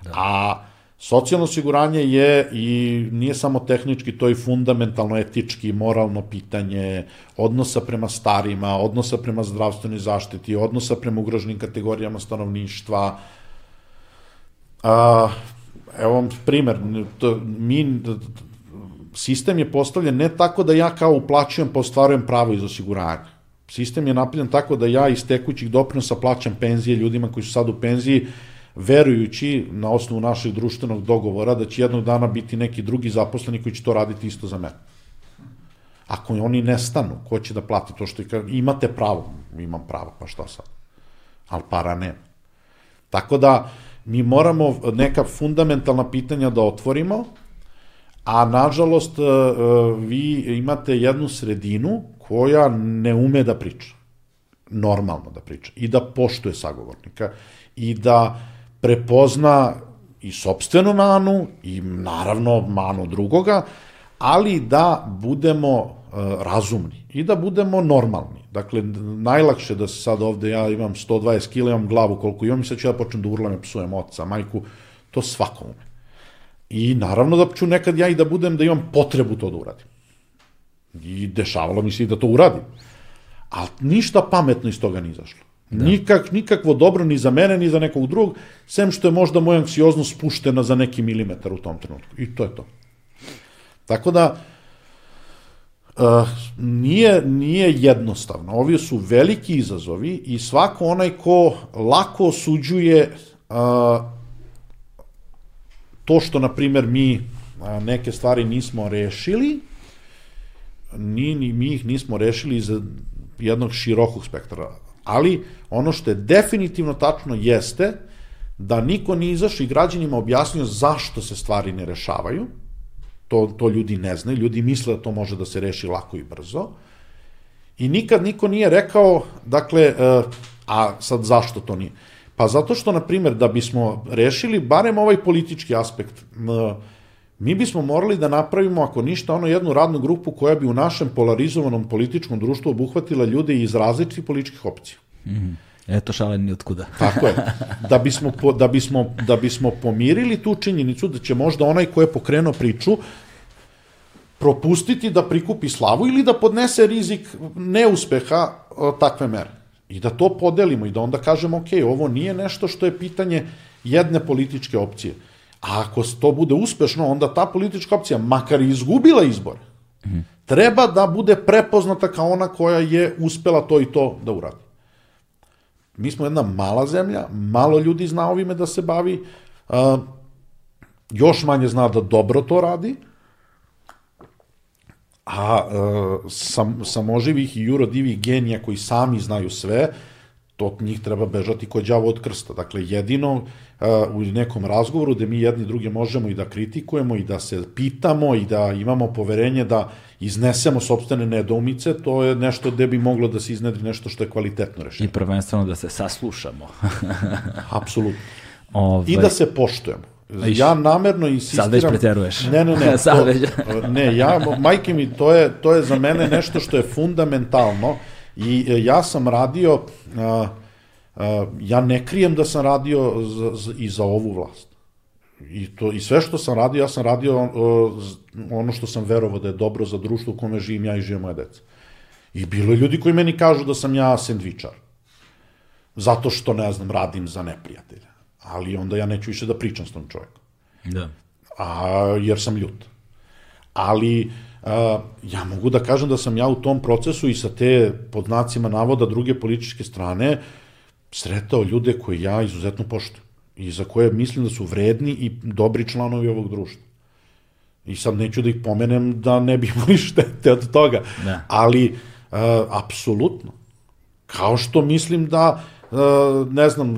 Da. A socijalno osiguranje je i nije samo tehnički, to je fundamentalno etički, moralno pitanje odnosa prema starima, odnosa prema zdravstvenoj zaštiti, odnosa prema ugroženim kategorijama stanovništva, A, evo vam primer, to, mi, sistem je postavljen ne tako da ja kao uplaćujem pa ostvarujem pravo iz osiguranja. Sistem je napravljen tako da ja iz tekućih doprinosa plaćam penzije ljudima koji su sad u penziji, verujući na osnovu našeg društvenog dogovora da će jednog dana biti neki drugi zaposleni koji će to raditi isto za mene. Ako oni nestanu, ko će da plati to što imate pravo, imam pravo, pa šta sad? Ali para nema. Tako da, mi moramo neka fundamentalna pitanja da otvorimo, a nažalost e, e, vi imate jednu sredinu koja ne ume da priča, normalno da priča i da poštuje sagovornika i da prepozna i sobstvenu manu i naravno manu drugoga, ali da budemo e, razumni i da budemo normalni. Dakle, najlakše da se sad ovde, ja imam 120 kila, imam glavu koliko imam i sad ću ja da počnem da urlam i psujem oca, majku, to svako ume. I naravno da ću nekad ja i da budem, da imam potrebu to da uradim. I dešavalo mi se i da to uradim. Ali ništa pametno iz toga ni izašlo. Da. Nikak, nikakvo dobro ni za mene, ni za nekog drugog, sem što je možda moja anksioznost spuštena za neki milimetar u tom trenutku. I to je to. Tako da, Uh, nije, nije jednostavno. Ovi su veliki izazovi i svako onaj ko lako osuđuje uh, to što, na primer, mi uh, neke stvari nismo rešili, ni, ni mi ih nismo rešili iz jednog širokog spektra. Ali ono što je definitivno tačno jeste da niko nije izašao i građanima objasnio zašto se stvari ne rešavaju, To, to ljudi ne znaju, ljudi misle da to može da se reši lako i brzo. I nikad niko nije rekao, dakle, e, a sad zašto to nije? Pa zato što, na primjer, da bismo rešili barem ovaj politički aspekt, mi bismo morali da napravimo, ako ništa, ono jednu radnu grupu koja bi u našem polarizovanom političkom društvu obuhvatila ljude iz različitih političkih opcija. Mm -hmm. Eto šale ni otkuda. Tako je. Da bismo, po, da, bismo, da bismo pomirili tu činjenicu da će možda onaj ko je pokrenuo priču propustiti da prikupi slavu ili da podnese rizik neuspeha takve mere. I da to podelimo i da onda kažemo, ok, ovo nije nešto što je pitanje jedne političke opcije. A ako to bude uspešno, onda ta politička opcija, makar i izgubila izbore, -hmm. treba da bude prepoznata kao ona koja je uspela to i to da uradi. Mi smo jedna mala zemlja, malo ljudi zna ovime da se bavi, uh, još manje zna da dobro to radi, a uh, sam, samoživih i jurodivih genija koji sami znaju sve, to od njih treba bežati kod đavo od krsta. Dakle, jedino uh, u nekom razgovoru gde mi jedni druge možemo i da kritikujemo i da se pitamo i da imamo poverenje da iznesemo sobstvene nedoumice, to je nešto gde bi moglo da se iznedri nešto što je kvalitetno rešenje. I prvenstveno da se saslušamo. Apsolutno. Ove... I da se poštujemo. Ja namerno insistiram... Sad već preteruješ. Ne, ne, ne. sad to, već. ne, ja, majke mi, to je, to je za mene nešto što je fundamentalno i e, ja sam radio, a, a, ja ne krijem da sam radio i za ovu vlast. I, to, I sve što sam radio, ja sam radio uh, ono što sam verovao da je dobro za društvo u kome živim ja i žive moje deca. I bilo je ljudi koji meni kažu da sam ja sendvičar. zato što, ne znam, radim za neprijatelja. Ali onda ja neću više da pričam s tom čovjekom. Da. A, jer sam ljut. Ali, a, ja mogu da kažem da sam ja u tom procesu i sa te, pod znacima navoda, druge političke strane, sretao ljude koje ja izuzetno poštujem i za koje mislim da su vredni i dobri članovi ovog društva. I sad neću da ih pomenem da ne bi imali štete od toga. Da. Ali, uh, apsolutno. Kao što mislim da, uh, ne znam,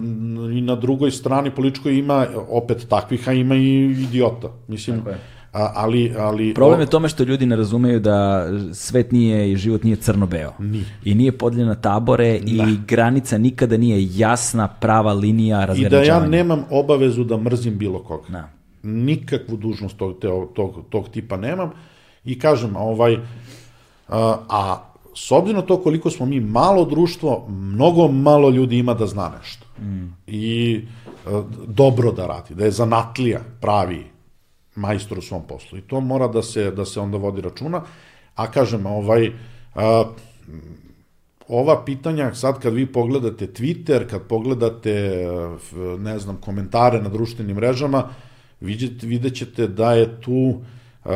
i na drugoj strani političkoj ima opet takvih, a ima i idiota. Mislim, Tako je. A, ali, ali... Problem je tome što ljudi ne razumeju da svet nije i život nije crno-beo. Nije. I nije podeljena tabore i granica nikada nije jasna prava linija I da razgraničavanja. ja nemam obavezu da mrzim bilo koga. Da. Nikakvu dužnost tog, te, tog, tog tipa nemam. I kažem, ovaj, a, a s obzirom to koliko smo mi malo društvo, mnogo malo ljudi ima da zna nešto. Mm. I a, dobro da radi, da je zanatlija pravi majstor u svom poslu. I to mora da se, da se onda vodi računa. A kažem, ovaj, a, ova pitanja, sad kad vi pogledate Twitter, kad pogledate, ne znam, komentare na društvenim mrežama, vidjet, vidjet ćete da je tu uh,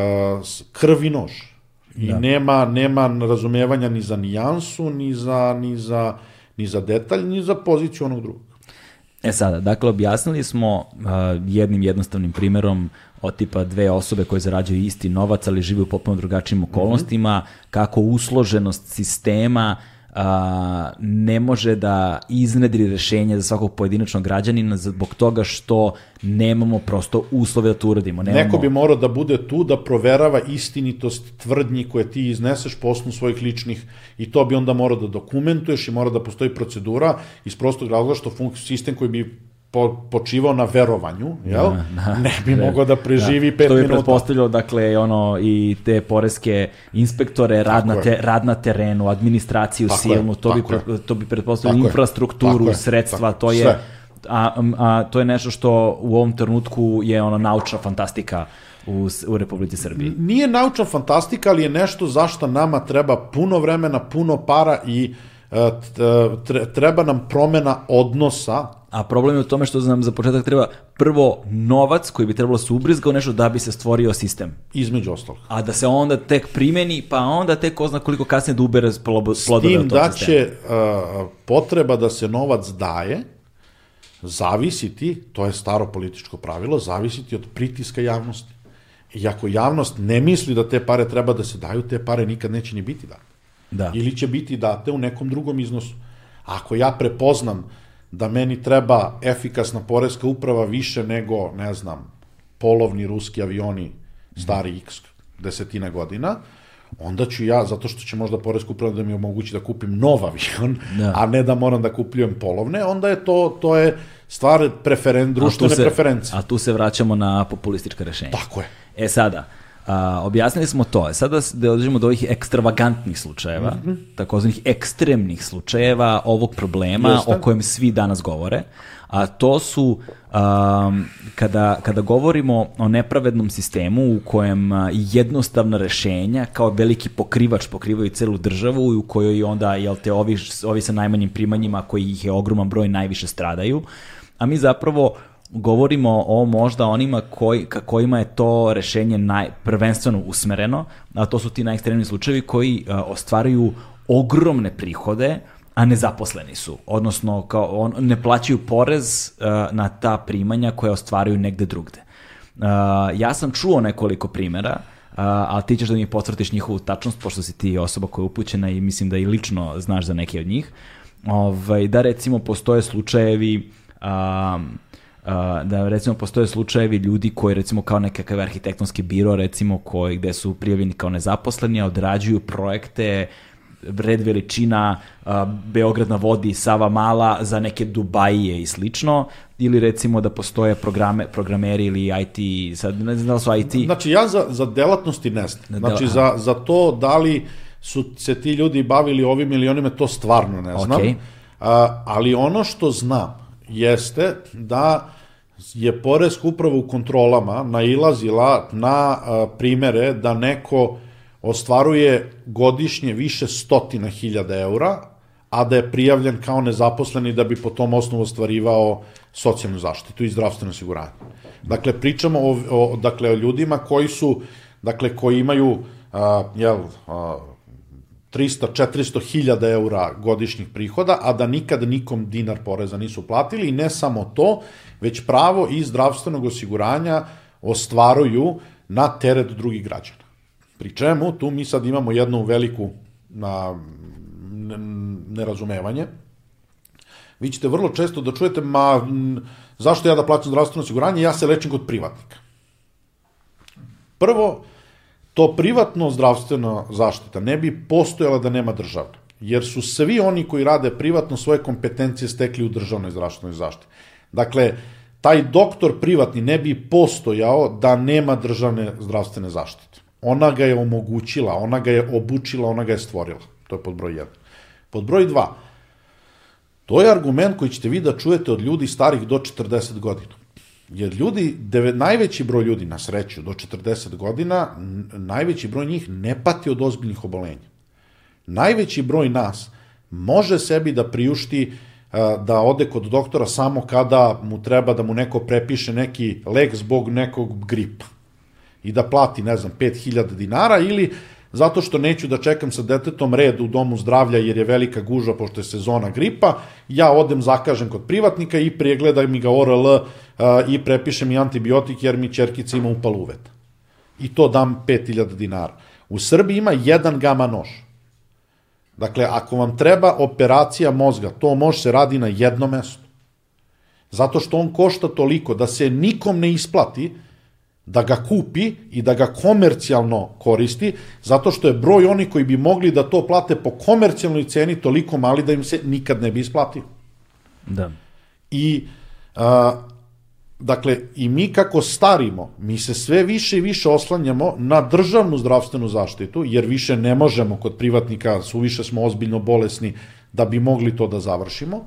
krv i nož. I da. nema, nema razumevanja ni za nijansu, ni za, ni, za, ni za detalj, ni za poziciju onog drugog. E sada, dakle, objasnili smo uh, jednim jednostavnim primerom od tipa dve osobe koje zarađuju isti novac, ali žive u potpuno drugačijim okolnostima, kako usloženost sistema a, ne može da iznedri rešenje za svakog pojedinačnog građanina zbog toga što nemamo prosto uslove da to uradimo. Nemamo... Neko bi morao da bude tu da proverava istinitost tvrdnji koje ti izneseš po osnovu svojih ličnih i to bi onda morao da dokumentuješ i mora da postoji procedura iz prostog razloga što sistem koji bi po, počivao na verovanju, jel? Da, da. ne bi mogao da preživi Da, pet to bi minuta. pretpostavljalo, dakle, ono, i te poreske inspektore, rad na, je. te, rad na terenu, administraciju Tako je, silnu, to bi, je. pre- to bi je, infrastrukturu, je, sredstva, tako, to je... sve. A, a to je nešto što u ovom trenutku je ono naučna fantastika u, u Republici Srbiji. Nije naučna fantastika, ali je nešto zašto nama treba puno vremena, puno para i e, tre- treba nam promena odnosa A problem je u tome što nam za početak treba prvo novac koji bi trebalo se ubrizga u nešto da bi se stvorio sistem. između ostalog. A da se onda tek primeni, pa onda tek ko zna koliko kasnije da ubere plobo- S plodove tim da sistema. će uh, potreba da se novac daje zavisiti, to je staro političko pravilo, zavisiti od pritiska javnosti. I ako javnost ne misli da te pare treba da se daju, te pare nikad neće ni biti date. Da. Ili će biti date u nekom drugom iznosu. Ako ja prepoznam da meni treba efikasna poreska uprava više nego, ne znam, polovni ruski avioni stari x desetina godina, onda ću ja, zato što će možda poreska uprava da mi omogući da kupim nov avion, Da. a ne da moram da kupljujem polovne, onda je to, to je stvar preferen, A društvene se- preferencije. A tu se vraćamo na populistička rešenja. Tako je. E sada, a, objasnili smo to. E sada da dođemo do ovih ekstravagantnih slučajeva, mm. -hmm. takozvanih ekstremnih slučajeva ovog problema Jeste. o kojem svi danas govore, a to su um, kada, kada govorimo o nepravednom sistemu u kojem jednostavna rešenja kao veliki pokrivač pokrivaju celu državu i u kojoj onda jel te ovi, ovi sa najmanjim primanjima koji ih je ogroman broj najviše stradaju, a mi zapravo govorimo o možda onima koji, ka kojima je to rešenje naj, prvenstveno usmereno, a to su ti najekstremniji slučajevi koji a, ostvaruju ogromne prihode, a nezaposleni su. Odnosno, kao on, ne plaćaju porez a, na ta primanja koja ostvaruju negde drugde. A, ja sam čuo nekoliko primera, a, ali ti ćeš da mi potvrtiš njihovu tačnost, pošto si ti osoba koja je upućena i mislim da i lično znaš za neke od njih. Ovaj, da recimo postoje slučajevi a, da recimo postoje slučajevi ljudi koji recimo kao nekakav arhitektonski biro recimo koji gde su prijavljeni kao nezaposleni a odrađuju projekte red veličina Beograd na vodi, Sava Mala za neke Dubajije i slično ili recimo da postoje programe, programeri ili IT, sad ne znam da su IT, Znači, ja za, za delatnosti ne znam. Znači, za, za to da li su se ti ljudi bavili ovim ili onime, to stvarno ne znam. Okej. A, ali ono što znam jeste da je Poreska uprava u kontrolama nailazila na primere da neko ostvaruje godišnje više stotina hiljada eura, a da je prijavljen kao nezaposleni da bi po tom osnovu ostvarivao socijalnu zaštitu i zdravstveno osiguranje. Dakle, pričamo o, o, dakle, o ljudima koji su, dakle, koji imaju a, jel, a, 300-400 hiljada eura godišnjih prihoda, a da nikad nikom dinar poreza nisu platili i ne samo to, već pravo iz zdravstvenog osiguranja ostvaruju na teret drugih građana. Pri čemu tu mi sad imamo jednu veliku na, nerazumevanje. Vi ćete vrlo često da čujete, ma zašto ja da plaćam zdravstveno osiguranje, ja se lečim kod privatnika. Prvo, to privatno zdravstvena zaštita ne bi postojala da nema državne. Jer su svi oni koji rade privatno svoje kompetencije stekli u državnoj zdravstvenoj zaštiti. Dakle, taj doktor privatni ne bi postojao da nema državne zdravstvene zaštite. Ona ga je omogućila, ona ga je obučila, ona ga je stvorila. To je pod broj 1. Pod broj 2. To je argument koji ćete vi da čujete od ljudi starih do 40 godina. Jer ljudi, deve, najveći broj ljudi na sreću do 40 godina, najveći broj njih ne pati od ozbiljnih obolenja. Najveći broj nas može sebi da priušti da ode kod doktora samo kada mu treba da mu neko prepiše neki lek zbog nekog gripa i da plati, ne znam, 5000 dinara ili zato što neću da čekam sa detetom red u domu zdravlja jer je velika gužva pošto je sezona gripa, ja odem zakažem kod privatnika i pregledaj mi ga ORL uh, i prepišem mi antibiotik jer mi čerkica ima upal uvet. I to dam 5000 dinara. U Srbiji ima jedan gama nož. Dakle, ako vam treba operacija mozga, to može se radi na jednom mestu. Zato što on košta toliko da se nikom ne isplati da ga kupi i da ga komercijalno koristi, zato što je broj oni koji bi mogli da to plate po komercijalnoj ceni toliko mali da im se nikad ne bi isplatio. Da. I, a, dakle, i mi kako starimo, mi se sve više i više oslanjamo na državnu zdravstvenu zaštitu, jer više ne možemo kod privatnika, suviše smo ozbiljno bolesni da bi mogli to da završimo,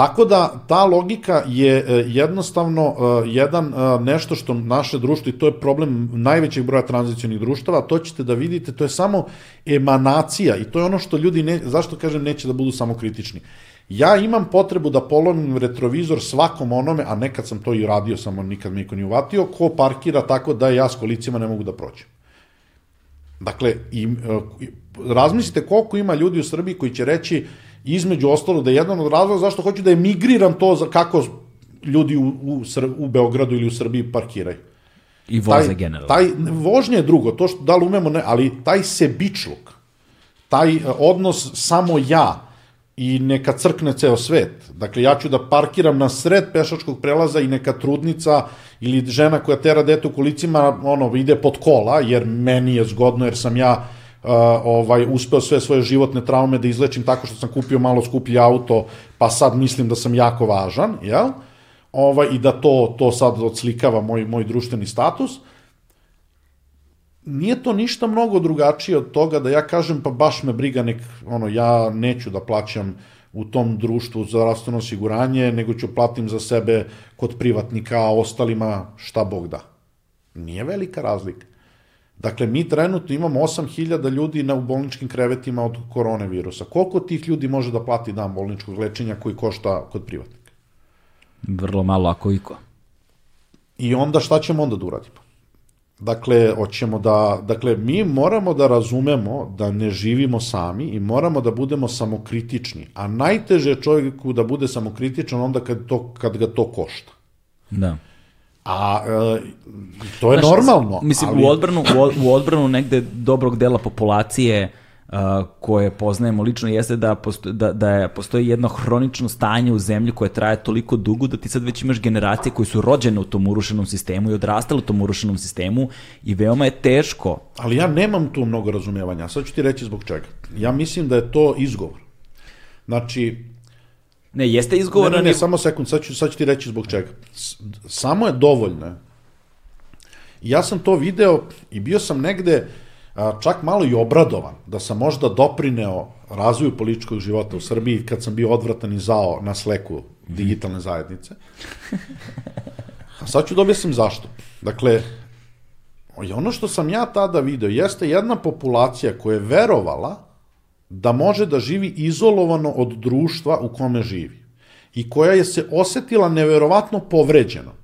Tako da ta logika je e, jednostavno e, jedan e, nešto što naše društvo i to je problem najvećeg broja tranzicionih društava, to ćete da vidite, to je samo emanacija i to je ono što ljudi ne, zašto kažem neće da budu samo kritični. Ja imam potrebu da polomim retrovizor svakom onome, a nekad sam to i radio, samo nikad mi niko nije uvatio, ko parkira tako da ja s kolicima ne mogu da prođem. Dakle, i, razmislite koliko ima ljudi u Srbiji koji će reći između ostalo da je jedan od razloga zašto hoću da emigriram to za kako ljudi u, u, u Beogradu ili u Srbiji parkiraju. I voze taj, generalno. Taj, vožnje je drugo, to što da li umemo, ne, ali taj sebičluk, taj e, odnos samo ja i neka crkne ceo svet. Dakle, ja ću da parkiram na sred pešačkog prelaza i neka trudnica ili žena koja tera dete u kolicima, ono, ide pod kola, jer meni je zgodno, jer sam ja uh, ovaj, uspeo sve svoje životne traume da izlečim tako što sam kupio malo skuplji auto, pa sad mislim da sam jako važan, jel? Ovaj, I da to, to sad odslikava moj, moj društveni status. Nije to ništa mnogo drugačije od toga da ja kažem pa baš me briga nek, ono, ja neću da plaćam u tom društvu za zdravstveno osiguranje, nego ću platim za sebe kod privatnika, a ostalima šta Bog da. Nije velika razlika. Dakle, mi trenutno imamo 8000 ljudi na, u bolničkim krevetima od koronavirusa. Koliko tih ljudi može da plati dan bolničkog lečenja koji košta kod privatnika? Vrlo malo, ako iko. I onda šta ćemo onda da uradimo? Dakle, hoćemo da, dakle, mi moramo da razumemo da ne živimo sami i moramo da budemo samokritični. A najteže je čovjeku da bude samokritičan onda kad, to, kad ga to košta. Da. A e, to je Znaš, normalno. Mislim, ali... u, odbranu, u, u odbranu negde dobrog dela populacije uh, koje poznajemo lično jeste da, posto, da, da je, postoji jedno hronično stanje u zemlji koje traje toliko dugo da ti sad već imaš generacije koje su rođene u tom urušenom sistemu i odrastale u tom urušenom sistemu i veoma je teško. Ali ja nemam tu mnogo razumevanja. Sad ću ti reći zbog čega. Ja mislim da je to izgovor. Znači, Ne, jeste izgovor... Ne, ne, ne, samo sekund, sad ću, sad ću ti reći zbog čega. Samo je dovoljno. Ja sam to video i bio sam negde čak malo i obradovan da sam možda doprineo razvoju političkog života u Srbiji kad sam bio odvratan i zao na sleku digitalne zajednice. A sad ću da objasnim zašto. Dakle, ono što sam ja tada video jeste jedna populacija koja je verovala da može da živi izolovano od društva u kome živi i koja je se osetila neverovatno povređenom.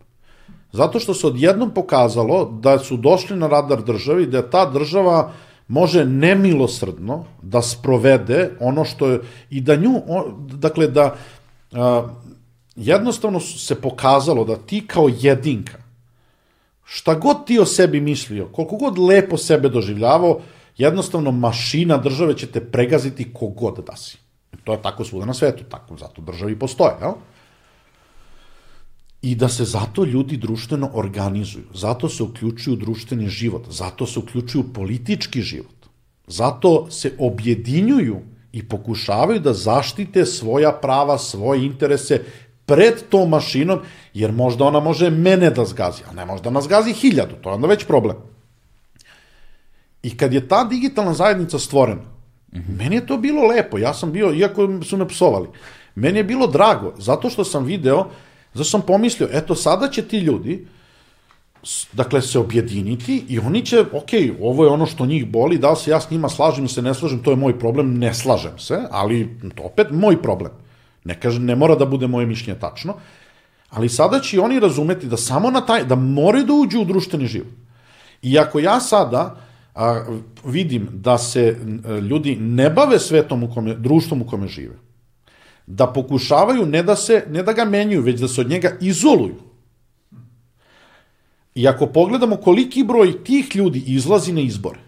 Zato što se odjednom pokazalo da su došli na radar državi, da ta država može nemilosrdno da sprovede ono što je, i da nju, dakle da a, jednostavno se pokazalo da ti kao jedinka, šta god ti o sebi mislio, koliko god lepo sebe doživljavao, jednostavno mašina države će te pregaziti kogod da si. To je tako svuda na svetu, tako zato državi postoje, jel? I da se zato ljudi društveno organizuju, zato se uključuju društveni život, zato se uključuju politički život, zato se objedinjuju i pokušavaju da zaštite svoja prava, svoje interese pred tom mašinom, jer možda ona može mene da zgazi, a ne možda nas zgazi hiljadu, to je onda već problem. I kad je ta digitalna zajednica stvorena, meni je to bilo lepo, ja sam bio, iako su me psovali, meni je bilo drago, zato što sam video, zato sam pomislio, eto sada će ti ljudi, dakle, se objediniti i oni će, ok, ovo je ono što njih boli, da li se ja s njima slažem ili se ne slažem, to je moj problem, ne slažem se, ali opet moj problem. Ne kažem, ne mora da bude moje mišljenje tačno, ali sada će oni razumeti da samo na taj, da moraju da uđu u društveni život. I ako ja sada a, vidim da se ljudi ne bave svetom u kome, društvom u kome žive, da pokušavaju ne da, se, ne da ga menjuju, već da se od njega izoluju. I ako pogledamo koliki broj tih ljudi izlazi na izbore,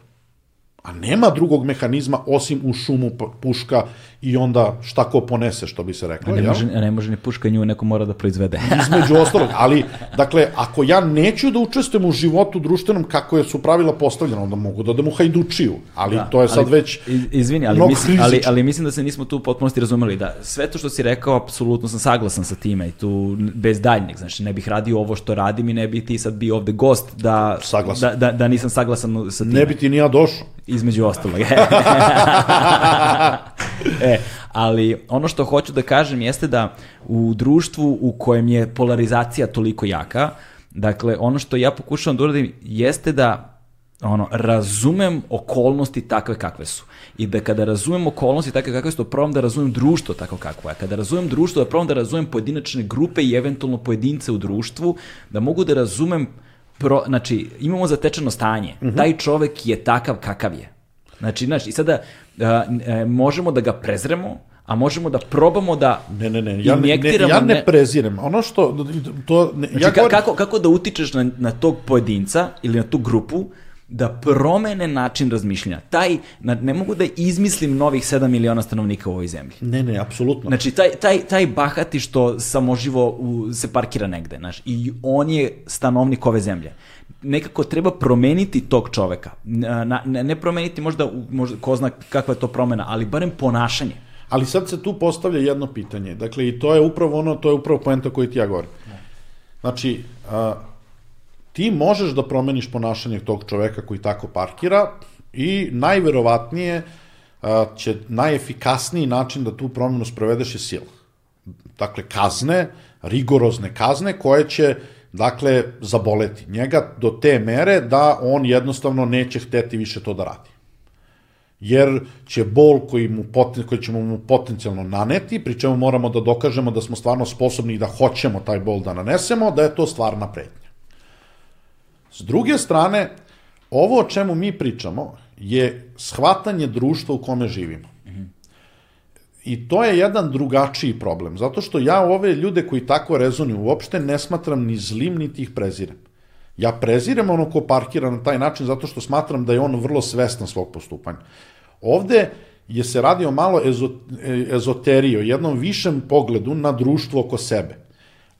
A nema drugog mehanizma osim u šumu puška i onda šta ko ponese, što bi se reklo. A ne, može, ja? ne može ni puška nju, neko mora da proizvede. Između ostalog, ali, dakle, ako ja neću da učestvujem u životu društvenom kako je su pravila postavljena, onda mogu da odem u hajdučiju, ali da, to je sad ali, već Izvini, ali mislim, ali, ali mislim da se nismo tu potpunosti razumeli, da sve to što si rekao, apsolutno sam saglasan sa time i tu bez daljnjeg, znači ne bih radio ovo što radim i ne bih ti sad bio ovde gost da, da, da, da nisam saglasan sa time. Ne bi ti ni ja došao između ostalog. e, ali ono što hoću da kažem jeste da u društvu u kojem je polarizacija toliko jaka, dakle, ono što ja pokušavam da uradim jeste da ono, razumem okolnosti takve kakve su. I da kada razumem okolnosti takve kakve su, to probam da razumem društvo tako kakvo je. Kada razumem društvo, da probam da razumem pojedinačne grupe i eventualno pojedince u društvu, da mogu da razumem pro, znači, imamo zatečeno stanje. Mm -hmm. Taj čovek je takav kakav je. Znači, znaš, i sada uh, možemo da ga prezremo, a možemo da probamo da ne ne ne ja ne, ne ja ne prezirem ono što to ne, znači, ja govor... kako kako da utičeš na na tog pojedinca ili na tu grupu da promene način razmišljanja. Taj, ne mogu da izmislim novih 7 miliona stanovnika u ovoj zemlji. Ne, ne, apsolutno. Znači, taj, taj, taj bahati što samoživo u, se parkira negde, znaš, i on je stanovnik ove zemlje nekako treba promeniti tog čoveka. Na, ne, ne promeniti možda, možda, ko zna kakva je to promena, ali barem ponašanje. Ali sad se tu postavlja jedno pitanje. Dakle, i to je upravo ono, to je upravo poenta koju ti ja govorim. Znači, a, ti možeš da promeniš ponašanje tog čoveka koji tako parkira i najverovatnije a, će najefikasniji način da tu promenu sprovedeš je sila. Dakle, kazne, rigorozne kazne koje će dakle, zaboleti njega do te mere da on jednostavno neće hteti više to da radi. Jer će bol koji, mu koji ćemo mu potencijalno naneti, pri čemu moramo da dokažemo da smo stvarno sposobni i da hoćemo taj bol da nanesemo, da je to stvarna pretnja. S druge strane, ovo o čemu mi pričamo je shvatanje društva u kome živimo. I to je jedan drugačiji problem, zato što ja ove ljude koji tako rezonuju uopšte ne smatram ni zlim, niti ih prezirem. Ja prezirem ono ko parkira na taj način zato što smatram da je on vrlo svestan svog postupanja. Ovde je se radi o malo ezoteriji, o jednom višem pogledu na društvo oko sebe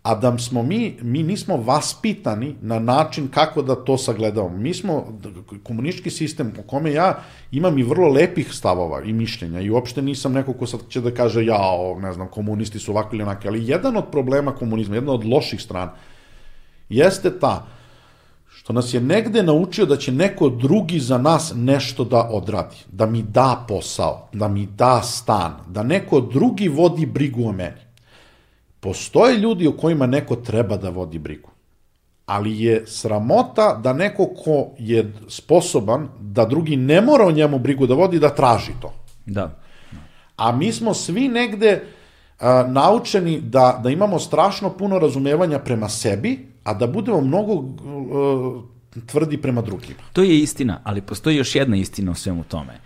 a da smo mi, mi nismo vaspitani na način kako da to sagledavamo. Mi smo komunistički sistem u kome ja imam i vrlo lepih stavova i mišljenja i uopšte nisam neko ko sad će da kaže ja, ne znam, komunisti su ovakvi ili onaki, ali jedan od problema komunizma, jedna od loših strana, jeste ta što nas je negde naučio da će neko drugi za nas nešto da odradi, da mi da posao, da mi da stan, da neko drugi vodi brigu o meni. Postoje ljudi o kojima neko treba da vodi brigu. Ali je sramota da neko ko je sposoban da drugi ne mora o njemu brigu da vodi, da traži to. Da. A mi smo svi negde a, naučeni da, da imamo strašno puno razumevanja prema sebi, a da budemo mnogo a, tvrdi prema drugima. To je istina, ali postoji još jedna istina u svemu tome.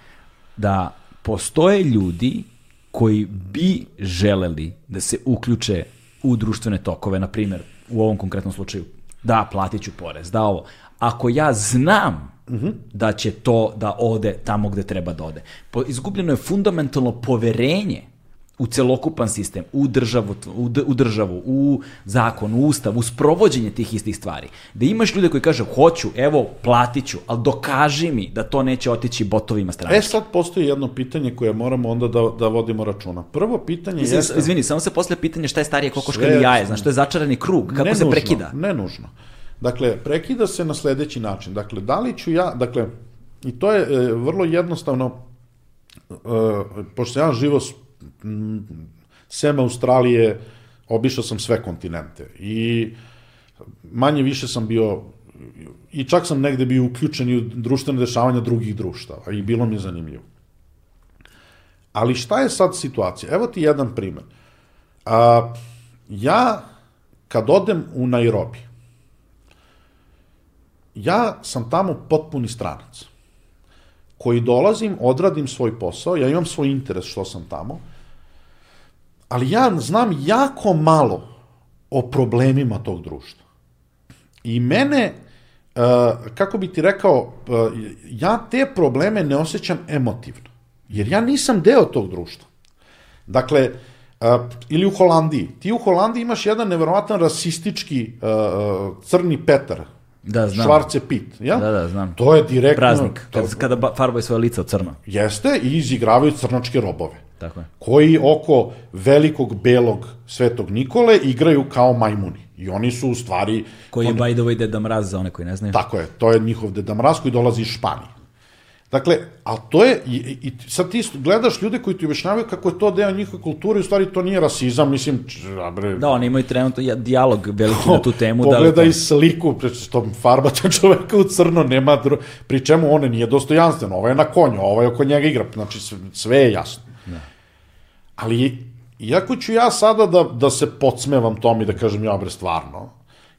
Da postoje ljudi koji bi želeli da se uključe u društvene tokove, na primjer, u ovom konkretnom slučaju, da, platit ću porez, da ovo. Ako ja znam uh -huh. da će to da ode tamo gde treba da ode. Izgubljeno je fundamentalno poverenje u celokupan sistem, u državu, u, u državu, u zakon, u ustav, u sprovođenje tih istih stvari. Da imaš ljude koji kažu, hoću, evo, platit ću, ali dokaži mi da to neće otići botovima strane. E sad postoji jedno pitanje koje moramo onda da, da vodimo računa. Prvo pitanje Izvini, jeste... Izvini, samo se posle pitanje šta je starije kokoška ili jaje, znaš, to je začarani krug, kako ne se nužno, prekida. Ne nužno. Dakle, prekida se na sledeći način. Dakle, da li ću ja, dakle, i to je e, vrlo jednostavno, e, pošto ja živo sem Australije, obišao sam sve kontinente i manje više sam bio i čak sam negde bio uključen i u društvene dešavanja drugih društava i bilo mi je zanimljivo. Ali šta je sad situacija? Evo ti jedan primer. A, ja, kad odem u Nairobi, ja sam tamo potpuni stranac koji dolazim, odradim svoj posao, ja imam svoj interes što sam tamo, ali ja znam jako malo o problemima tog društva. I mene, kako bi ti rekao, ja te probleme ne osjećam emotivno, jer ja nisam deo tog društva. Dakle, ili u Holandiji. Ti u Holandiji imaš jedan neverovatan rasistički crni Petar, Da, znam. Švarce Pit, ja? Da, da, znam. To je direktno... Praznik, to, kada, kada farbaju svoje lica u crno. Jeste, i izigravaju crnačke robove. Tako je. Koji oko velikog belog svetog Nikole igraju kao majmuni. I oni su u stvari... Koji je, oni, by the way, Deda Mraz za one koji ne znaju. Tako je, to je njihov Deda Mraz koji dolazi iz Španije. Dakle, a to je, i, i sad ti gledaš ljude koji ti objašnjavaju kako je to deo njihove kulture, u stvari to nije rasizam, mislim, bre, Da, oni imaju trenutno ja- dijalog veliki na tu temu. Pogledaj da li to... sliku, pre što farbata čoveka u crno, nema, dru... pri čemu one nije dostojanstveno, ovo je na konju, ovo je oko njega igra, znači sve je jasno. Ali, iako ću ja sada da, da se podsmevam tom i da kažem, ja bre, stvarno,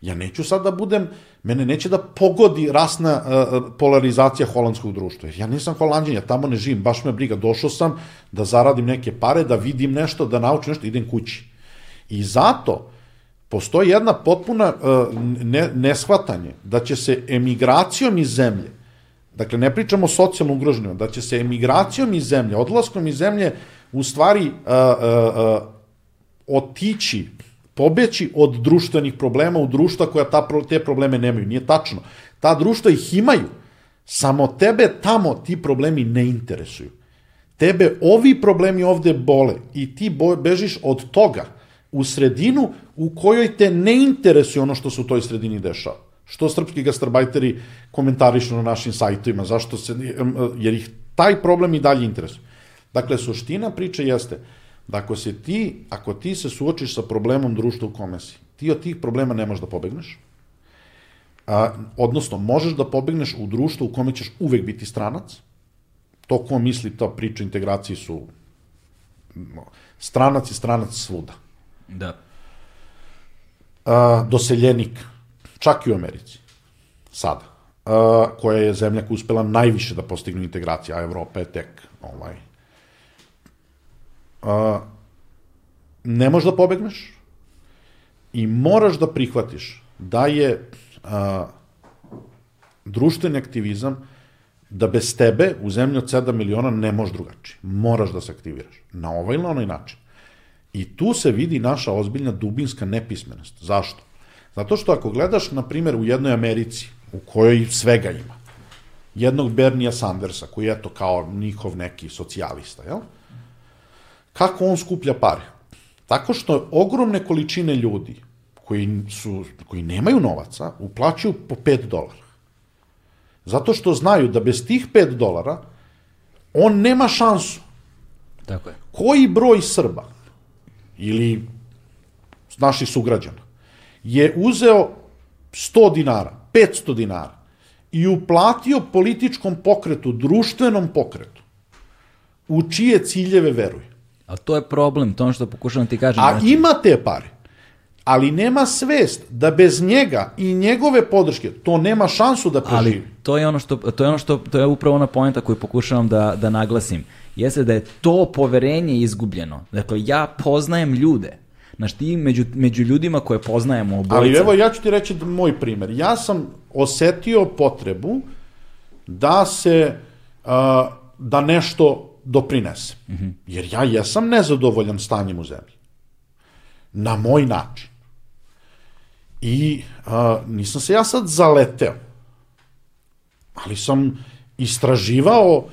ja neću sad da budem, mene neće da pogodi rasna uh, polarizacija holandskog društva. Jer ja nisam holandjan, ja tamo ne živim, baš me briga. Došao sam da zaradim neke pare, da vidim nešto, da naučim nešto, idem kući. I zato postoji jedna potpuna uh, ne, neshvatanje da će se emigracijom iz zemlje, dakle ne pričamo o socijalno ugroženima, da će se emigracijom iz zemlje, odlaskom iz zemlje, u stvari uh, uh, uh, otići pobeći od društvenih problema u društva koja ta, te probleme nemaju. Nije tačno. Ta društva ih imaju. Samo tebe tamo ti problemi ne interesuju. Tebe ovi problemi ovde bole i ti bežiš od toga u sredinu u kojoj te ne interesuje ono što se u toj sredini dešava. Što srpski gastarbajteri komentarišu na našim sajtovima, zašto se, jer ih taj problem i dalje interesuje. Dakle, suština priče jeste, da ako se ti, ako ti se suočiš sa problemom društva u kome si, ti od tih problema ne možeš da pobegneš, a, odnosno možeš da pobegneš u društvu u kome ćeš uvek biti stranac, to ko misli ta priča integraciji su stranac i stranac svuda. Da. A, doseljenik, čak i u Americi, sada, a, koja je zemlja koja uspela najviše da postigne integraciju, a Evropa je tek ovaj, a, ne možeš da pobegneš i moraš da prihvatiš da je a, društveni aktivizam da bez tebe u zemlji od 7 miliona ne možeš drugačije. Moraš da se aktiviraš. Na ovaj ili na onaj način. I tu se vidi naša ozbiljna dubinska nepismenost. Zašto? Zato što ako gledaš, na primjer, u jednoj Americi, u kojoj svega ima, jednog Bernija Sandersa, koji je to kao njihov neki socijalista, jel? Kako on skuplja pare? Tako što ogromne količine ljudi koji, su, koji nemaju novaca uplaćuju po 5 dolara. Zato što znaju da bez tih 5 dolara on nema šansu. Tako je. Koji broj Srba ili naših sugrađana je uzeo 100 dinara, 500 dinara i uplatio političkom pokretu, društvenom pokretu, u čije ciljeve veruje. A to je problem, to ono što pokušavam ti kažem. A znači, ima te pare, ali nema svest da bez njega i njegove podrške to nema šansu da preživi. ali to je ono što, to je ono što, to je upravo ona poenta koju pokušavam da, da naglasim. Jeste da je to poverenje izgubljeno. Dakle, ja poznajem ljude. Znaš, ti među, među ljudima koje poznajemo obojica... Ali evo ja ću ti reći da- moj primer. Ja sam osetio potrebu da se a, da nešto doprinese. Jer ja jesam nezadovoljan stanjem u zemlji. Na moj način. I a, nisam se ja sad zaleteo. Ali sam istraživao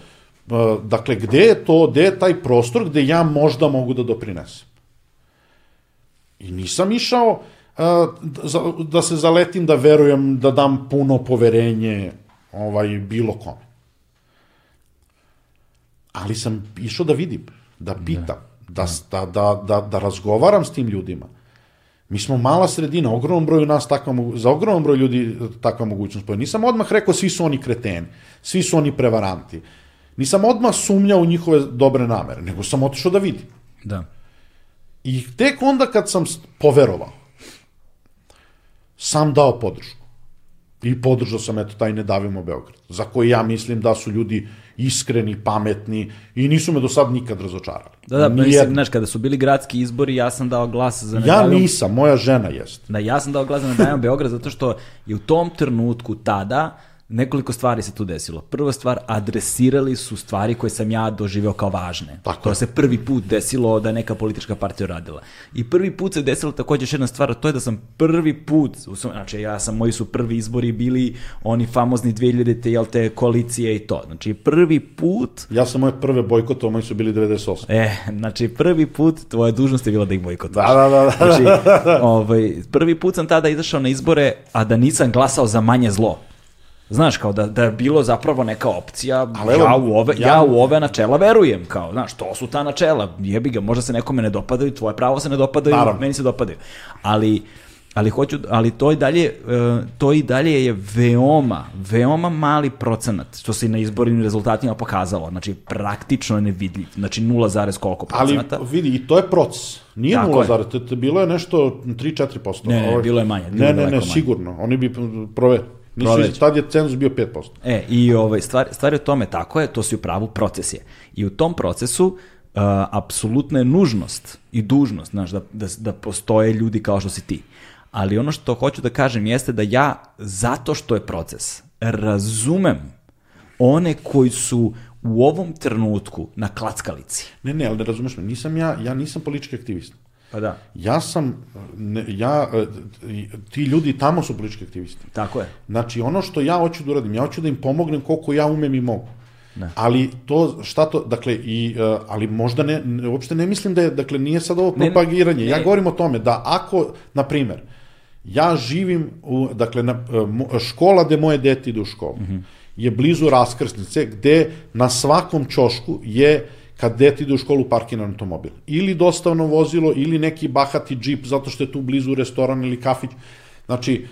a, dakle gde je to, gde je taj prostor gde ja možda mogu da doprinesem. I nisam išao a, da se zaletim da verujem da dam puno poverenje ovaj bilo kome. Ali sam išao da vidim, da pitam, da, da, da, da, da razgovaram s tim ljudima. Mi smo mala sredina, ogromnom broju nas takva, za ogromnom broju ljudi takva mogućnost postoji. Nisam odmah rekao svi su oni kreteni, svi su oni prevaranti. Nisam odmah sumnjao u njihove dobre namere, nego sam otišao da vidim. Da. I tek onda kad sam poverovao, sam dao podršku. I podržao sam, eto, taj Ne davimo Beograd, za koji ja mislim da su ljudi iskreni, pametni i nisu me do sad nikad razočarali. Da, da, Nijednom. mislim, znaš, kada su bili gradski izbori, ja sam dao glas za Ja Nedavimo- nisam, moja žena jeste. Da, ja sam dao glas za Nedavimo Beograd zato što je u tom trenutku tada nekoliko stvari se tu desilo. Prva stvar, adresirali su stvari koje sam ja doživeo kao važne. Tako to se prvi put desilo da je neka politička partija radila. I prvi put se desilo takođe još jedna stvar, to je da sam prvi put, znači ja sam, moji su prvi izbori bili oni famozni 2000-te, jel te, koalicije i to. Znači prvi put Ja sam moje prve bojkotovao, moji su bili 98. E, znači prvi put tvoja dužnost je bila da ih bojkotuješ. Da, da, da, da. Znači, ovaj, prvi put sam tada izašao na izbore, a da nisam glasao za manje zlo. Znaš, kao da, da je bilo zapravo neka opcija, Ali evo, ja, u ove, ja... ja- u ove načela verujem, kao, znaš, to su ta načela, jebi ga, možda se nekome ne dopadaju, tvoje pravo se ne dopadaju, Naravno. meni se dopadaju. Ali, ali hoću, ali to i dalje, e, to i dalje je veoma, veoma mali procenat, što se i na izbornim rezultatima pokazalo, znači praktično je nevidljiv, znači 0, koliko Ali procenata. vidi, i to je proces. Nije Tako nula je. bilo je nešto 3-4%. Ne, ne, Ovaj- bilo je manje, bilo Ne, ne, ne, manje. sigurno. Oni bi prove. Nisu, iz- tad je cenzus bio 5%. E, i ovaj, stvar, stvar je u tome, tako je, to si u pravu proces je. I u tom procesu uh, apsolutna je nužnost i dužnost, znaš, da, da, da postoje ljudi kao što si ti. Ali ono što hoću da kažem jeste da ja, zato što je proces, razumem one koji su u ovom trenutku na klackalici. Ne, ne, ali ne razumeš me, nisam ja, ja nisam politički aktivista. Pa da. Ja sam, ne, ja, e, ti ljudi tamo su politički aktivisti. Tako je. Znači, ono što ja hoću da uradim, ja hoću da im pomognem koliko ja umem i mogu. Ali to, šta to, dakle, i, e, ali možda ne, ne, uopšte ne mislim da je, dakle, nije sad ovo Ne, ne, propagiranje. Ja ne. govorim o tome da ako, na primer, ja živim, u, dakle, na, e, škola gde moje dete ide u školu, je blizu raskrsnice gde na svakom čošku je kad dete ide u školu parkiran automobil. Ili dostavno vozilo, ili neki bahati džip zato što je tu blizu restoran ili kafić. Znači,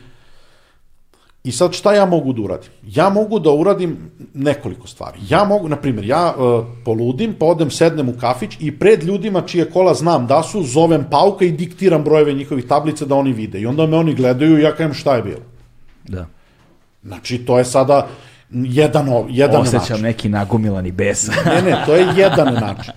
I sad šta ja mogu da uradim? Ja mogu da uradim nekoliko stvari. Ja mogu, na primjer, ja uh, poludim, pa odem, sednem u kafić i pred ljudima čije kola znam da su, zovem pauka i diktiram brojeve njihovih tablica da oni vide. I onda me oni gledaju i ja kažem šta je bilo. Da. Znači, to je sada jedan, jedan Osećam način. neki nagomilani bes. Ne, ne, to je jedan način.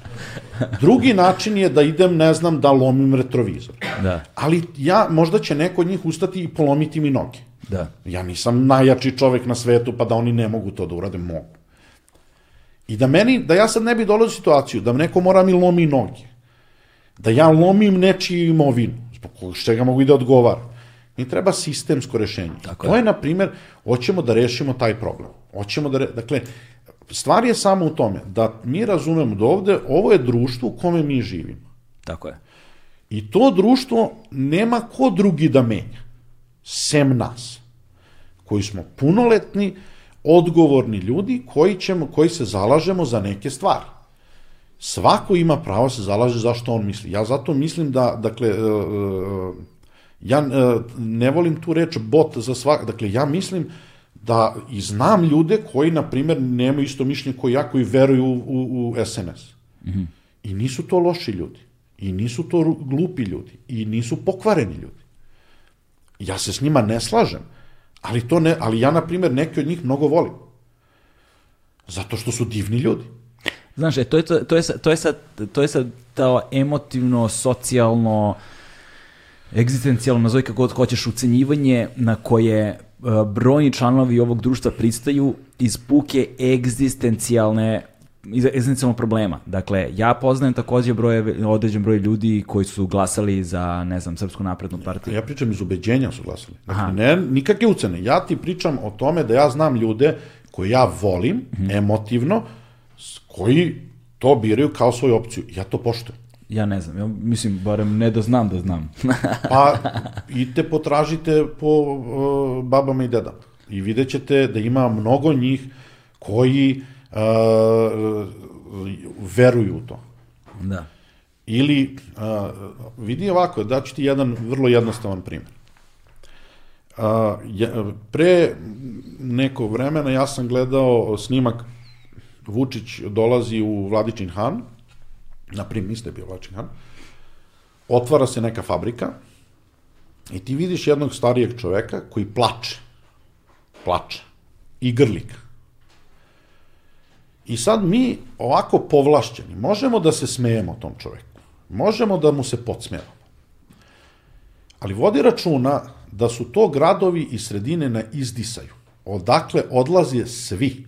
Drugi način je da idem, ne znam, da lomim retrovizor. da, Ali ja, možda će neko od njih ustati i polomiti mi noge. da. Ja nisam najjači čovek na svetu, pa da oni ne mogu to da urade, mogu. I da meni, da ja sad ne bi dolazio u situaciju, da neko mora mi lomi noge, da ja lomim nečiju imovinu, zbog čega mogu i da odgovaram. Mi treba sistemsko rešenje. Tako to je. je, na primjer, hoćemo da rešimo taj problem. Hoćemo da, dakle, stvar je samo u tome da mi razumemo da ovde, ovo je društvo u kome mi živimo. Tako je. I to društvo nema ko drugi da menja, sem nas, koji smo punoletni, odgovorni ljudi koji, ćemo, koji se zalažemo za neke stvari. Svako ima pravo da se zalaže zašto on misli. Ja zato mislim da, dakle, e, e, ja e, ne volim tu reč bot za svak, dakle, ja mislim da i znam ljude koji, na primjer, nemaju isto mišljenje koji ja, koji veruju u, u, u SNS. I nisu to loši ljudi. I nisu to glupi ljudi. I nisu pokvareni ljudi. Ja se s njima ne slažem. Ali, to ne, ali ja, na primjer, neke od njih mnogo volim. Zato što su divni ljudi. Znaš, e, to je, to, to je, to je sad, to je sad to emotivno, socijalno, egzistencijalno, nazovi kako god hoćeš, ucenjivanje na koje brojni članovi ovog društva pristaju iz puke egzistencijalne iz egzistencijalnog problema. Dakle, ja poznajem takođe broje, određen broj ljudi koji su glasali za, ne znam, Srpsku naprednu partiju. Ja pričam iz ubeđenja su glasali. Dakle, Aha. ne, nikakve ucene. Ja ti pričam o tome da ja znam ljude koje ja volim, emotivno, s- koji to biraju kao svoju opciju. Ja to poštujem. Ja ne znam, ja mislim, barem ne da znam da znam. Pa idite potražite po uh, babama i dedama i vidjet ćete da ima mnogo njih koji uh, veruju u to. da. Ili, uh, vidi ovako, daću ti jedan vrlo jednostavan primjer. Uh, ja, pre neko vremena ja sam gledao snimak Vučić dolazi u Vladičin Han, na prim misle je bio Vladičin Han, otvara se neka fabrika i ti vidiš jednog starijeg čoveka koji plače. Plače. I grlika. I sad mi, ovako povlašćeni, možemo da se smejemo tom čoveku. Možemo da mu se podsmevamo. Ali vodi računa da su to gradovi i sredine na izdisaju. Odakle odlaze svi.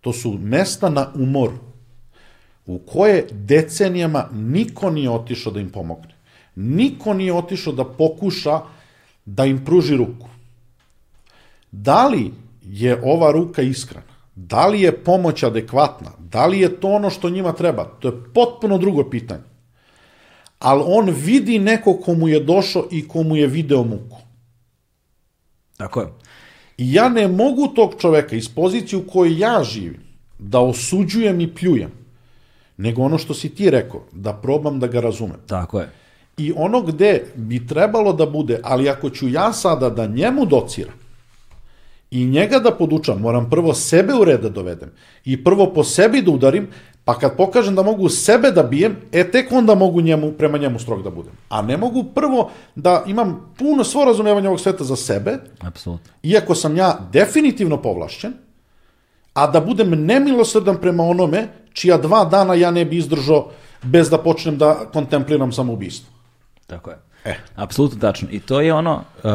To su mesta na umoru u koje decenijama niko nije otišao da im pomogne. Niko nije otišao da pokuša da im pruži ruku. Da li je ova ruka iskrena? Da li je pomoć adekvatna? Da li je to ono što njima treba? To je potpuno drugo pitanje. Ali on vidi neko komu je došao i komu je video muku. Tako je. I ja ne mogu tog čoveka iz pozicije u kojoj ja živim da osuđujem i pljujem, nego ono što si ti rekao, da probam da ga razumem. Tako je. I ono gde bi trebalo da bude, ali ako ću ja sada da njemu dociram i njega da podučam, moram prvo sebe u red da dovedem i prvo po sebi da udarim, pa kad pokažem da mogu sebe da bijem, e tek onda mogu njemu, prema njemu strog da budem. A ne mogu prvo da imam puno svo razumevanje ovog sveta za sebe, Apsolutno. iako sam ja definitivno povlašćen, a da budem nemilosrdan prema onome čija dva dana ja ne bi izdržao bez da počnem da kontempliram samoubistvo. Tako je. E. Apsolutno tačno. I to je ono uh,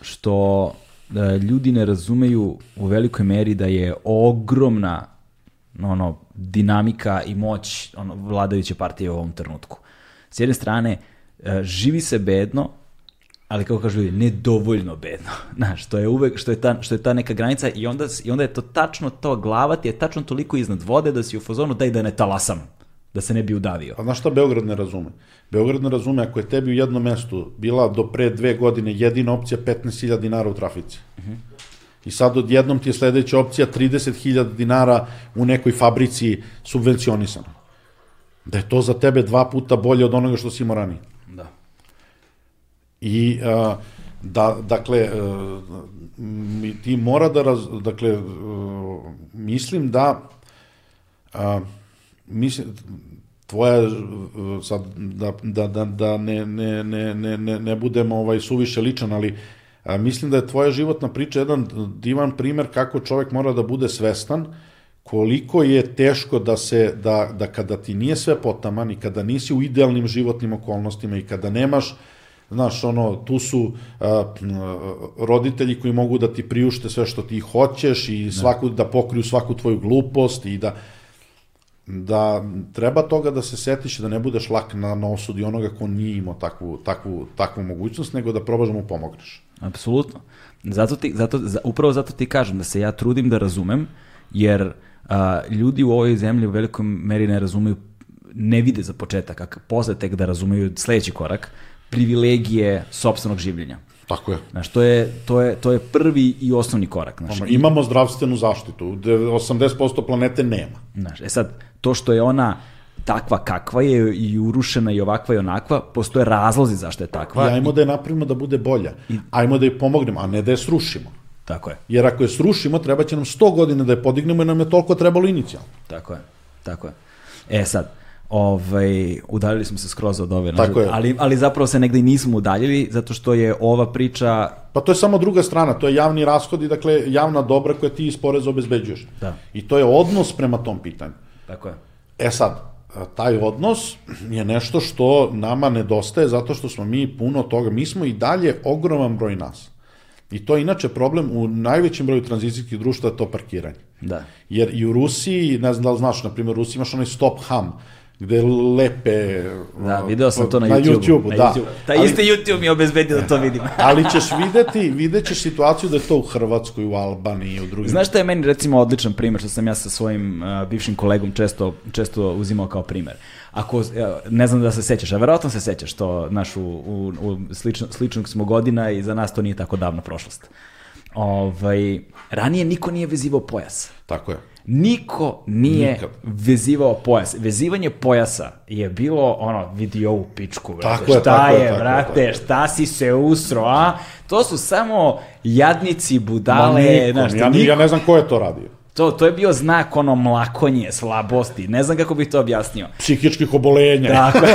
što uh, ljudi ne razumeju u velikoj meri da je ogromna ono, dinamika i moć ono, vladajuće partije u ovom trenutku. S jedne strane, uh, živi se bedno, ali kako kažu ljudi, nedovoljno bedno. Znaš, što je uvek, što je ta, što je ta neka granica i onda, i onda je to tačno to, glava ti je tačno toliko iznad vode da si u fazonu daj da ne talasam, da se ne bi udavio. A znaš šta Beograd ne razume? Beograd ne razume ako je tebi u jednom mestu bila do pre dve godine jedina opcija 15.000 dinara u trafici. I sad odjednom ti je sledeća opcija 30.000 dinara u nekoj fabrici subvencionisano. Da je to za tebe dva puta bolje od onoga što si imao ranije. I a, da, dakle, a, mi, ti mora da, raz, dakle, a, mislim da, a, mislim, tvoja, a, sad, da, da, da, da ne, ne, ne, ne, ne, ne budem ovaj, suviše ličan, ali a, mislim da je tvoja životna priča jedan divan primer kako čovek mora da bude svestan koliko je teško da se, da, da kada ti nije sve potaman i kada nisi u idealnim životnim okolnostima i kada nemaš Znaš, ono, tu su a, roditelji koji mogu da ti priušte sve što ti hoćeš i svaku, da pokriju svaku tvoju glupost i da da treba toga da se setiš da ne budeš lak na, na osudi onoga ko nije imao takvu, takvu, takvu mogućnost, nego da probaš da mu pomogneš. Apsolutno. Zato ti, zato, za, upravo zato ti kažem da se ja trudim da razumem, jer a, ljudi u ovoj zemlji u velikoj meri ne razumeju, ne vide za početak, a posle tek da razumeju sledeći korak, privilegije sopstvenog življenja. Tako je. Znaš, to je, to je, to je prvi i osnovni korak. Znaš, Ono, imamo zdravstvenu zaštitu, 80% planete nema. Znaš, e sad, to što je ona takva kakva je i urušena i ovakva i onakva, postoje razlozi zašto je takva. I ajmo da je napravimo da bude bolja. Ajmo da je pomognemo, a ne da je srušimo. Tako je, Jer ako je srušimo, treba će nam 100 godina da je podignemo i nam je toliko trebalo inicijalno. tako je, tako je. E sad, Ovaj, udaljili smo se skroz od ove, Tako je. ali, ali zapravo se negde i nismo udaljili, zato što je ova priča Pa to je samo druga strana, to je javni rashod i dakle javna dobra koja ti iz poreza obezbeđuješ. Da. I to je odnos prema tom pitanju. Tako je. E sad, taj odnos je nešto što nama nedostaje zato što smo mi puno toga, mi smo i dalje ogroman broj nas. I to je inače problem u najvećem broju tranzicijskih društva to parkiranje. Da. Jer i u Rusiji, ne znam da li znaš, na primjer u Rusiji imaš onaj stop ham, gde lepe... Da, video sam to na, na YouTube. YouTube-u, na da. YouTube. Taj Ali- isti YouTube mi je obezbedio da to vidim. Ali ćeš videti, vidjet ćeš situaciju da je to u Hrvatskoj, u Albaniji, u drugim... Znaš šta je meni recimo odličan primjer što sam ja sa svojim uh, bivšim kolegom često, često uzimao kao primjer. Ako, uh, ne znam da se sećaš, a verovatno se sećaš to, naš, u, u, u slično, sličnog smo godina i za nas to nije tako davna prošlost. Ovaj, ranije niko nije vezivao pojas. Tako je. Niko nije Nikad. vezivao pojas. Vezivanje pojasa je bilo ono, vidi ovu pičku, brate. Tako je, šta tako je, je, brate, tako je. šta si se usro, a? To su samo jadnici, budale, znaš, ja, niko- ja ne znam ko je to radio. To, to je bio znak ono mlakonje, slabosti. Ne znam kako bih to objasnio. Psihičkih obolenja. Tako.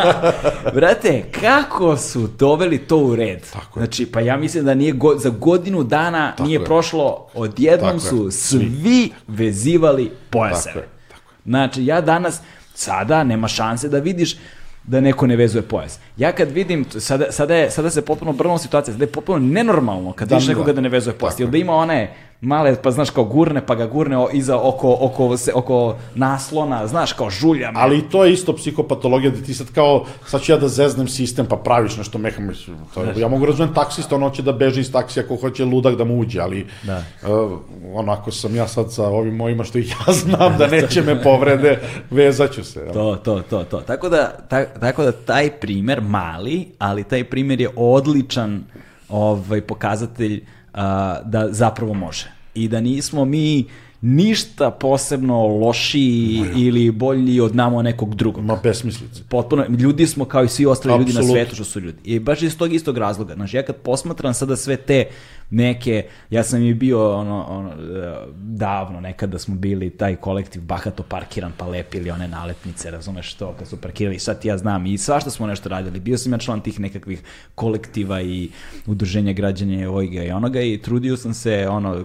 Brate, kako su doveli to u red? Tako je. Znači, pa ja mislim da nije go, za godinu dana Tako nije je. prošlo, odjednom Tako je. su Svi. svi vezivali pojaseve. Tako je, tako Znači, ja danas, sada nema šanse da vidiš da neko ne vezuje pojas. Ja kad vidim, sada, sada, je, sada se potpuno obrnula situacija, sada je potpuno nenormalno kad Da, vidiš da. nekoga da ne vezuje pojas. Ili da ima one male, pa znaš, kao gurne, pa ga gurne o- iza oko, oko, se, oko naslona, znaš, kao žulja. me. Ali to je isto psihopatologija da ti sad kao, sad ću ja da zeznem sistem, pa praviš nešto mehanično. To, ja mogu razumem taksista, on hoće da beži iz taksija ako hoće ludak da mu uđe, ali Da. uh, onako sam ja sad sa ovim mojima što ja znam da neće me povrede, vezaću se. jel? To, to, to, to. Tako da, ta, tako da taj primer, mali, ali taj primer je odličan ovaj, pokazatelj a, da zapravo može. I da nismo mi ništa posebno lošiji ili bolji od namo nekog drugog. Ma besmislice. Potpuno, ljudi smo kao i svi ostali ljudi na svetu što su ljudi. I baš iz tog istog razloga. Znači, ja kad posmatram sada sve te neke, ja sam i bio ono, ono, e, davno nekada smo bili taj kolektiv bahato parkiran pa lepili one naletnice, razumeš to, kad su parkirali, sad ja znam i svašta smo nešto radili. Bio sam ja član tih nekakvih kolektiva i udruženja građanja ovoga i onoga i trudio sam se, ono,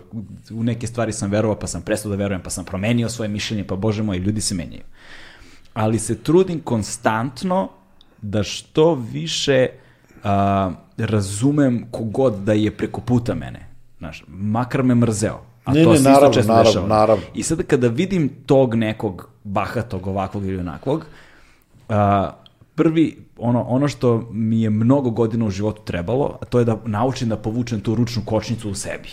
u neke stvari sam verovao pa sam prestao da verujem, pa sam promenio svoje mišljenje, pa bože moj, ljudi se menjaju ali se trudim konstantno da što više a, razumem kogod da je preko puta mene. Znaš, makar me mrzeo. A Ne, to ne, se isto naravno, često naravno, dešava. naravno. I sada kada vidim tog nekog bahatog, ovakvog ili onakvog, a, prvi, ono, ono što mi je mnogo godina u životu trebalo, a to je da naučim da povučem tu ručnu kočnicu u sebi.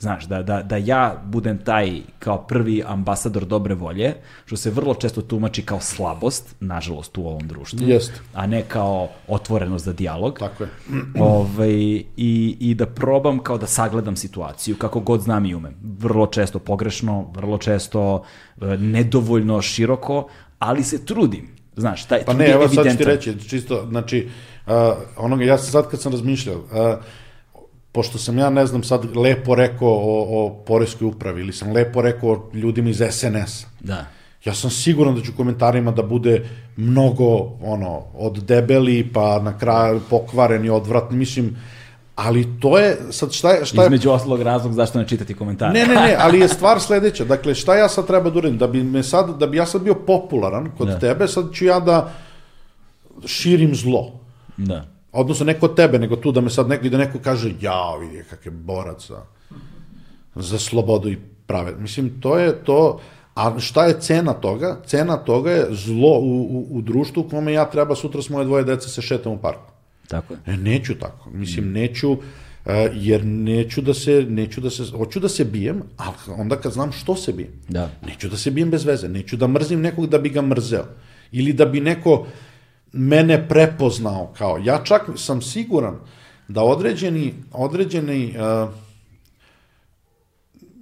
Znaš, da, da, da ja budem taj kao prvi ambasador dobre volje, što se vrlo često tumači kao slabost, nažalost u ovom društvu, Jeste. a ne kao otvorenost za dijalog. Tako je. Ovaj, i, I da probam kao da sagledam situaciju kako god znam i umem. Vrlo često pogrešno, vrlo često e, nedovoljno široko, ali se trudim. Znaš, taj Pa ne, evo sad ću ti reći, čisto, znači, uh, onoga, ja sam sad kad sam razmišljao, uh, pošto sam ja, ne znam, sad lepo rekao o, o poreskoj upravi ili sam lepo rekao o ljudima iz SNS-a, Da. ja sam siguran da će u komentarima da bude mnogo, ono, od debeli pa na kraju pokvareni, odvratni, mislim, ali to je, sad šta je, šta je, Između ostalog razlog zašto ne čitati komentare. Ne, ne, ne, ali je stvar sledeća. Dakle, šta ja sad treba da uradim? Da bi, me sad, da bi ja sad bio popularan kod Da. tebe, sad ću ja da širim zlo. Da. Odnosno, ne kod tebe, nego tu da me sad neko, i da neko kaže, ja, vidi kak je borac za, za slobodu i prave. Mislim, to je to, a šta je cena toga? Cena toga je zlo u, u, u društvu u kome ja treba sutra s moje dvoje dece se šetam u parku. Tako je. E, neću tako. Mislim, neću, e, jer neću da se, neću da se, hoću da se bijem, ali onda kad znam što se bijem. Da. Neću da se bijem bez veze, neću da mrzim nekog da bi ga mrzeo. Ili da bi neko mene prepoznao kao. Ja čak sam siguran da određeni, određeni uh,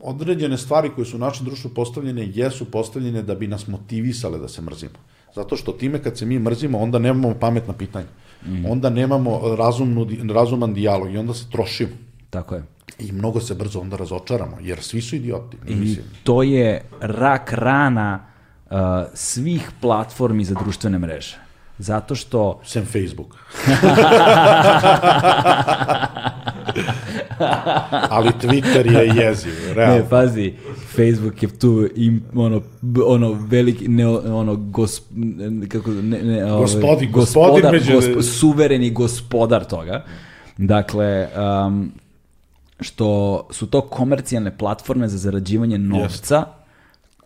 određene stvari koje su u našem društvu postavljene jesu postavljene da bi nas motivisale da se mrzimo. Zato što time kad se mi mrzimo, onda nemamo pametna pitanja. Onda nemamo razumnu, razuman dijalog i onda se trošimo. Tako je. I mnogo se brzo onda razočaramo, jer svi su idioti. I Mislim. to je rak rana uh, svih platformi za društvene mreže. Zato što Sem Facebook. Ali Twitter je jeziv, realno. Ne, pazi, Facebook je tu im, ono, ono veliki, ne, ono, gos, kako, ne, ne, ovaj, Gospodin, gospodar, među- suvereni gospodar toga. Dakle, um, što su to komercijalne platforme za zarađivanje novca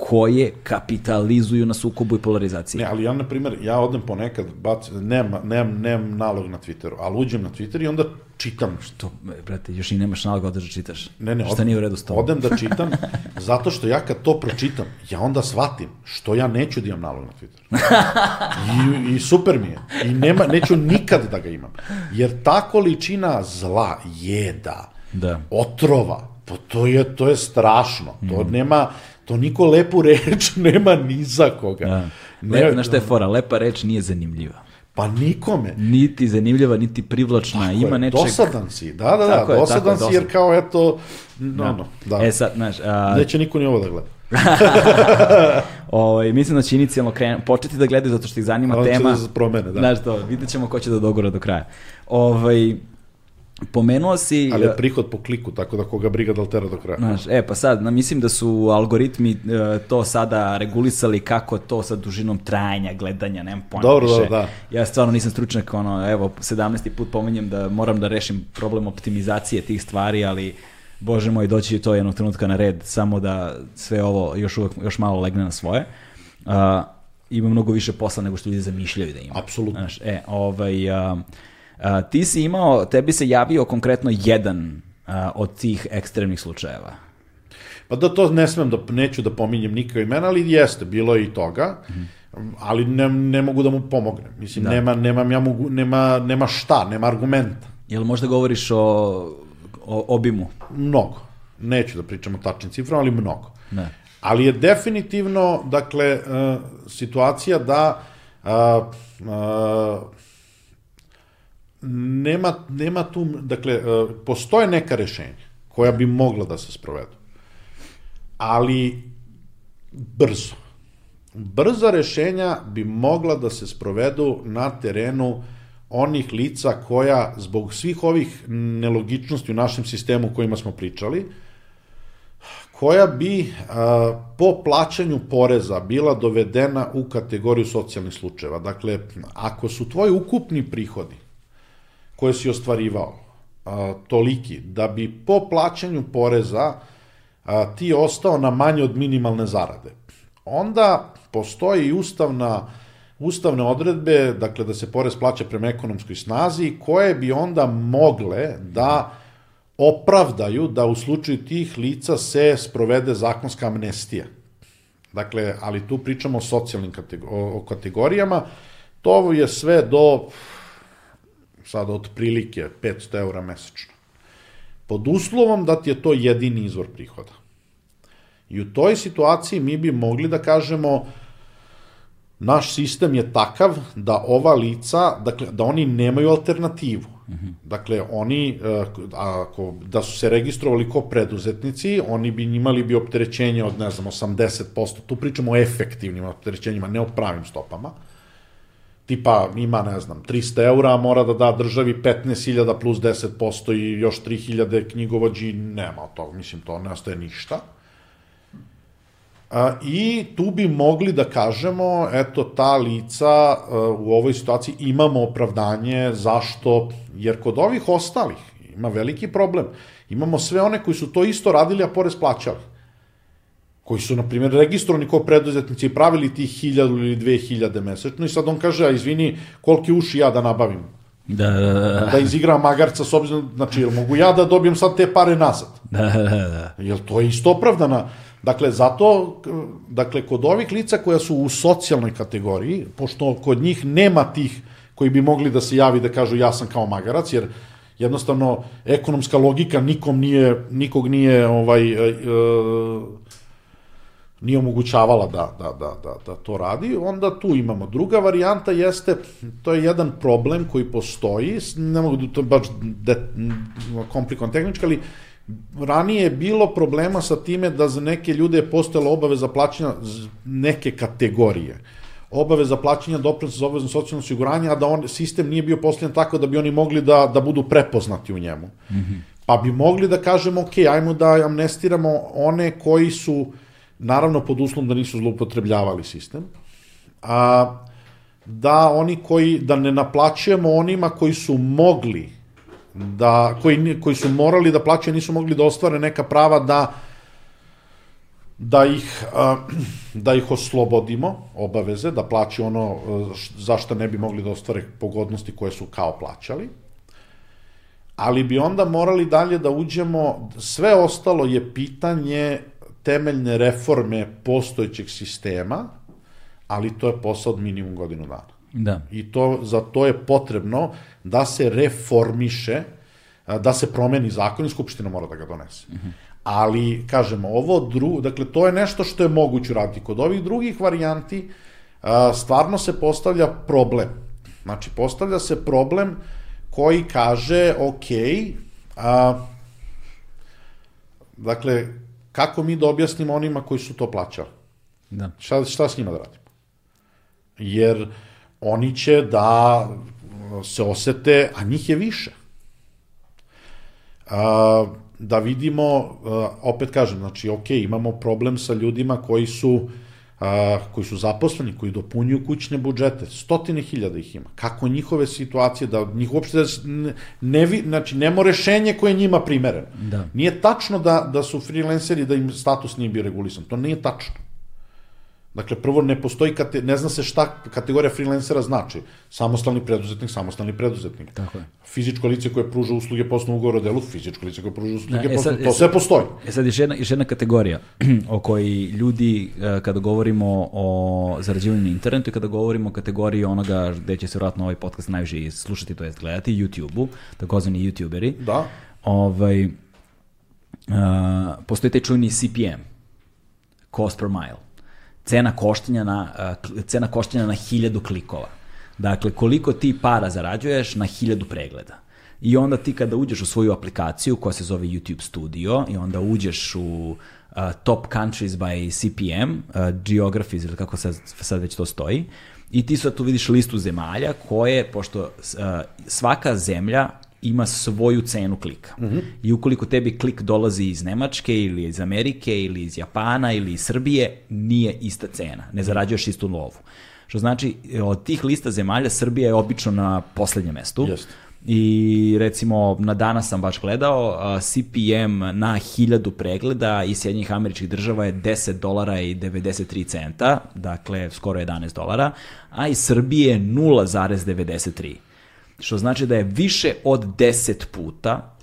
koje kapitalizuju na sukobu i polarizaciji. Ne, ali ja, na primjer, ja odem ponekad, bac, nemam, nemam, nemam nalog na Twitteru, ali uđem na Twitter i onda čitam. To, brate, još i nemaš nalog odeš da čitaš. Ne, ne, Šta odem- nije u redu s tobom? Odem da čitam, zato što ja kad to pročitam, ja onda shvatim što ja neću da imam nalog na Twitteru. I, I super mi je. I nema, neću nikad da ga imam. Jer ta količina zla, jeda, Da. otrova, pa to je, to je strašno. To Mhm. nema, to niko lepu reč nema ni za koga. Da. Ne, znaš šta je fora? Lepa reč nije zanimljiva. Pa nikome. Niti zanimljiva, niti privlačna. Tako Ima je, nečeg... Dosadan si, da, da, da, Tako je, dosadan tako si jer kao eto, no, no, da. E sad, znaš, a, Neće niko ni ovo da gleda. ovaj, mislim da će inicijalno krenu, početi da gledaju zato što ih zanima A on će tema. da promene, da. Znaš to, vidjet ćemo ko će da dogora do kraja. Ovaj, pomenuo si... Ali je prihod po kliku, tako da koga briga da li tera do kraja. Znaš, e, pa sad, na, mislim da su algoritmi e, to sada regulisali kako to sa dužinom trajanja, gledanja, nemam pojma Dobro, više. da, da. Ja stvarno nisam stručnjak, ono, evo, 17. put pominjem da moram da rešim problem optimizacije tih stvari, ali bože moj, doći to jednog trenutka na red, samo da sve ovo još, uvek, još malo legne na svoje. Uh, ima mnogo više posla nego što ljudi zamišljaju da ima. Apsolutno. Znaš, e, ovaj, a, a, ti si imao, tebi se javio konkretno jedan a, od tih ekstremnih slučajeva. Pa da to ne smem da, neću da pominjem nikakve imena, ali jeste, bilo je i toga, ali ne, ne mogu da mu pomognem. Mislim, Da. nema, nemam ja mogu, nema, nema šta, nema argumenta. Jel možda govoriš o, o obimu? Mnogo. Neću da pričam o tačnim ciframa, ali mnogo. Ne. Ali je definitivno, dakle, e, situacija da a, a, nema, nema tu, dakle, e, postoje neka rešenja koja bi mogla da se sprovedu. Ali brzo. Brza rešenja bi mogla da se sprovedu na terenu onih lica koja zbog svih ovih nelogičnosti u našem sistemu o kojima smo pričali, koja bi a, po plaćanju poreza bila dovedena u kategoriju socijalnih slučajeva. Dakle, ako su tvoji ukupni prihodi koje si ostvarivao a, toliki da bi po plaćanju poreza a, ti ostao na manje od minimalne zarade, onda postoji i ustavna ustavne odredbe, dakle da se porez plaća prema ekonomskoj snazi, koje bi onda mogle da opravdaju da u slučaju tih lica se sprovede zakonska amnestija. Dakle, ali tu pričamo o socijalnim kategorijama. To je sve do sad otprilike 500 eura mesečno. Pod uslovom da ti je to jedini izvor prihoda. I u toj situaciji mi bi mogli da kažemo naš sistem je takav da ova lica, dakle, da oni nemaju alternativu. Dakle, oni, eh, ako, da su se registrovali ko preduzetnici, oni bi imali bi opterećenje od, ne znam, 80%, tu pričamo o efektivnim opterećenjima, ne o pravim stopama. Tipa, ima, ne znam, 300 eura, mora da da državi 15.000 plus 10% i još 3.000 knjigovođi, nema od toga, mislim, to ne ostaje ništa. A, I tu bi mogli da kažemo, eto, ta lica a, u ovoj situaciji imamo opravdanje zašto, jer kod ovih ostalih ima veliki problem. Imamo sve one koji su to isto radili, a porez plaćali. Koji su, na primjer, registrovani kao preduzetnici i pravili tih 1000 ili 2000 mesečno i sad on kaže, a izvini, koliki uši ja da nabavim? Da, da, da, Da izigram magarca s obzirom, znači, jel mogu ja da dobijem sad te pare nazad? da, da, da. Jel to je isto opravdana? Dakle, zato, dakle, kod ovih lica koja su u socijalnoj kategoriji, pošto kod njih nema tih koji bi mogli da se javi da kažu ja sam kao magarac, jer jednostavno ekonomska logika nikom nije, nikog nije ovaj, e, e, nije omogućavala da, da, da, da, da to radi, onda tu imamo. Druga varijanta jeste, to je jedan problem koji postoji, ne mogu da to baš de, komplikovan tehnički, ali ranije je bilo problema sa time da za neke ljude je postojala obaveza plaćanja neke kategorije obaveza plaćanja doprinosa za obavezno socijalno osiguranje, a da on, sistem nije bio postavljen tako da bi oni mogli da, da budu prepoznati u njemu. Mm -hmm. Pa bi mogli da kažemo, ok, ajmo da amnestiramo one koji su, naravno pod uslovom da nisu zloupotrebljavali sistem, a da oni koji, da ne naplaćujemo onima koji su mogli da, koji, koji su morali da plaćaju, nisu mogli da ostvare neka prava da da ih, da ih oslobodimo obaveze, da plaćaju ono a, š- za što ne bi mogli da ostvare pogodnosti koje su kao plaćali, ali bi onda morali dalje da uđemo, sve ostalo je pitanje temeljne reforme postojećeg sistema, ali to je posao od minimum godinu dana. Da. I to, za to je potrebno da se reformiše, da se promeni zakon i Skupština mora da ga donese. Ali, kažemo, ovo drugo, dakle, to je nešto što je moguće uraditi. Kod ovih drugih varijanti stvarno se postavlja problem. Znači, postavlja se problem koji kaže, ok, a, dakle, kako mi da objasnimo onima koji su to plaćali? Da. Šta, šta s njima da radimo? Jer oni će da se osete, a njih je više. A, da vidimo, a, opet kažem, znači, ok, imamo problem sa ljudima koji su a, koji su zaposleni, koji dopunjuju kućne budžete, stotine hiljada ih ima. Kako njihove situacije, da njih uopšte ne, ne, vi- znači, nemo rešenje koje je njima primereno. Da. Nije tačno da, da su freelanceri, da im status nije bio regulisan. To nije tačno. Dakle, prvo ne postoji, kate, ne zna se šta kategorija freelancera znači. Samostalni preduzetnik, samostalni preduzetnik. Tako je. Fizičko lice koje pruža usluge po osnovu ugovora o delu, fizičko lice koje pruža usluge Da, e po sad- e to sve postoji. E sad još jedna, još jedna kategorija o kojoj ljudi, e, kada govorimo o zarađivanju na internetu i kada govorimo o kategoriji onoga gde će se vjerojatno ovaj podcast najviše slušati, to jest gledati, YouTube-u, takozvani YouTuberi, Da. ovaj, uh, postoji taj čuveni CPM, cost per mile. Cena koštanja na, cena koštanja na hiljadu klikova. Dakle, koliko ti para zarađuješ na hiljadu pregleda. I onda ti kada uđeš u svoju aplikaciju koja se zove YouTube Studio i onda uđeš u uh, top countries by CPM, uh, geographies ili kako sad, sad već to stoji, i ti sad tu vidiš listu zemalja koje, pošto uh, svaka zemlja ima svoju cenu klika. Mm -hmm. I ukoliko tebi klik dolazi iz Nemačke ili iz Amerike ili iz Japana ili iz Srbije, nije ista cena. Ne zarađuješ istu lovu. Što znači, od tih lista zemalja Srbija je obično na poslednjem mestu. Jeste. I recimo na danas sam baš gledao CPM na 1000 pregleda iz Sjednjih američkih država je 10 dolara i 93 centa, dakle skoro 11 dolara, a iz Srbije 0,93. Što znači da je više od 10 puta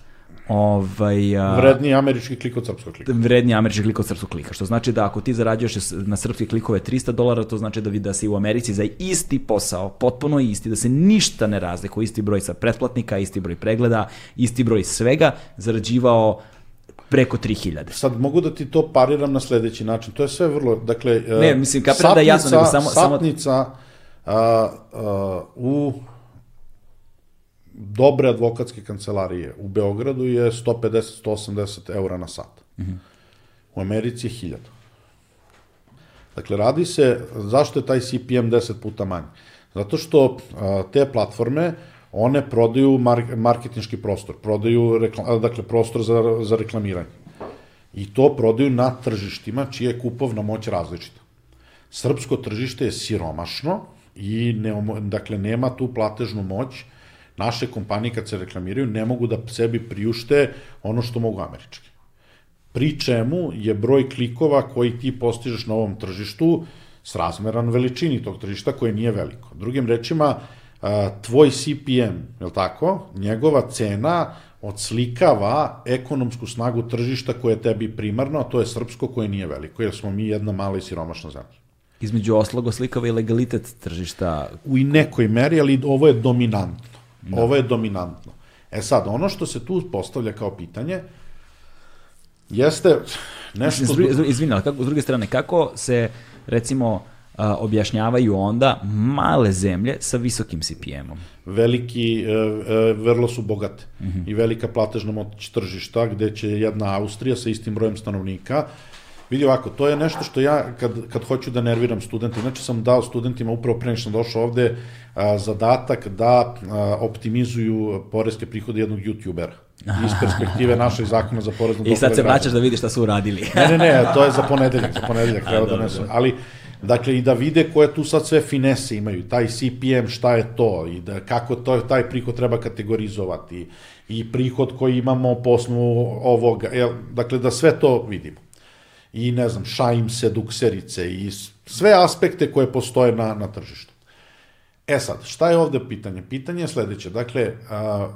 ovaj, a, Vredniji američki klik od srpskog klika. vredniji američki klik od srpskog klika. Što znači da ako ti zarađuješ na srpske klikove 300 dolara, to znači da vi da si u Americi za isti posao, potpuno isti, da se ništa ne razlikuje, isti broj sa pretplatnika, isti broj pregleda, isti broj svega, zarađivao preko 3000. Sad mogu da ti to pariram na sledeći način. To je sve vrlo, dakle... Ne, mislim, kapiram da je jasno, nego samo- samo- Satnica a, a, u dobre advokatske kancelarije u Beogradu je 150-180 eura na sat. U Americi je 1000. Dakle, radi se, zašto je taj CPM 10 puta manji? Zato što a, te platforme, one prodaju mar marketinški prostor, prodaju rekla, dakle, prostor za, za reklamiranje. I to prodaju na tržištima čija je kupovna moć različita. Srpsko tržište je siromašno i ne, dakle, nema tu platežnu moć. Naše kompanije kad se reklamiraju ne mogu da sebi priušte ono što mogu američki pri čemu je broj klikova koji ti postižeš na ovom tržištu srazmeran veličini tog tržišta koje nije veliko. Drugim rečima, tvoj CPM, je li tako, njegova cena odslikava ekonomsku snagu tržišta koje je tebi primarno, a to je srpsko koje nije veliko, jer smo mi jedna mala i siromašna zemlja. Između osloga slikava i legalitet tržišta. U i nekoj meri, ali ovo je dominantno. Da. Ovo je dominantno. E sad, ono što se tu postavlja kao pitanje, jeste nešto... Izvini, ali kako, s druge strane, kako se, recimo, a, objašnjavaju onda male zemlje sa visokim CPM-om. veliki, e, e, vrlo su bogate i velika platežna moć tržišta gde će jedna Austrija sa istim brojem stanovnika Vidi ovako, to je nešto što ja kad, kad hoću da nerviram studente, znači sam dao studentima upravo pre nego što sam došao ovde a, zadatak da a, optimizuju poreske prihode jednog youtubera iz perspektive našeg zakona za porezno I sad se vraćaš da vidiš šta su uradili. Ne, ne, ne, to je za ponedeljak, za ponedeljak treba da nesu. Ali, dakle, i da vide koje tu sad sve finese imaju, taj CPM, šta je to, i da kako to, taj prihod treba kategorizovati, i prihod koji imamo po osnovu ovoga, jel, dakle, da sve to vidimo. I, ne znam, šaimse, dukserice i sve aspekte koje postoje na, na tržištu. E sad, šta je ovde pitanje? Pitanje je sledeće. Dakle, a,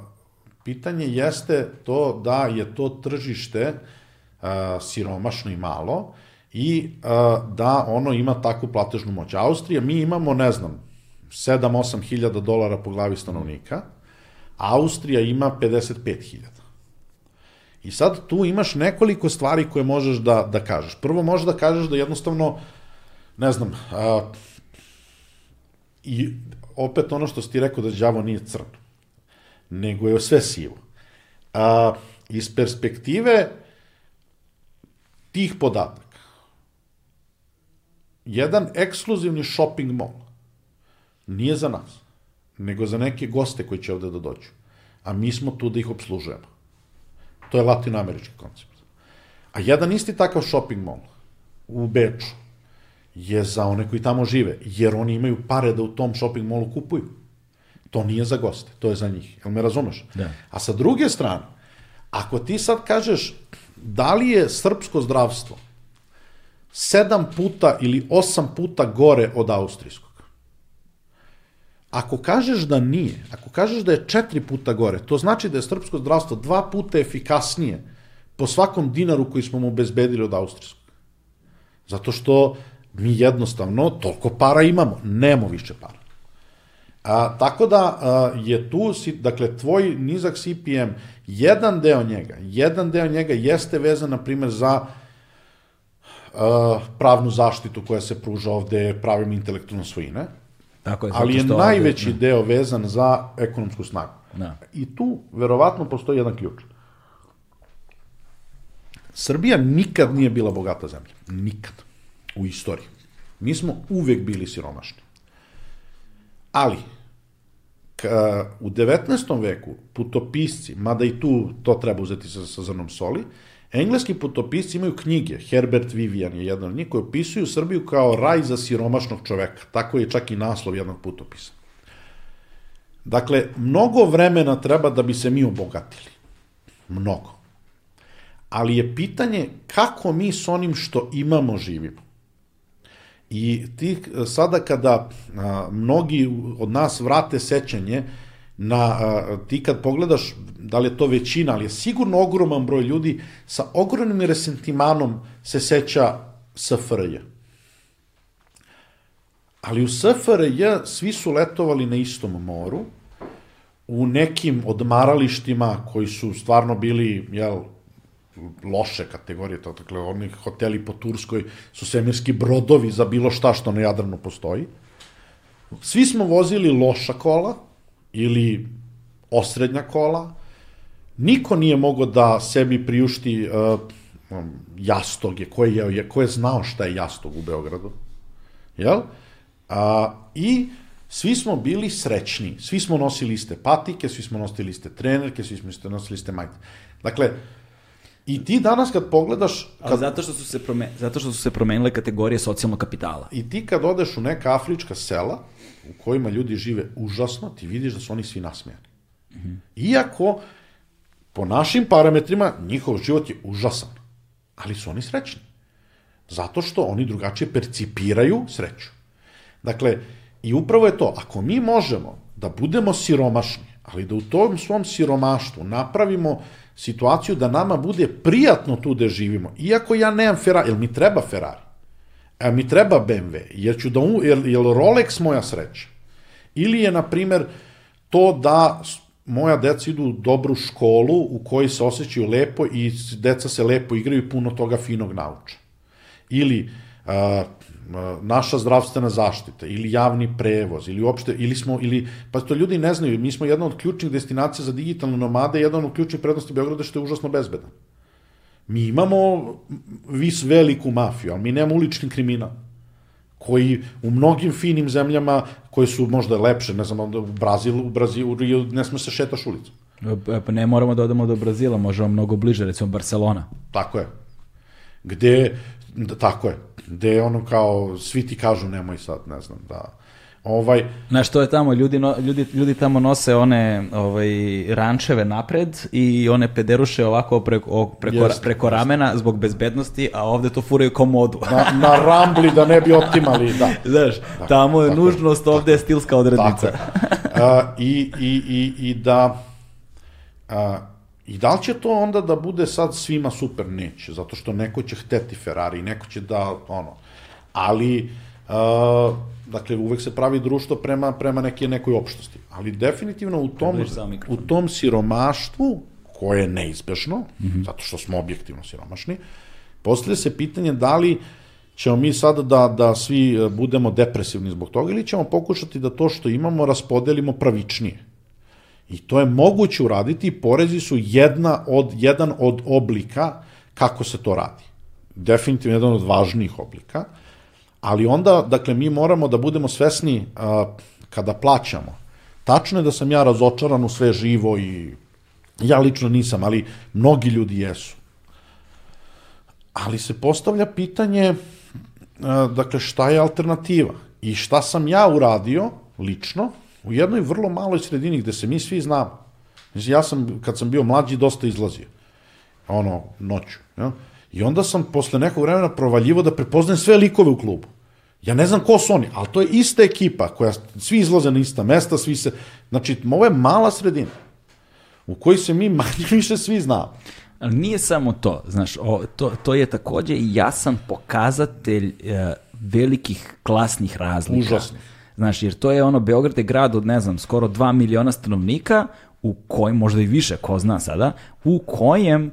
pitanje jeste to da je to tržište a, siromašno i malo i a, da ono ima takvu platežnu moć. Austrija, mi imamo, ne znam, 7-8 hiljada dolara po glavi stanovnika, Austrija ima 55 hiljada. I sad tu imaš nekoliko stvari koje možeš da, da kažeš. Prvo možeš da kažeš da jednostavno, ne znam, a, i opet ono što si ti rekao da đavo nije crn, nego je sve sivo. A, iz perspektive tih podataka, jedan ekskluzivni shopping mall nije za nas, nego za neke goste koji će ovde da dođu. A mi smo tu da ih obslužujemo. To je latinoamerički koncept. A jedan isti takav shopping mall u Beču je za one koji tamo žive, jer oni imaju pare da u tom shopping mallu kupuju. To nije za goste, to je za njih. Jel me razumeš? Da. A sa druge strane, ako ti sad kažeš da li je srpsko zdravstvo sedam puta ili osam puta gore od austrijskog, Ako kažeš da nije, ako kažeš da je četiri puta gore, to znači da je srpsko zdravstvo dva puta efikasnije po svakom dinaru koji smo mu obezbedili od austrijskog. Zato što mi jednostavno toliko para imamo, nemo više para. A, tako da a, je tu, dakle, tvoj nizak CPM, jedan deo njega, jedan deo njega jeste vezan, na primjer, za a, pravnu zaštitu koja se pruža ovde pravim intelektualne svojine, Tako je, ali je što ovde- najveći deo vezan za ekonomsku snagu. Da. I tu verovatno postoji jedan ključ. Srbija nikad nije bila bogata zemlja. Nikad. U istoriji. Mi smo uvek bili siromašni. Ali, ka, u 19. veku putopisci, mada i tu to treba uzeti sa, sa zrnom soli, engleski putopisci imaju knjige, Herbert Vivian je jedan od njih, koji opisuju Srbiju kao raj za siromašnog čoveka. Tako je čak i naslov jednog putopisa. Dakle, mnogo vremena treba da bi se mi obogatili. Mnogo. Ali je pitanje kako mi s onim što imamo živimo. I ti sada kada a, mnogi od nas vrate sećanje na, a, ti kad pogledaš, da li je to većina, ali je sigurno ogroman broj ljudi sa ogromnim resentimanom se seća SFRJ. Ali u SFRJ svi su letovali na istom moru, u nekim odmaralištima koji su stvarno bili, jel, loše kategorije, to, dakle, oni hoteli po Turskoj su svemirski brodovi za bilo šta što na Jadranu postoji. Svi smo vozili loša kola ili osrednja kola. Niko nije mogao da sebi priušti uh, um, jastoge, ko je, je, ko je znao šta je jastog u Beogradu. Jel? A, I svi smo bili srećni. Svi smo nosili iste patike, svi smo nosili iste trenerke, svi smo nosili iste majte. Dakle, I ti danas kad pogledaš, Ali kad, zato što su se prome, zato što su se promenile kategorije socijalnog kapitala. i ti kad odeš u neka afrička sela u kojima ljudi žive užasno, ti vidiš da su oni svi nasmejani. Iako, po našim parametrima, njihov život je užasan. Ali su oni srećni. Zato što oni drugačije percipiraju sreću. Dakle, i upravo je to, ako mi možemo da budemo siromašni, ali da u tom svom siromaštvu napravimo situaciju da nama bude prijatno tu da živimo, iako ja nemam Ferrari, jer mi treba Ferrari, a mi treba BMW, jer, ću da, jer, jer Rolex moja sreća, ili je, na primer, to da moja deca idu u dobru školu u kojoj se osjećaju lepo i deca se lepo igraju i puno toga finog nauče. Ili, a, naša zdravstvena zaštita ili javni prevoz ili uopšte ili smo ili pa to ljudi ne znaju mi smo jedna od ključnih destinacija za digitalne nomade jedan od ključnih prednosti Beograda što je užasno bezbedan mi imamo vis veliku mafiju ali mi nemamo ulični kriminal koji u mnogim finim zemljama koje su možda lepše ne znam u Brazilu u Brazilu ne sme se šetaš ulicom Pa ne moramo da odemo do Brazila, možemo mnogo bliže, recimo Barcelona. Tako je. Gde, da, tako je, gde ono kao, svi ti kažu nemoj sad, ne znam, da... Ovaj, Znaš, to je tamo, ljudi, no, ljudi, ljudi tamo nose one ovaj, rančeve napred i one pederuše ovako preko, preko, Jeste, preko ramena zbog bezbednosti, a ovde to furaju kao modu. na, na rambli da ne bi otimali, da. Znaš, tamo je tako nužnost, ovde je stilska Tako odrednica. je. A, i, i, i, I da... A, I da li će to onda da bude sad svima super? Neće, zato što neko će hteti Ferrari, neko će da, ono, ali, a, dakle, uvek se pravi društvo prema, prema neke, nekoj opštosti. Ali definitivno u tom, u tom siromaštvu, koje je neizbešno, mm -hmm. zato što smo objektivno siromašni, postavlja se pitanje da li ćemo mi sad da, da svi e, budemo depresivni zbog toga ili ćemo pokušati da to što imamo raspodelimo pravičnije. I to je moguće uraditi, porezi su jedna od, jedan od oblika kako se to radi. Definitivno jedan od važnijih oblika, ali onda, dakle, mi moramo da budemo svesni a, kada plaćamo. Tačno je da sam ja razočaran u sve živo i ja lično nisam, ali mnogi ljudi jesu. Ali se postavlja pitanje, a, dakle, šta je alternativa? I šta sam ja uradio, lično, u jednoj vrlo maloj sredini gde se mi svi znamo. Ja sam, kad sam bio mlađi, dosta izlazio. Ono, noću. Ja? I onda sam posle nekog vremena provaljivo da prepoznajem sve likove u klubu. Ja ne znam ko su oni, ali to je ista ekipa koja svi izlaze na ista mesta, svi se... Znači, ovo je mala sredina u kojoj se mi manje više svi znamo. Ali nije samo to, znaš, o, to, to je takođe i jasan pokazatelj e, velikih klasnih razlika. Užasnih. Znaš, jer to je ono, Beograd je grad od, ne znam, skoro 2 miliona stanovnika, u kojem, možda i više, ko zna sada, u kojem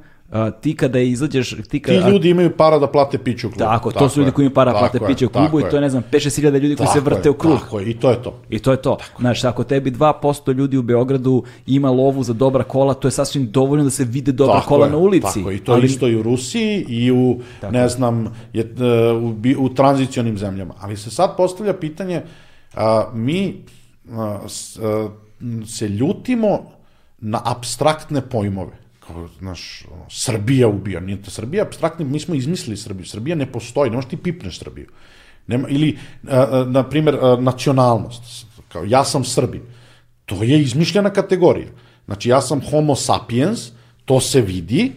ti kada izađeš... Ti, Ti kada, ljudi imaju para da plate piću u klubu. Tako, to su ljudi koji imaju para tako plate piće u tako klubu i to je, ne znam, 5-6 hiljada ljudi koji se Tako vrte je, u krug. Tako je, i to je to. I to je to. Znaš, ako tebi 2% ljudi u Beogradu ima lovu za dobra kola, to je sasvim dovoljno da se vide dobra Tako kola je, na ulici. Tako, je, i to ali... isto i u Rusiji i u, ne znam, je, e, u, bi- u tranzicionim zemljama. Ali se sad postavlja pitanje, a, mi a, s, a, se ljutimo na abstraktne pojmove. Kao, znaš, ono, Srbija ubija, nije to Srbija abstraktni, mi smo izmislili Srbiju. Srbija ne postoji, ne možeš ti pipneš Srbiju. Nema, ili, na primjer, a, nacionalnost. Kao, ja sam Srbin. To je izmišljena kategorija. Znači, ja sam homo sapiens, to se vidi,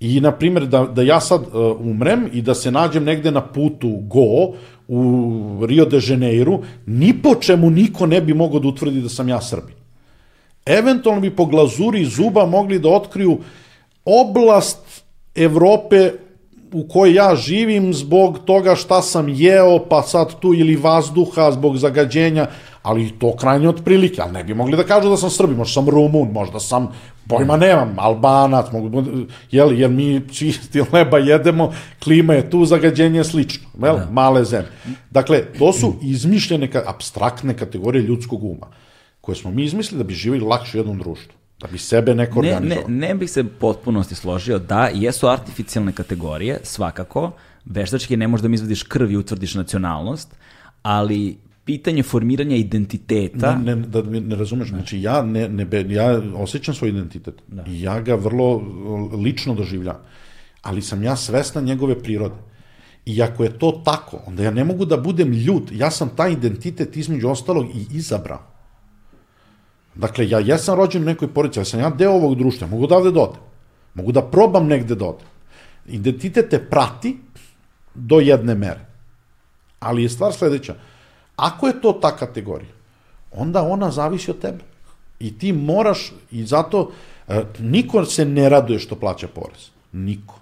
i, na primjer, da, da ja sad uh, umrem i da se nađem negde na putu go u Rio de Janeiro, ni po čemu niko ne bi mogao da utvrdi da sam ja Srbin. Eventualno bi po glazuri zuba mogli da otkriju oblast Evrope u kojoj ja živim zbog toga šta sam jeo, pa sad tu ili vazduha zbog zagađenja, ali to krajnje otprilike, ali ne bi mogli da kažu da sam Srbi, možda sam Rumun, možda sam, pojma nemam, Albanac, mogu, jel, jer mi čisti leba jedemo, klima je tu, zagađenje je slično, jel, da. male zemlje. Dakle, to su izmišljene, abstraktne kategorije ljudskog uma, koje smo mi izmislili da bi živjeli lakše u jednom društvu, da bi sebe neko Ne, ne, organizovao. ne bih se potpunosti složio da jesu artificijalne kategorije, svakako, veštački ne možeš da mi izvadiš krv i utvrdiš nacionalnost, ali pitanje formiranja identiteta, Ne, ne, da ne razumeš, znači ja, ne, ne, ja osjećam svoj identitet Da. i ja ga vrlo lično doživljam, ali sam ja svesna njegove prirode. I ako je to tako, onda ja ne mogu da budem ljut, ja sam taj identitet između ostalog i izabrao. Dakle, ja jesam rođen u nekoj porodici, ali sam ja deo ovog društva, mogu da odem. Mogu da probam negde da odem. Identitet te prati do jedne mere. Ali je stvar sledeća. Ako je to ta kategorija, onda ona zavisi od tebe. I ti moraš, i zato e, niko se ne raduje što plaća porez. Niko.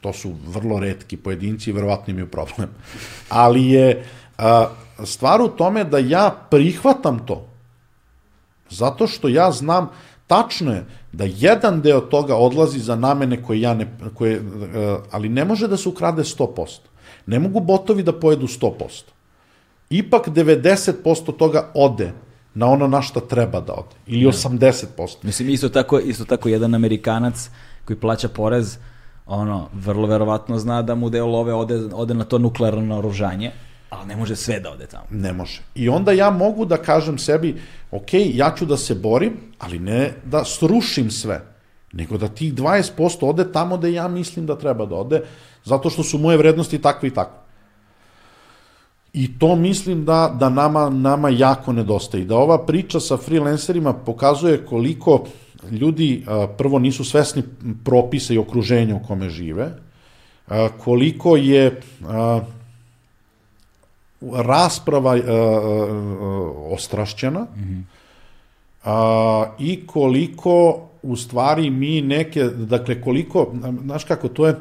To su vrlo redki pojedinci i verovatno imaju problem. Ali je a, stvar u tome da ja prihvatam to. Zato što ja znam, tačno je da jedan deo toga odlazi za namene koje ja ne, koje, e, ali ne može da se ukrade 100%. Ne mogu botovi da pojedu 100%. Ipak 90% toga ode na ono na šta treba da ode. Ili 80%. Mislim, isto tako, isto tako jedan Amerikanac koji plaća porez, ono, vrlo verovatno zna da mu deo love ode, ode na to nuklearno naoružanje, ali ne može sve da ode tamo. Ne može. I onda ja mogu da kažem sebi, ok, ja ću da se borim, ali ne da srušim sve, nego da tih 20% ode tamo da ja mislim da treba da ode, zato što su moje vrednosti takve i takve. I to mislim da, da nama, nama jako nedostaje. Da ova priča sa freelancerima pokazuje koliko ljudi prvo nisu svesni propisa i okruženja u kome žive, koliko je rasprava a, ostrašćena mm -hmm. a, i koliko u stvari mi neke, dakle koliko, znaš kako, to je,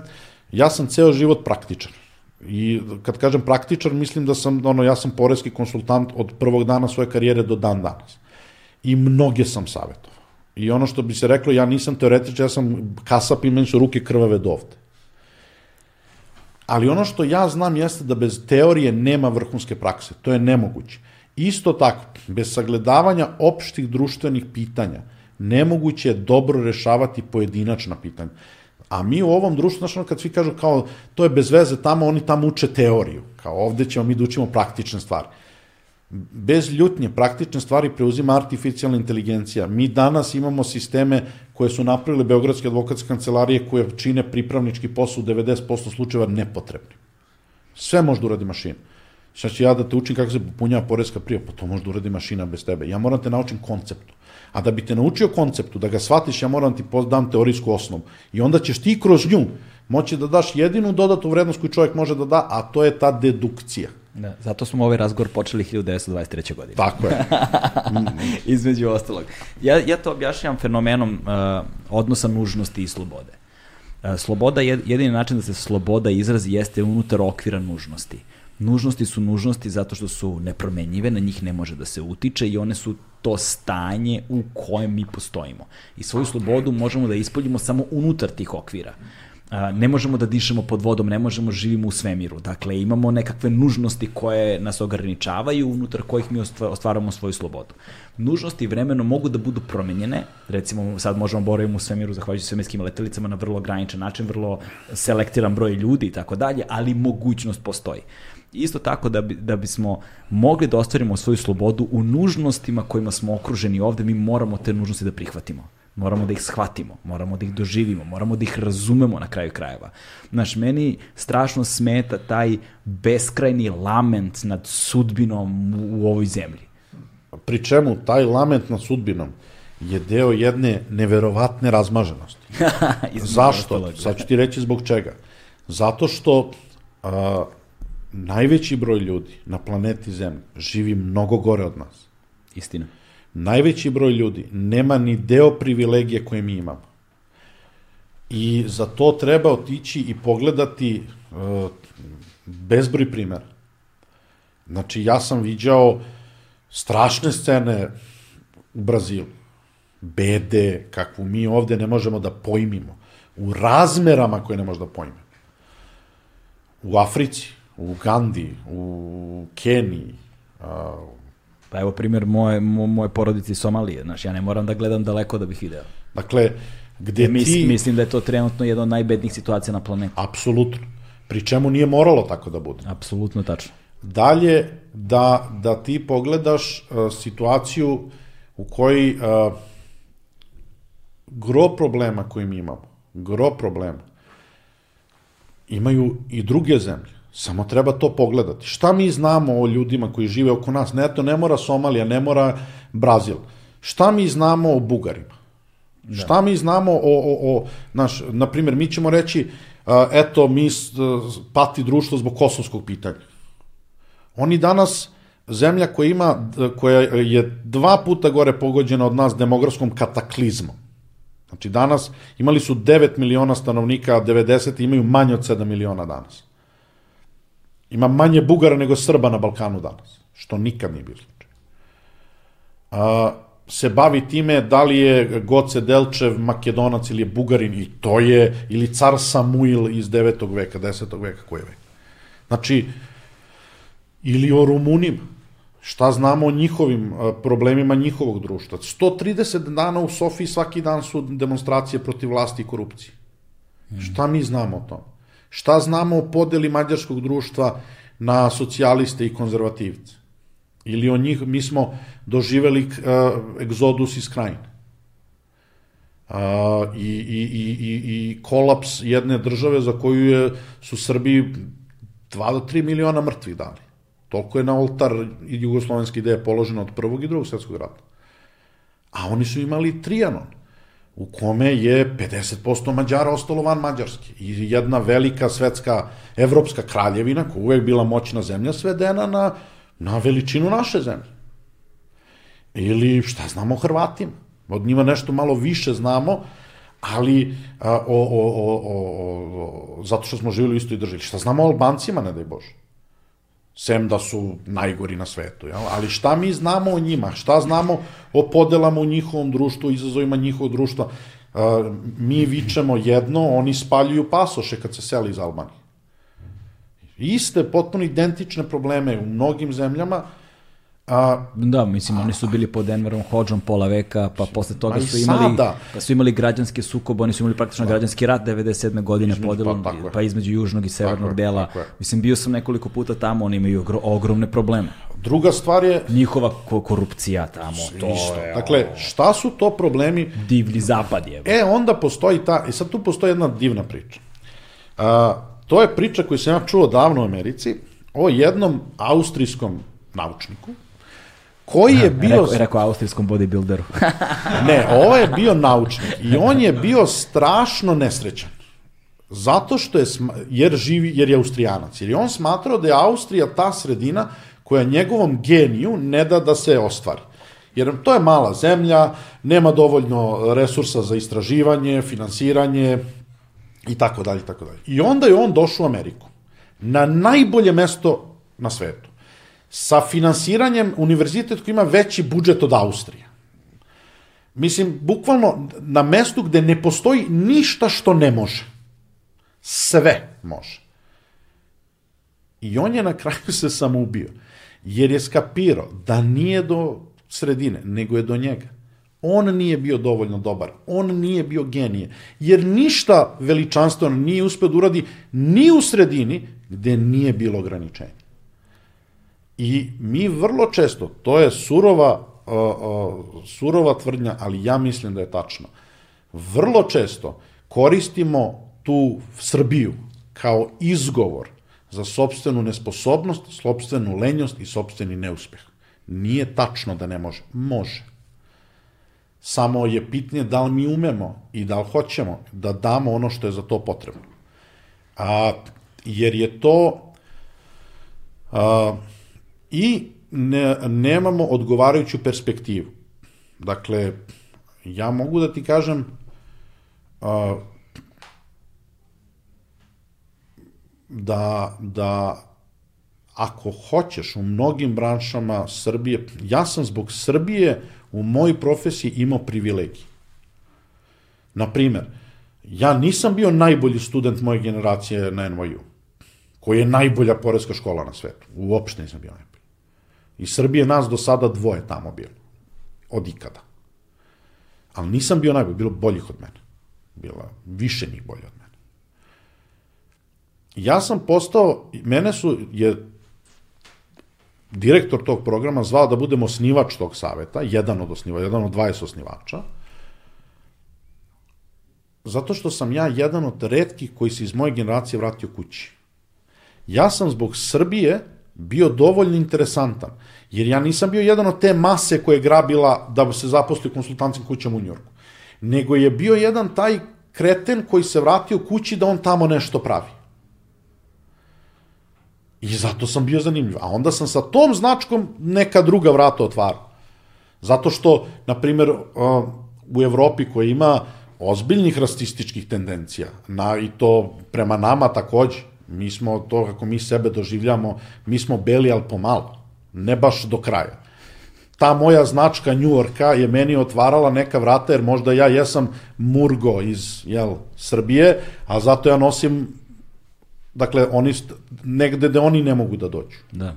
ja sam ceo život praktičan. I kad kažem praktičar, mislim da sam, ono, ja sam porezki konsultant od prvog dana svoje karijere do dan danas. I mnoge sam savjetovao. I ono što bi se reklo, ja nisam teoretičar, ja sam kasap i meni su ruke krvave do ovde. Ali ono što ja znam jeste da bez teorije nema vrhunske prakse. To je nemoguće. Isto tako, bez sagledavanja opštih društvenih pitanja, nemoguće je dobro rešavati pojedinačna pitanja. A mi u ovom društvu, znaš, kad svi kažu kao, to je bez veze tamo, oni tamo uče teoriju. Kao ovde ćemo mi da učimo praktične stvari. Bez ljutnje, praktične stvari preuzima artificijalna inteligencija. Mi danas imamo sisteme koje su napravile Beogradske advokatske kancelarije koje čine pripravnički posao u 90% slučajeva nepotrebni. Sve može da uradi mašina. Šta ću ja da te učim kako se popunjava porezka prijava? Pa to može da uradi mašina bez tebe. Ja moram da te naučim konceptu. A da bi te naučio konceptu, da ga shvatiš, ja moram da ti dam teorijsku osnovu. I onda ćeš ti kroz nju moći da daš jedinu dodatu vrednost koju čovjek može da da, a to je ta dedukcija. Da, zato smo ovaj razgovor počeli 1923. godine. Tako je. Između ostalog. Ja, ja to objašnjam fenomenom uh, odnosa nužnosti i slobode. Uh, sloboda, jedini način da se sloboda izrazi jeste unutar okvira nužnosti. Nužnosti su nužnosti zato što su nepromenjive, na njih ne može da se utiče i one su to stanje u kojem mi postojimo. I svoju slobodu možemo da ispoljimo samo unutar tih okvira. Ne možemo da dišemo pod vodom, ne možemo živimo u svemiru. Dakle, imamo nekakve nužnosti koje nas ograničavaju, unutar kojih mi ostvaramo svoju slobodu. Nužnosti vremeno mogu da budu promenjene, recimo sad možemo boravimo u svemiru zahvaljujući svemirskim letelicama na vrlo ograničen način, vrlo selektiran broj ljudi i tako dalje, ali mogućnost postoji. Isto tako da, bi, da bismo mogli da ostvarimo svoju slobodu u nužnostima kojima smo okruženi ovde, mi moramo te nužnosti da prihvatimo. Moramo da ih shvatimo, moramo da ih doživimo, moramo da ih razumemo na kraju krajeva. Znaš, meni strašno smeta taj beskrajni lament nad sudbinom u ovoj zemlji. Pri čemu taj lament nad sudbinom je deo jedne neverovatne razmaženosti. Zašto? Sad ću ti reći zbog čega. Zato što a, najveći broj ljudi na planeti Zemlji živi mnogo gore od nas. Istina. Najveći broj ljudi nema ni deo privilegije koje mi imamo. I za to treba otići i pogledati uh, bezbroj primjera. Znači, ja sam viđao strašne scene u Brazilu. Bede, kakvu mi ovde ne možemo da pojmimo. U razmerama koje ne možemo da pojmimo. U Africi, u Ugandi, u Keniji. A... Pa evo primjer moje, moje porodice iz Somalije, znaš, ja ne moram da gledam daleko da bih video. Dakle, gde mis, ti... Mislim da je to trenutno jedna od najbednijih situacija na planetu. Apsolutno. Pri čemu nije moralo tako da bude. Apsolutno tačno. Dalje, da, da ti pogledaš uh, situaciju u kojoj uh, gro problema koje mi imamo, gro problema, imaju i druge zemlje. Samo treba to pogledati. Šta mi znamo o ljudima koji žive oko nas? Ne, to ne mora Somalija, ne mora Brazil. Šta mi znamo o Bugarima? Da. Šta mi znamo o, o, o naš, na primjer, mi ćemo reći, a, eto, mi pati društvo zbog kosovskog pitanja. Oni danas, zemlja koja ima, koja je dva puta gore pogođena od nas demografskom kataklizmom. Znači danas imali su 9 miliona stanovnika, a 90 imaju manje od 7 miliona danas. Ima manje Bugara nego Srba na Balkanu danas, što nikad nije bilo slučaj. A, se bavi time da li je Goce Delčev makedonac ili je Bugarin i to je, ili car Samuil iz 9. veka, 10. veka, koji je. Znači, ili o Rumunima. Šta znamo o njihovim problemima njihovog društva? 130 dana u Sofiji svaki dan su demonstracije protiv vlasti i korupcije. Šta mi znamo o tom? Šta znamo o podeli mađarskog društva na socijaliste i konzervativce? Ili o njih, mi smo doživeli uh, egzodus iz krajine. Uh, i, i, i, i, kolaps jedne države za koju je, su Srbi 2 do 3 miliona mrtvih dali. Toliko je na oltar jugoslovenske ideje položeno od prvog i drugog svetskog rata. A oni su imali Trianon u kome je 50% Mađara ostalo van Mađarske. I jedna velika svetska evropska kraljevina, koja uvek bila moćna zemlja, svedena na, na veličinu naše zemlje. Ili šta znamo o Hrvatima? Od njima nešto malo više znamo, ali a, o, o, o, o, o, zato što smo živjeli u istoj državi. Šta znamo o Albancima, ne daj Bože? Sem da su najgori na svetu. Jel? Ali šta mi znamo o njima? Šta znamo o podelama u njihovom društvu, izazovima njihovog društva? Uh, mi vičemo jedno, oni spaljuju pasoše kad se seli iz Albanije. Iste, potpuno identične probleme u mnogim zemljama, A, da, mislim, oni su bili pod Enverom Hodžom pola veka, pa posle toga su imali, sada. pa su imali građanske sukobe, oni su imali praktično građanski rat 97. godine podelom, pa, pa između južnog i severnog tako dela. Tako mislim, bio sam nekoliko puta tamo, oni imaju ogromne probleme. Druga stvar je... Njihova ko korupcija tamo, to je... Dakle, šta su to problemi? Divlji zapad je. E, onda postoji ta, i sad tu postoji jedna divna priča. A, to je priča koju sam ja čuo davno u Americi, o jednom austrijskom naučniku, koji je bio... Rekao, rekao austrijskom bodybuilderu. ne, ovo je bio naučnik i on je bio strašno nesrećan. Zato što je, jer živi, jer je austrijanac. Jer je on smatrao da je Austrija ta sredina koja njegovom geniju ne da da se ostvari. Jer to je mala zemlja, nema dovoljno resursa za istraživanje, finansiranje i tako dalje, tako dalje. I onda je on došao u Ameriku. Na najbolje mesto na svetu sa finansiranjem univerzitet koji ima veći budžet od Austrije. Mislim, bukvalno na mestu gde ne postoji ništa što ne može. Sve može. I on je na kraju se samoubio, jer je skapirao da nije do sredine, nego je do njega. On nije bio dovoljno dobar, on nije bio genije, jer ništa veličanstveno nije uspeo da uradi ni u sredini gde nije bilo ograničenja. I mi vrlo često, to je surova, uh, uh, surova tvrdnja, ali ja mislim da je tačno, vrlo često koristimo tu Srbiju kao izgovor za sobstvenu nesposobnost, sobstvenu lenjost i sobstveni neuspeh. Nije tačno da ne može. Može. Samo je pitnije da li mi umemo i da li hoćemo da damo ono što je za to potrebno. A, jer je to... A, i ne, nemamo odgovarajuću perspektivu. Dakle, ja mogu da ti kažem a, da, da ako hoćeš u mnogim branšama Srbije, ja sam zbog Srbije u mojoj profesiji imao privilegije. Naprimer, ja nisam bio najbolji student moje generacije na NYU, koji je najbolja poreska škola na svetu. Uopšte nisam bio najbolji. I Srbije nas do sada dvoje tamo bilo. Od ikada. Ali nisam bio najbolji, bilo boljih od mene. Bilo više njih bolje od mene. Ja sam postao, mene su, je direktor tog programa zvao da budem osnivač tog saveta, jedan od osnivača, jedan od 20 osnivača, zato što sam ja jedan od redkih koji se iz moje generacije vratio kući. Ja sam zbog Srbije bio dovoljno interesantan, jer ja nisam bio jedan od te mase koje je grabila da se zaposli u konsultantskim kućama u Njorku, nego je bio jedan taj kreten koji se vratio kući da on tamo nešto pravi. I zato sam bio zanimljiv. A onda sam sa tom značkom neka druga vrata otvarao. Zato što, na primjer, u Evropi koja ima ozbiljnih rasističkih tendencija, na, i to prema nama takođe, Mi smo to, kako mi sebe doživljamo, mi smo beli, ali pomalo. Ne baš do kraja. Ta moja značka Njujorka je meni otvarala neka vrata, jer možda ja jesam Murgo iz jel, Srbije, a zato ja nosim Dakle, oni negde da oni ne mogu da dođu. Da.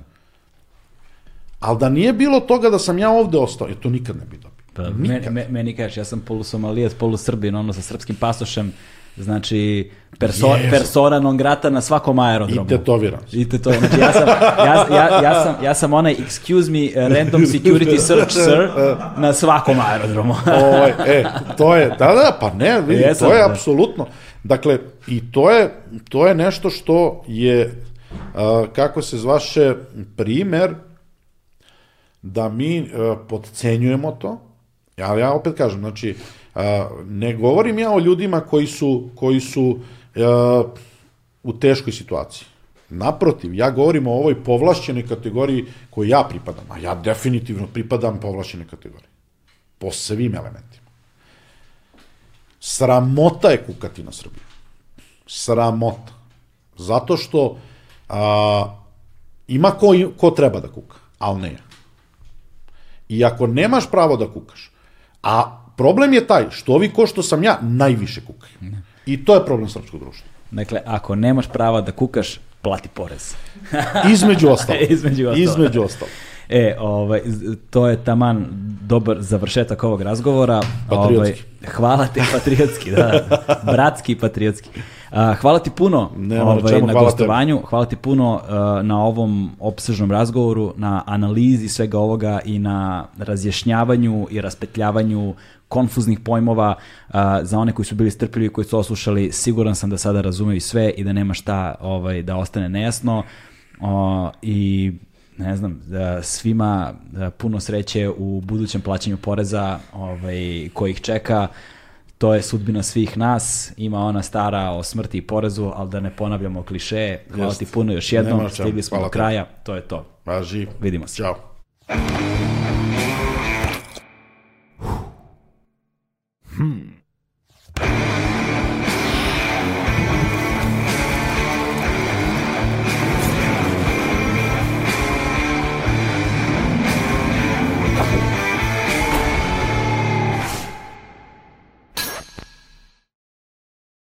Ali da nije bilo toga da sam ja ovde ostao, e, to nikad ne bi dobio. Pa, meni, me, meni kažeš, ja sam polusomalijac, polusrbin, ono sa srpskim pasošem, znači perso, Jezu. persona non grata na svakom aerodromu. I tetoviran. I te to, znači ja sam, ja, ja, ja, sam, ja sam onaj excuse me random security search sir na svakom aerodromu. ovaj, e, to je, da, da, pa ne, vidi, Jesam, to je da. apsolutno. Dakle, i to je, to je nešto što je, a, kako se zvaše, primer da mi a, podcenjujemo to, ali ja opet kažem, znači, ne govorim ja o ljudima koji su, koji su u teškoj situaciji. Naprotiv, ja govorim o ovoj povlašćenoj kategoriji koju ja pripadam, a ja definitivno pripadam povlašćenoj kategoriji. Po svim elementima. Sramota je kukati na Srbiju. Sramota. Zato što a, ima ko, ko treba da kuka, ali ne ja. I ako nemaš pravo da kukaš, a problem je taj što ovi ko što sam ja najviše kukaju. I to je problem srpskog društva. Dakle, ako nemaš prava da kukaš, plati porez. Između ostalo. Između ostalog. Između ostalo. E, ovaj, to je taman dobar završetak ovog razgovora. Patriotski. Ovaj, hvala ti, patriotski, da, bratski i patriotski. A, hvala ti puno Nema ovaj, čemu, na hvala gostovanju, hvala ti puno a, na ovom opsežnom razgovoru, na analizi svega ovoga i na razjašnjavanju i raspetljavanju konfuznih pojmova a, za one koji su bili strpljivi, koji su oslušali, siguran sam da sada razumeju sve i da nema šta ovaj, da ostane nejasno. O, I ne znam, da svima da puno sreće u budućem plaćanju poreza ovaj, koji ih čeka. To je sudbina svih nas. Ima ona stara o smrti i porezu, ali da ne ponavljamo kliše. Hvala Jest. ti puno još jednom. Stigli smo Hvala do kraja. To je to. Važi. Vidimo se. Ćao. Bye.